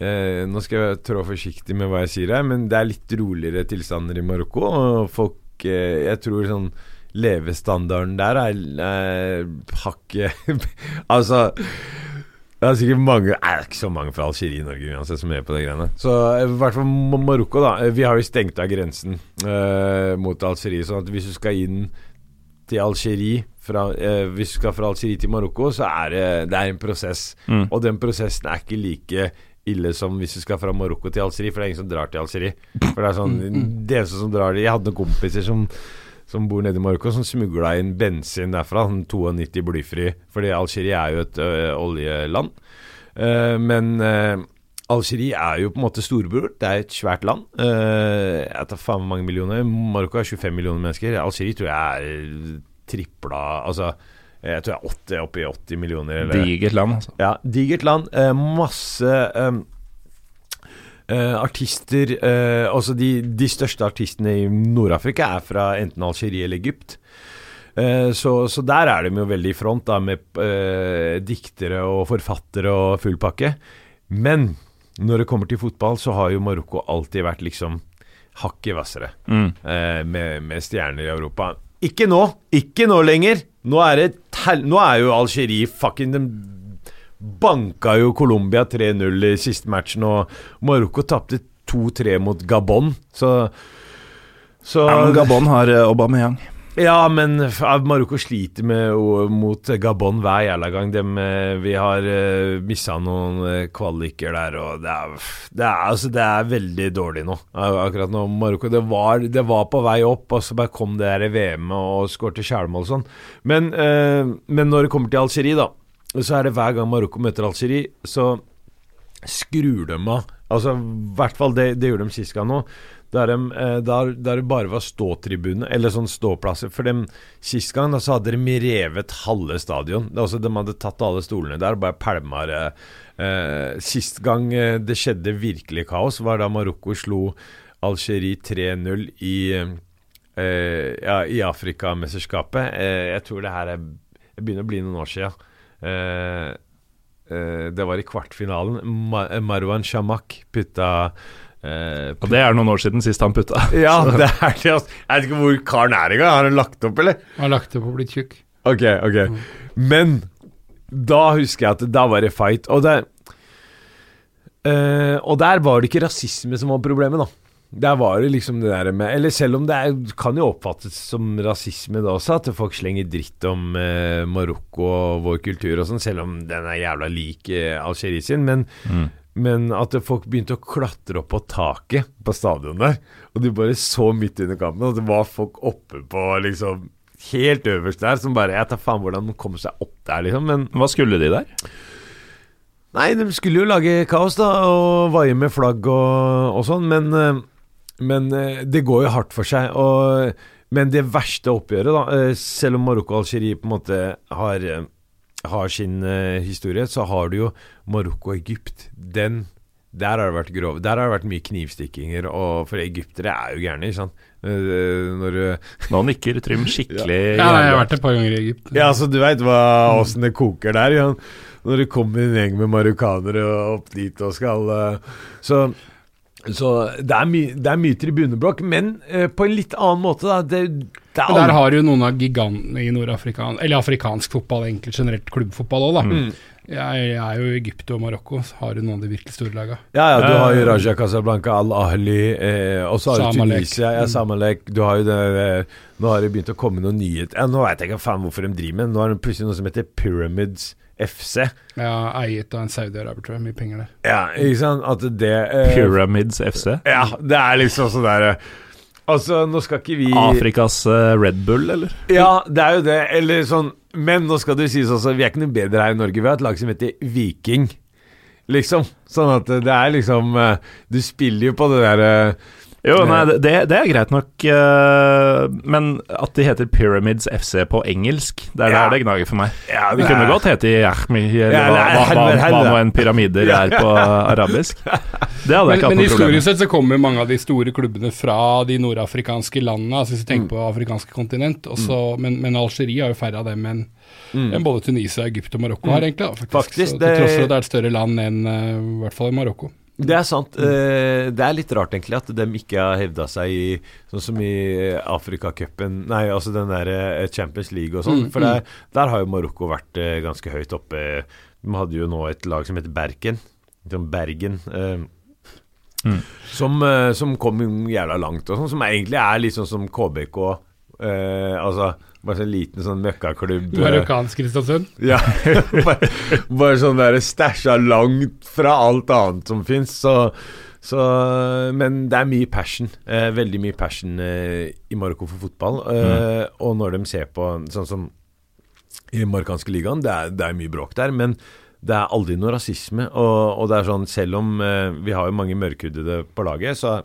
eh, Nå skal jeg trå forsiktig med hva jeg sier her, men det er litt roligere tilstander i Marokko. Og folk eh, Jeg tror sånn levestandarden der er, er hakket Altså det er sikkert mange Det er ikke så mange fra Algerie i Norge uansett som er på de greiene. Så eh, i hvert fall Marokko, da. Eh, Vi har jo stengt av grensen eh, mot Algerie. Sånn at hvis du skal inn til Algerie fra, eh, Hvis du skal fra Algerie til Marokko, så er det, det er en prosess. Mm. Og den prosessen er ikke like ille som hvis du skal fra Marokko til Algerie, for det er ingen som drar til Algerie. For det er sånn Det eneste som drar dit Jeg hadde noen kompiser som som bor nede i Marokko, som smugla inn bensin derfra, sånn 92 blyfri. Fordi Algerie er jo et ø, oljeland. Uh, men uh, Algerie er jo på en måte storebror. Det er et svært land. Uh, jeg tar faen mange millioner. Marokko er 25 millioner mennesker. Algerie tror jeg er tripla Altså, jeg tror jeg er 80, oppe i 80 millioner. Eller, digert land, altså. ja, digert land. Eh, masse eh, eh, artister uh, Altså de, de største artistene i Nord-Afrika er fra enten Algerie eller Egypt. Uh, så, så der er de jo veldig i front, da, med diktere og forfattere og full pakke. Men når det kommer til fotball, så har jo Marokko alltid vært liksom hakket hvassere Mm. med, med stjerner i Europa. Ikke nå! Ikke nå lenger! Nå er det Nå er jo Algerie fucking banka jo Colombia 3-0 i siste matchen, og Marokko tapte 2-3 mot Gabon, så så Ja, men Gabon har eh, Aubameyang. ja, men Marokko sliter med, mot Gabon hver jævla gang. Dem, eh, vi har uh, missa noen eh, kvaliker der, og det er, det, er, altså, det er veldig dårlig nå. Akkurat nå. Marokko det var, det var på vei opp, og så bare kom det der VM-et og skårte skjælmål og sånn. Men, uh, men når det kommer til Algerie, da, så er det hver gang Marokko møter Algerie, så skrur de av. Altså, i hvert fall det, det gjorde de sist gang nå. Der, de, eh, der, der det bare var ståtribune, eller sånn ståplasser. For dem, sist gang da, så hadde de revet halve stadion. Altså, de hadde tatt alle stolene der og bare pælma det. Eh, sist gang eh, det skjedde virkelig kaos, var da Marokko slo Algerie 3-0 i eh, ja, i Afrikamesterskapet. Eh, jeg tror det her er begynner å bli noen år sia. Eh, eh, det var i kvartfinalen. Mar Marwan Shamak putta eh, Og det er noen år siden sist han putta. Ja, det er det. altså. Jeg vet ikke hvor karen er engang. Har han lagt opp, eller? Han Har lagt opp og blitt tjukk. Ok, ok. Men da husker jeg at da var det fight. Og, det, uh, og der var det ikke rasisme som var problemet, da. Der var det liksom det der med Eller selv om det er, kan jo oppfattes som rasisme da også, at folk slenger dritt om eh, Marokko og vår kultur og sånn, selv om den er jævla lik eh, Algerie sin. Men, men at folk begynte å klatre opp på taket på stadion der, og de bare så midt under kampen, og det var folk oppe på liksom Helt øverst der, som bare Jeg tar faen hvordan de kommer seg opp der, liksom. Men Hva skulle de der? Nei, de skulle jo lage kaos, da, og vaie med flagg og, og sånn, men, eh, men eh, det går jo hardt for seg. Og, men det verste oppgjøret, da, eh, selv om Marokko og Algerie på en måte har, eh, har sin historie, så har du jo Marokko og Egypt. Den der har det vært grov Der har det vært mye knivstikkinger, og for egyptere er jo gærne, ikke sant. Når du Nå nikker Trym skikkelig. Ja, jeg har vært et par ganger i Egypt. Ja, så du veit åssen det koker der. Ja. Når det kommer en gjeng med marokkanere opp dit og skal Så, så det, er my, det er mye tribuneblokk, men eh, på en litt annen måte, da. Det, Det er der har du noen av gigantene i nordafrikansk Eller afrikansk fotball, egentlig generelt klubbfotball òg, da. Mm. Jeg, jeg er jo i Egypt og Marokko, så har du noen av de virkelig store laga. Ja, ja, du har jo Eh, Raja Casablanca, Al-Ahli, eh, og så har du Tunisia, ja, Samalek. Du har jo det eh, Nå har det begynt å komme noen nyheter ja, Nå veit jeg ikke faen hvorfor de driver med Nå har det plutselig noe som heter Pyramids FC. Ja, eiet av en saudiaraber, tror jeg. Mye penger der. Ja, ikke sant? At det eh, Pyramids FC. Ja, det er liksom sånn derre Altså, nå skal ikke vi Afrikas eh, Red Bull, eller? Ja, det er jo det. Eller sånn Men nå skal det sies også, vi er ikke noe bedre her i Norge. Vi har et lag som heter Viking, liksom. Sånn at det er liksom eh, Du spiller jo på det derre Jo, nei, det, det er greit nok, eh, men at de heter Pyramids FC på engelsk, det er Ja. der det gnager for meg. Ja, De det kunne er- godt hete Yahmi, eller Ja, hva, nei, hva, hva, hva nå en pyramider er på arabisk. Det hadde Men, jeg ikke hatt noe problem historisk sett så kommer mange av de store klubbene fra de nordafrikanske landene, altså hvis du Mm. tenker på afrikanske kontinent. Også, men, men Algerie har jo færre av dem enn enn både Tunisia, Egypt og Marokko har, egentlig. Da, faktisk. Mm. Faktisk, det- Til tross for at det er et større land enn eh, i hvert fall i Marokko. Det er sant. Eh, det er litt rart egentlig at de ikke har hevda seg i Sånn som i Afrikacupen Nei, altså den der eh, Champions League og sånn. Mm, For der, der har jo Marokko vært eh, ganske høyt oppe. De hadde jo nå et lag som heter Bergen. Sånn Bergen. eh, Mm. som, eh, som kom jævla langt, og sånn. Som egentlig er litt sånn som KBK. eh, altså bare sånn liten sånn møkkaklubb. eh, Marokkansk Kristiansund. ja, bare, bare sånn der stæsja langt fra alt annet som fins. Så, så Men det er mye passion. Eh, veldig mye passion eh, i Marokko for fotball. Eh, Og når de ser på sånn som i marokkanske ligaen, det er, det er mye bråk der. Men det er aldri noe rasisme. Og, og det er sånn, selv om eh, vi har jo mange mørkhudede på laget, så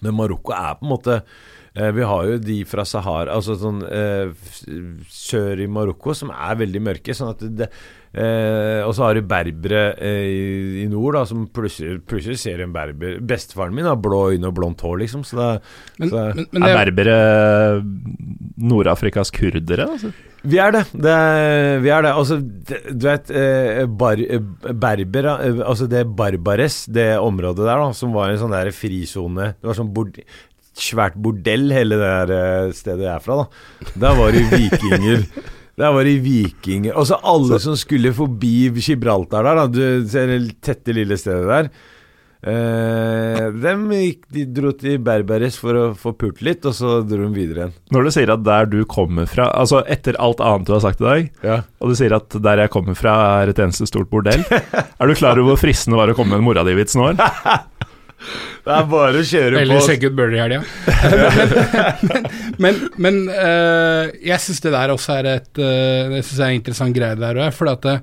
Men Marokko er på en måte Vi har jo de fra Sahara, altså sånn eh, sør i Marokko, som er veldig mørke. Sånn at det eh, Og så har du berbere eh, i, i nord, da, som plutselig, plutselig ser en berber Bestefaren min har blå øyne og blondt hår, liksom. Så det, Men, så, men, men Er berbere Nord-Afrikas kurdere? Altså? Vi er det. det er, vi er det. Altså, det, du vet eh, bar, eh, Berber eh, Altså det Barbares, det området der, da, som var en sånn der frisone Det var sånn bord, svært bordell, hele det der eh, stedet jeg er fra, da. Der var det vikinger. Der var det vikinger Altså alle som skulle forbi Gibraltar der, da, du ser det tette lille stedet der. Eh, dem gikk, de dro til Berberes for å få pult litt, og så dro de videre igjen. Når du sier at der du kommer fra Altså etter alt annet du har sagt i dag, Ja. og du sier at der jeg kommer fra er et eneste stort bordell, er du klar over hvor fristende det var å komme med en mora di-vits nå? eller? Det er bare å kjøre Eller på. sjekke ut Burley i helga. men men, men uh, jeg syns det der også er et uh, Jeg synes det er en interessant greie der òg, for at eh,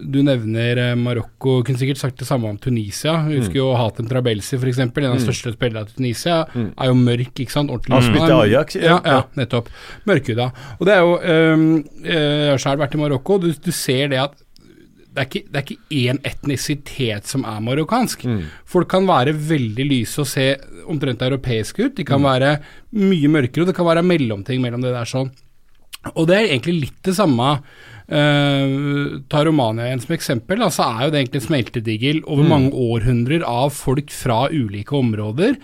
du nevner eh, Marokko, kunne sikkert sagt det samme om Tunisia. Jeg husker jo Hatem Trabelsi, f.eks. En av de største spillerne til Tunisia. Er jo mørk, ikke sant. Ordentlig. Han spilte Ajax, ja. Ja, ja, nettopp. Mørkhuda. Og det er jo um, Jeg har selv vært i Marokko, du, du ser det at det er, ikke, det er ikke én etnisitet som er marokkansk. Folk kan være veldig lyse og se omtrent europeiske ut. De kan være mye mørkere, og det kan være mellomting mellom det der sånn. Og det er egentlig litt det samme. Uh, ta Romania igjen som eksempel. Altså er jo det egentlig en smeltedigel over mange århundrer av folk fra ulike områder.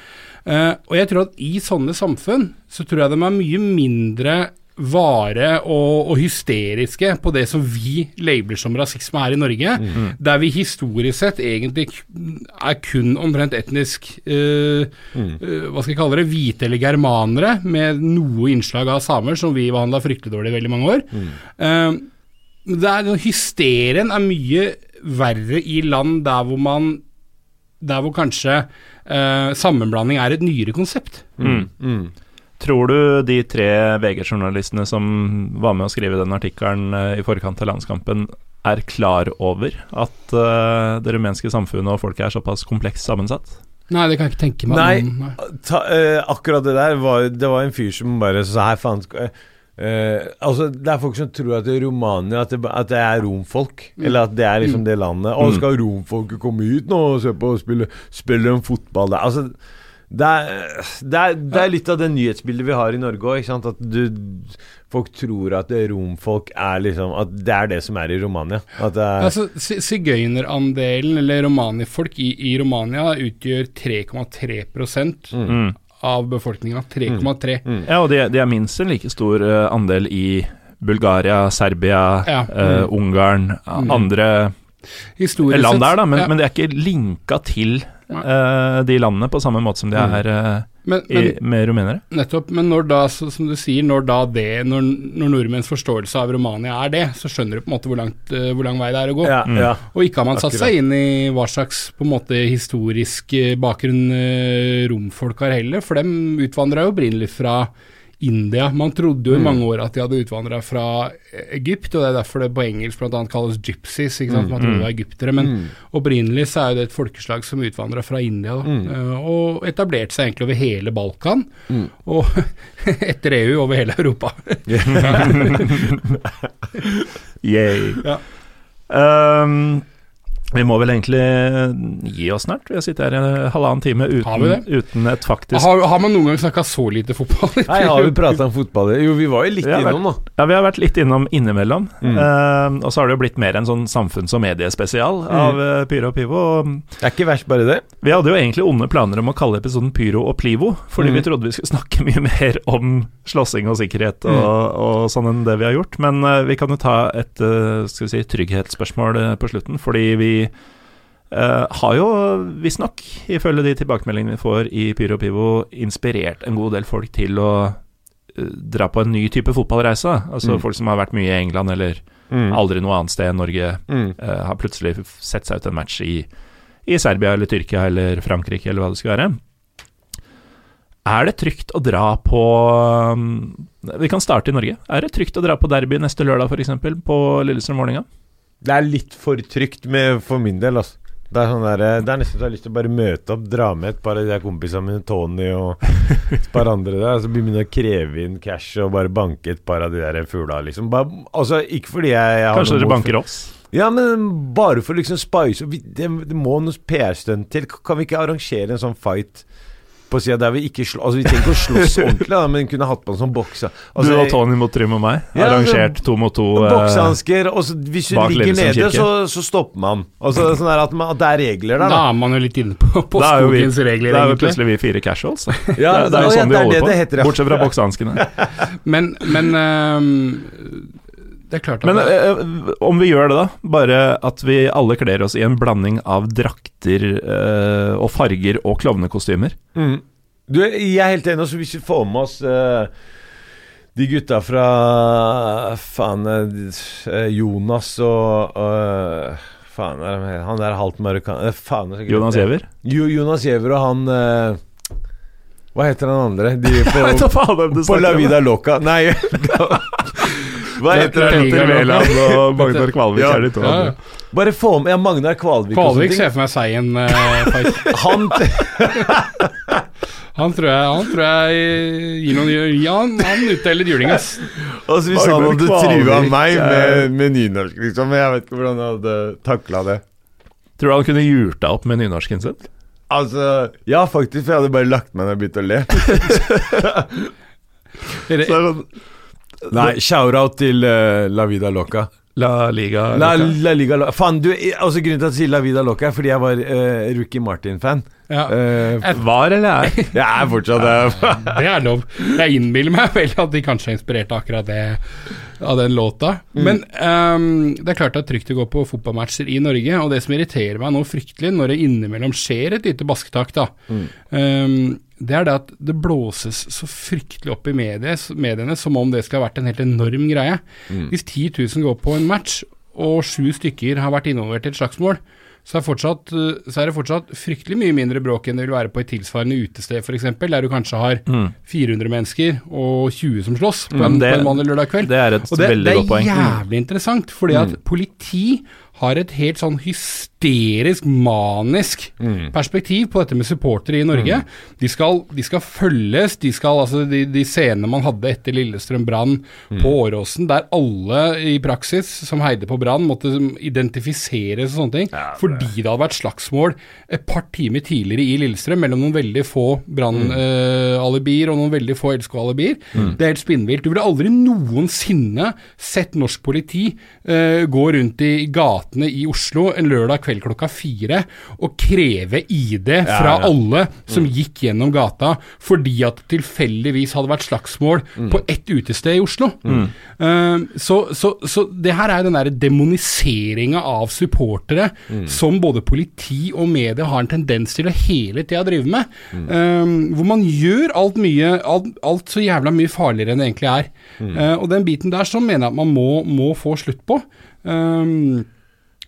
Uh, og jeg tror at i sånne samfunn så tror jeg de er mye mindre vare og, og hysteriske på det som vi labeler som rasisme her i Norge, der vi historisk sett egentlig er kun omtrent etnisk uh, mm. uh, Hva skal jeg kalle det? Hvite eller germanere, med noe innslag av samer, som vi behandla fryktelig dårlig i veldig mange år. Mm. Uh, er, hysterien er mye verre i land der hvor man Der hvor kanskje sammenblanding er et nyere konsept. Tror du de tre VG-journalistene som var med å skrive den artikkelen eh, i forkant av landskampen, er klar over at uh, det rumenske samfunnet og folket er såpass komplekst sammensatt? Nei, det kan jeg ikke tenke meg. Nei, men- ta, uh, akkurat det der var Det var en fyr som bare sa her, faen eh, Altså, det er folk som tror at det er Romania At det, at det er romfolk. Eller at det er liksom det landet. Å, skal romfolket komme hit nå og se på og spille, spille en fotball der? Altså det er, det, er, det er litt av det nyhetsbildet vi har i Norge òg. At du, folk tror at romfolk er liksom At det er det som er i Romania. At det er, Altså, Sigøynerandelen, eller romanifolk i, i Romania, utgjør 3,3 Mm. av befolkninga. 3,3. Ja, og de, de er minst en like stor eh, andel i Bulgaria, Serbia, Ja. eh, Ungarn, andre land der, da, men, ja. men det er ikke linka til Eh, de landene på samme måte som de er uh, men, i, med rumenere. nettopp, men når da, så, som du sier, når da det Når, når nordmenns forståelse av Romania er det, så skjønner du på en måte hvor, langt, uh, hvor lang vei det er å gå. Ja, ja. Og ikke har man satt seg inn i hva slags på en måte historisk eh, bakgrunn eh, romfolk har heller, for dem utvandra jo opprinnelig fra India. Man trodde jo i mange år at de hadde utvandra fra Egypt, og det er derfor det på engelsk bl.a. kalles gypsies. Ikke sant? Man trodde det var egyptere, men opprinnelig så er det et folkeslag som utvandra fra India, eh, og etablerte seg egentlig over hele Balkan, og etter EU over hele Europa. Yay. Ja. Vi må vel egentlig gi oss snart. Vi har sittet her en halvannen time Har vi uten, det? uten et faktisk Har, har man noen gang snakka så lite fotball? Nei, har vi prata om fotball? Jo, vi var jo litt innom, da. Ja, vi har vært litt innom innimellom. Mm. Uh, og så har det jo blitt mer en sånn samfunns- og mediespesial av uh, Pyro og Pivo. Og Det er ikke verst, bare det. vi hadde jo egentlig onde planer om å kalle episoden Pyro og Plivo, fordi Mm. vi trodde vi skulle snakke mye mer om slåssing og sikkerhet og, Mm. og sånn enn det vi har gjort. Men uh, vi kan jo ta et eh, skal vi si, trygghetsspørsmål eh, på slutten, fordi vi eh, har jo visstnok, ifølge de tilbakemeldingene vi får i Pyro Pivo, inspirert en god del folk til å uh, dra på en ny type fotballreise. Altså Mm. folk som har vært mye i England eller Mm. aldri noe annet sted enn Norge, Mm. uh, har plutselig sett seg ut en match i, i Serbia eller Tyrkia eller Frankrike eller hva det skal være. Er det trygt å dra på um, Vi kan starte i Norge. Er det trygt å dra på derby neste lørdag, f.eks., på Lillestrøm-Vålerenga? Det er litt for trygt med, for min del, altså. Det er, sånn der, det er nesten så jeg har lyst til å bare møte opp, dra med et par av de der kompisene mine, Tony og et par andre der, og så begynne å kreve inn cash og bare banke et par av de der fugla, liksom. Bare, altså, ikke fordi jeg, jeg Kanskje dere banker oss? Ja, men bare for liksom spice. Det, det må noe PR-stunt til. Kan vi ikke arrangere en sånn fight på sida der vi ikke slår Altså, vi trenger ikke å slåss ordentlig, da, men kunne hatt på en sånn boks. Altså, du og Tony mot Trym og meg? Ja, Arrangert to mot to? eh, Boksehansker. Og så, hvis du ligger nede, så, så stopper man. Altså, sånn at, man, at det er regler der, Da da. er man jo litt inne på, på er vi, skogens regler, da er jo plutselig vi fire casuals. Ja, det, er- det er jo sånn ja, det er holder det på. det heter, ja. Bortsett fra boksehanskene. Men, men øhm, det er klart at Men det, eh, om vi gjør det, da? Bare at vi alle kler oss i en blanding av drakter eh, og farger og klovnekostymer. Mm. Du, jeg er helt enig. også Hvis vi får med oss eh, de gutta fra Faen eh, Jonas og eh, Faen, er det- han der halvt marokkaner Jonas Giæver? Jo, Jonas Giæver og han eh, Hva heter han andre? De på, på La. Vida Loca Nei Hva heter Peter Petter Wæland og Magnar Kvalvik Ja. er de to. andre. ja. Bare få med Ja, Magnar Kvalvik. Kvalvik ser for meg seien. uh. Han Han tror jeg, han tror jeg gir noen Ja, han, han utdeler juling, ass. Og så hvis han hadde trua meg med, med nynorsk, liksom. Men jeg vet ikke hvordan jeg hadde takla det. Tror du han kunne gjort deg opp med nynorsken sin? Altså Ja, faktisk, for jeg hadde bare lagt meg ned og begynt å le. Så sånn, Nei, shout-out til uh, La Vida Loca. La Liga La, Loca. La Liga Loca Faen, du, altså grunnen til at jeg sier La Vida Loca, er fordi jeg var uh, Rookie Martin-fan. Ja. Eh, Var eller er? jeg er fortsatt det. Det er lov. Jeg innbiller meg vel at de kanskje har inspirert av akkurat det av den låta. Men um, det er klart det er trygt å gå på fotballmatcher i Norge, og det som irriterer meg nå fryktelig, når det innimellom skjer et lite basketak, da, ehm, det er det at det blåses så fryktelig opp i mediene som om det skal ha vært en helt enorm greie. Hvis 10 000 går på en match, og sju stykker har vært involvert i et slagsmål, så er, fortsatt, eh, så er det fortsatt fryktelig mye mindre bråk enn det vil være på et tilsvarende utested f.eks., der du kanskje har 400 mennesker og 20 som slåss på en, Mm. det- på en vanlig lørdag kveld. Det er et Og det, veldig det er jævlig interessant, fordi at politi har et helt sånn hysterisk, manisk perspektiv på dette med supportere i Norge. De, skal, de skal følges, de skal altså de, de scenene man hadde etter Lillestrøm Brann på Åråsen, der alle i praksis som heide på Brann, måtte identifiseres og sånne ting, fordi det hadde vært slagsmål et par timer tidligere i Lillestrøm mellom noen veldig få Brann-alibier og noen veldig få LSK-alibier. Det er helt spinnvilt. Du ville aldri noensinne sett norsk politi uh, gå rundt i gata gatene i Oslo en lørdag kveld klokka fire og kreve ID fra ja. alle som gikk gjennom gata fordi at det tilfeldigvis hadde vært slagsmål på ett utested i Oslo. Eh, så, så, så det her er jo den derre demoniseringa av supportere som både politi og media har en tendens til å hele tida drive med. Uh, hvor man gjør alt mye alt, alt så jævla mye farligere enn det egentlig er. Uh, og den biten der så mener jeg at man må, må få slutt på. Um,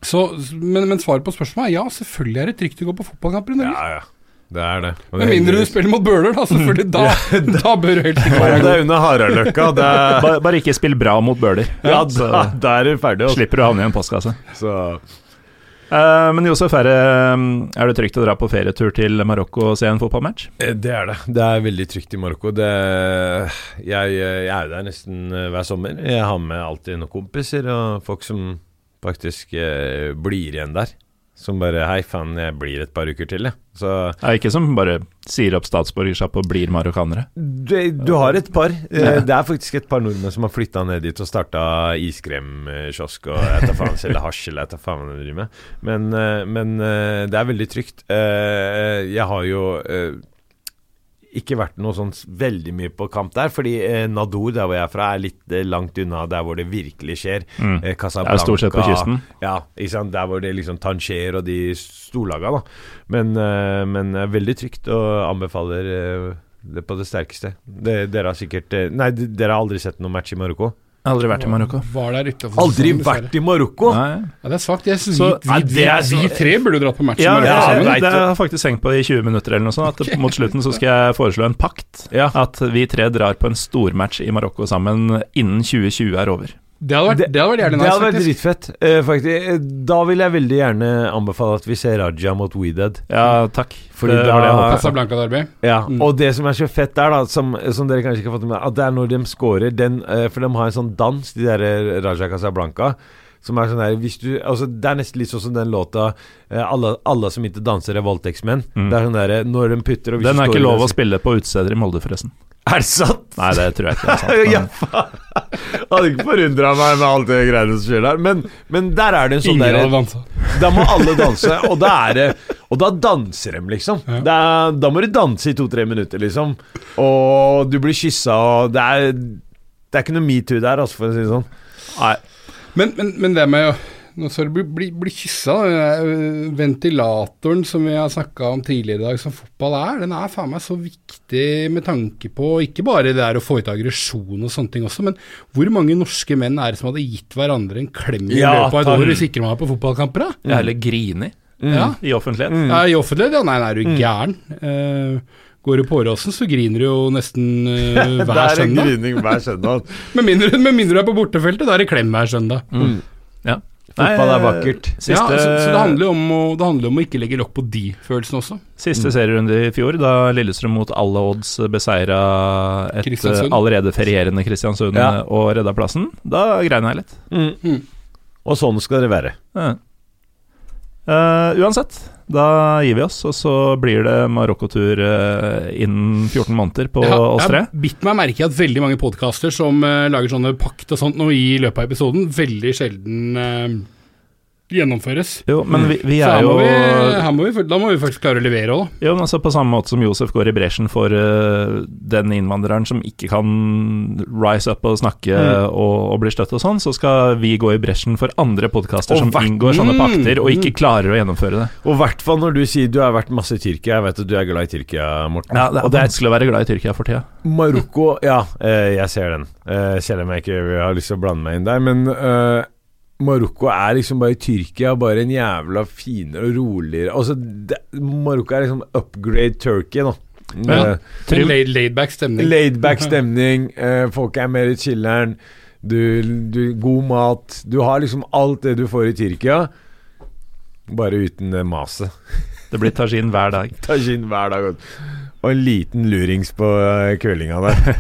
så, men, men svaret på spørsmålet er ja, selvfølgelig er det trygt å gå på fotballkamper i Norge. Ja, ja. Det er det. Og Med mindre du spiller mot Bøhler, da. Selvfølgelig. Da, da bør du helt sikkert Ja, være det er under Haraldløkka. Er, Bare, bare ikke spill bra mot Bøhler. ja, da, da er du ferdig. Også. slipper du å havne i en postkasse. Så Uh, men Josef, er det, er det trygt å dra på ferietur til Marokko og se en fotballmatch? Eh, Det er det. Det er veldig trygt i Marokko. Det, jeg, jeg er der nesten eh, hver sommer. Jeg har med alltid noen kompiser og folk som faktisk eh, blir igjen der. Som bare Hei, faen, jeg blir et par uker til, jeg. Så Ja, ikke som bare sier opp statsborgerskap og blir marokkanere. du, du har et par. Eh, Det er faktisk et par nordmenn som har flytta ned dit og starta iskremkiosk og jeg tar faen selger hasj eller jeg tar faen hva de driver med. Men, eh, men eh, det er veldig trygt. Jeg har jo ikke vært noe sånn veldig mye på kamp der, fordi eh, Nador, der hvor jeg er fra, er litt eh, langt unna der hvor det virkelig skjer. Mm. Eh, Det Casablanca er stort sett på kysten. Ja, ikke sant? der hvor det liksom Tangier og de storlaga, da. Men, eh, men eh, veldig trygt, og anbefaler eh, det på det sterkeste. Det, dere har sikkert eh, Nei, dere har aldri sett noen match i Marokko? Aldri vært i Marokko. Var der Aldri sesongen, vært i Marokko?! Ja, det er svakt. Vi, vi, vi, vi tre burde dratt på match Ja, i Marokko ja, sammen. det har jeg faktisk tenkt på i 20 minutter eller noe sånt. At mot slutten så skal jeg foreslå en pakt. Ja. At vi tre drar på en stormatch i Marokko sammen innen 2020 er over. Det hadde vært, det hadde vært jævlig Det nice, hadde vært faktisk. dritfett, uh, faktisk. Eh, Da vil jeg veldig gjerne anbefale at vi ser Raja mot Weeded. Ja, takk. Fordi det var det jeg håpet. Casablanca-derby. Ja, Mm. og det som er så fett der, da, som, som dere kanskje ikke har fått med at det er når de scorer den uh, For de har en sånn dans, de der Raja Casablanca, som er sånn der hvis du, altså Det er nesten litt sånn som den låta eh, alle, 'Alle som ikke danser, er voldtektsmenn'. Mm. Det er sånn der, når de putter og hvis Den er ikke lov å spille på utesteder i Molde, forresten. Er det sant? Nei, det tror jeg ikke er sant. ja, faen. Hadde ikke forundra meg med alt det greiene som skjer der. Men, men der er det en sånn derre. Da må alle danse, og da er det Og da danser de, liksom. Ja. Er, da må du danse i to-tre minutter, liksom. Og du blir kyssa, og det er Det er ikke noe metoo der, altså, for å si det sånn. Nei. Men, men, men det med å nå skal du bli, bli, bli kyssa. øh, Ventilatoren som vi har snakka om tidligere i dag, som fotball er, den er faen meg så viktig med tanke på ikke bare det der å få ut aggresjon og sånne ting også, men hvor mange norske menn er det som hadde gitt hverandre en klem i Ja, løpet av et år hvis ikke man var på fotballkamper? da? Eller grini, griner Ja. i offentlighet. Ja, I offentlighet, ja. Nei, nei, er du gæren? Uh, går du på Åråsen, så griner du jo nesten Hver søndag Det er en grining hver søndag. Med mindre, med mindre du er på bortefeltet, da er det klem hver søndag. Ja. Fotball er vakkert. Siste, Ja, så, så det handler om å, det handler om å ikke legge lokk på de følelsene også. siste serierunde i fjor, da Lillestrøm mot alle odds beseira et allerede ferierende Kristiansund Ja. og redda plassen. Da grein jeg litt. Mm. Og sånn skal det være. Ja. Eh, uansett, da gir vi oss, og så blir det Marokko-tur eh, innen 14 måneder på ja, oss tre. Jeg har bitt meg merke i at veldig mange podkaster som eh, lager sånne pakt og sånt nå i løpet av episoden, veldig sjelden eh, gjennomføres. Jo, men vi, vi er her jo må vi, her må vi, da må vi faktisk klare å levere òg, da. Jo, men altså På samme måte som Josef går i bresjen for uh, den innvandreren som ikke kan rise up og snakke Mm. og, og bli støtt og sånn, så skal vi gå i bresjen for andre podkaster som inngår sånne Mm, pakter og ikke klarer å gjennomføre det. Og i hvert fall når du sier du har vært masse i Tyrkia. Jeg vet at du er glad i Tyrkia, Morten. Ja, det er og det er vanskelig å være glad i Tyrkia for tida. Marokko Ja, eh, jeg ser den. Eh, selv om jeg ikke har lyst til å blande meg inn der. Men eh, Marokko er liksom bare Tyrkia, bare en jævla finere og roligere Altså, det, Marokko er liksom upgrade Turkey, da. Ja. Eh, laid, laidback stemning. Laidback stemning, eh, folk er mer i chiller'n, du, du, god mat Du har liksom alt det du får i Tyrkia, bare uten det maset. Det blir tajin hver dag. Tajin hver dag. Og en liten lurings på eh, kølinga der.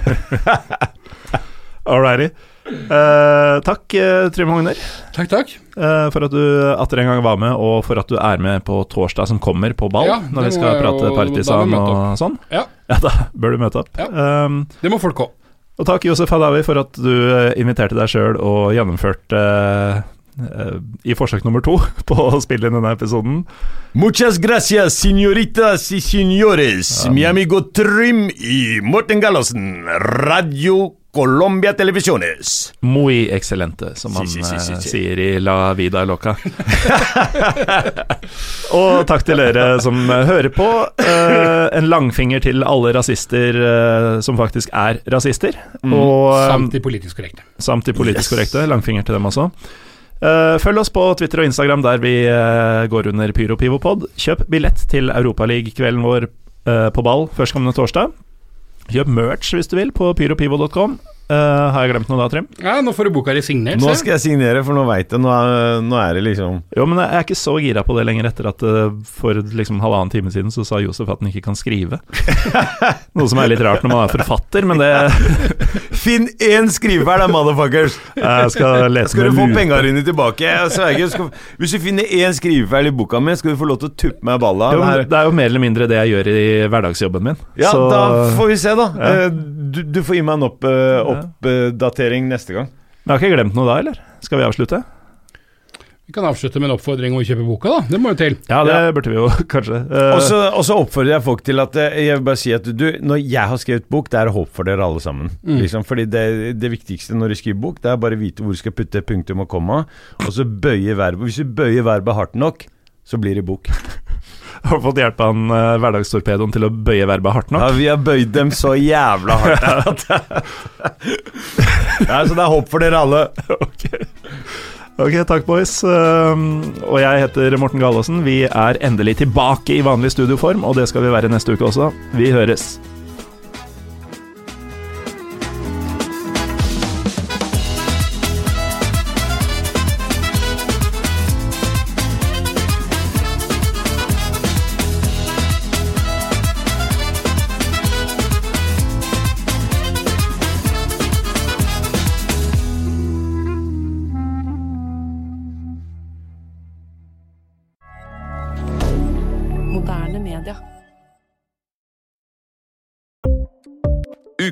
Alrighty. Eh, takk, uh, Trym Hogner, Takk, takk. Uh, for at du atter en gang var med, og for at du er med på torsdag som kommer, på ball, Ja, når vi skal prate partisan og sånn. Ja. Ja, da bør du møte opp. Ja. Um, Det må folk òg. Og takk Josef Hadawi for at du eh, inviterte deg sjøl og gjennomførte uh, eh, i forsøk nummer to på å spille inn denne episoden. Muchas gracias, señoritas y señores. Mi amigo Trym y Morten Gallosen, Radio Colombia Televisiones. Muy excelente, som han man si, si, si, eh, si. sier i La Vida Loca. og takk til dere som hører på. Uh, en langfinger til alle rasister uh, som faktisk er rasister. Og, um, Samt de politisk korrekte. samt de politisk Yes. korrekte. Langfinger til dem også. Uh, følg oss på Twitter og Instagram der vi går under Pyro Pivo Pod. Kjøp billett til Europaliga-kvelden vår på ball førstkommende torsdag. Kjøp merch hvis du vil på pyropivo.com. Eh, har jeg glemt noe da, Trym? Ja, nå får du boka di signert. Nå skal jeg signere, for nå veit jeg. Nå er, nå er det liksom Jo, men jeg er ikke så gira på det lenger etter at uh, for liksom halvannen time siden så sa Josef at han ikke kan skrive. Noe som er litt rart når man er forfatter, men det Finn én skrivefeil, da, motherfuckers! jeg skal lese Skal du få penga dine tilbake? Jeg sverger. Skal, hvis du finner én skrivefeil i boka mi, skal du få lov til å tuppe meg i balla. Jo, Det men det er jo mer eller mindre det jeg gjør i hverdagsjobben min. Ja, så, da får vi se, da. Ja. Eh, Du, du får gi meg en opp, eh, oppdatering neste gang. Men jeg har ikke glemt noe da, eller? Skal vi avslutte? Vi kan avslutte med en oppfordring om å kjøpe boka, da. Det må jo til. Ja, det Ja. burde vi jo kanskje. Uh, Og så oppfordrer jeg folk til at eh, Jeg vil bare si at du, når jeg har skrevet bok, det er håp for dere alle sammen. Liksom, fordi det, det viktigste når du skriver bok, det er bare å vite hvor du skal putte punktum og komma, og så bøye verbet. Hvis du bøyer verbet hardt nok, så blir det bok. har fått hjelp av han uh, hverdagstorpedoen til å bøye verbet hardt nok? Ja, vi har bøyd dem så jævla hardt. ja, så det er håp for dere alle. ok. okay takk, boys. Um, og jeg heter Morten Galaasen. Vi er endelig tilbake i vanlig studioform, og det skal vi være neste uke også. Vi høres.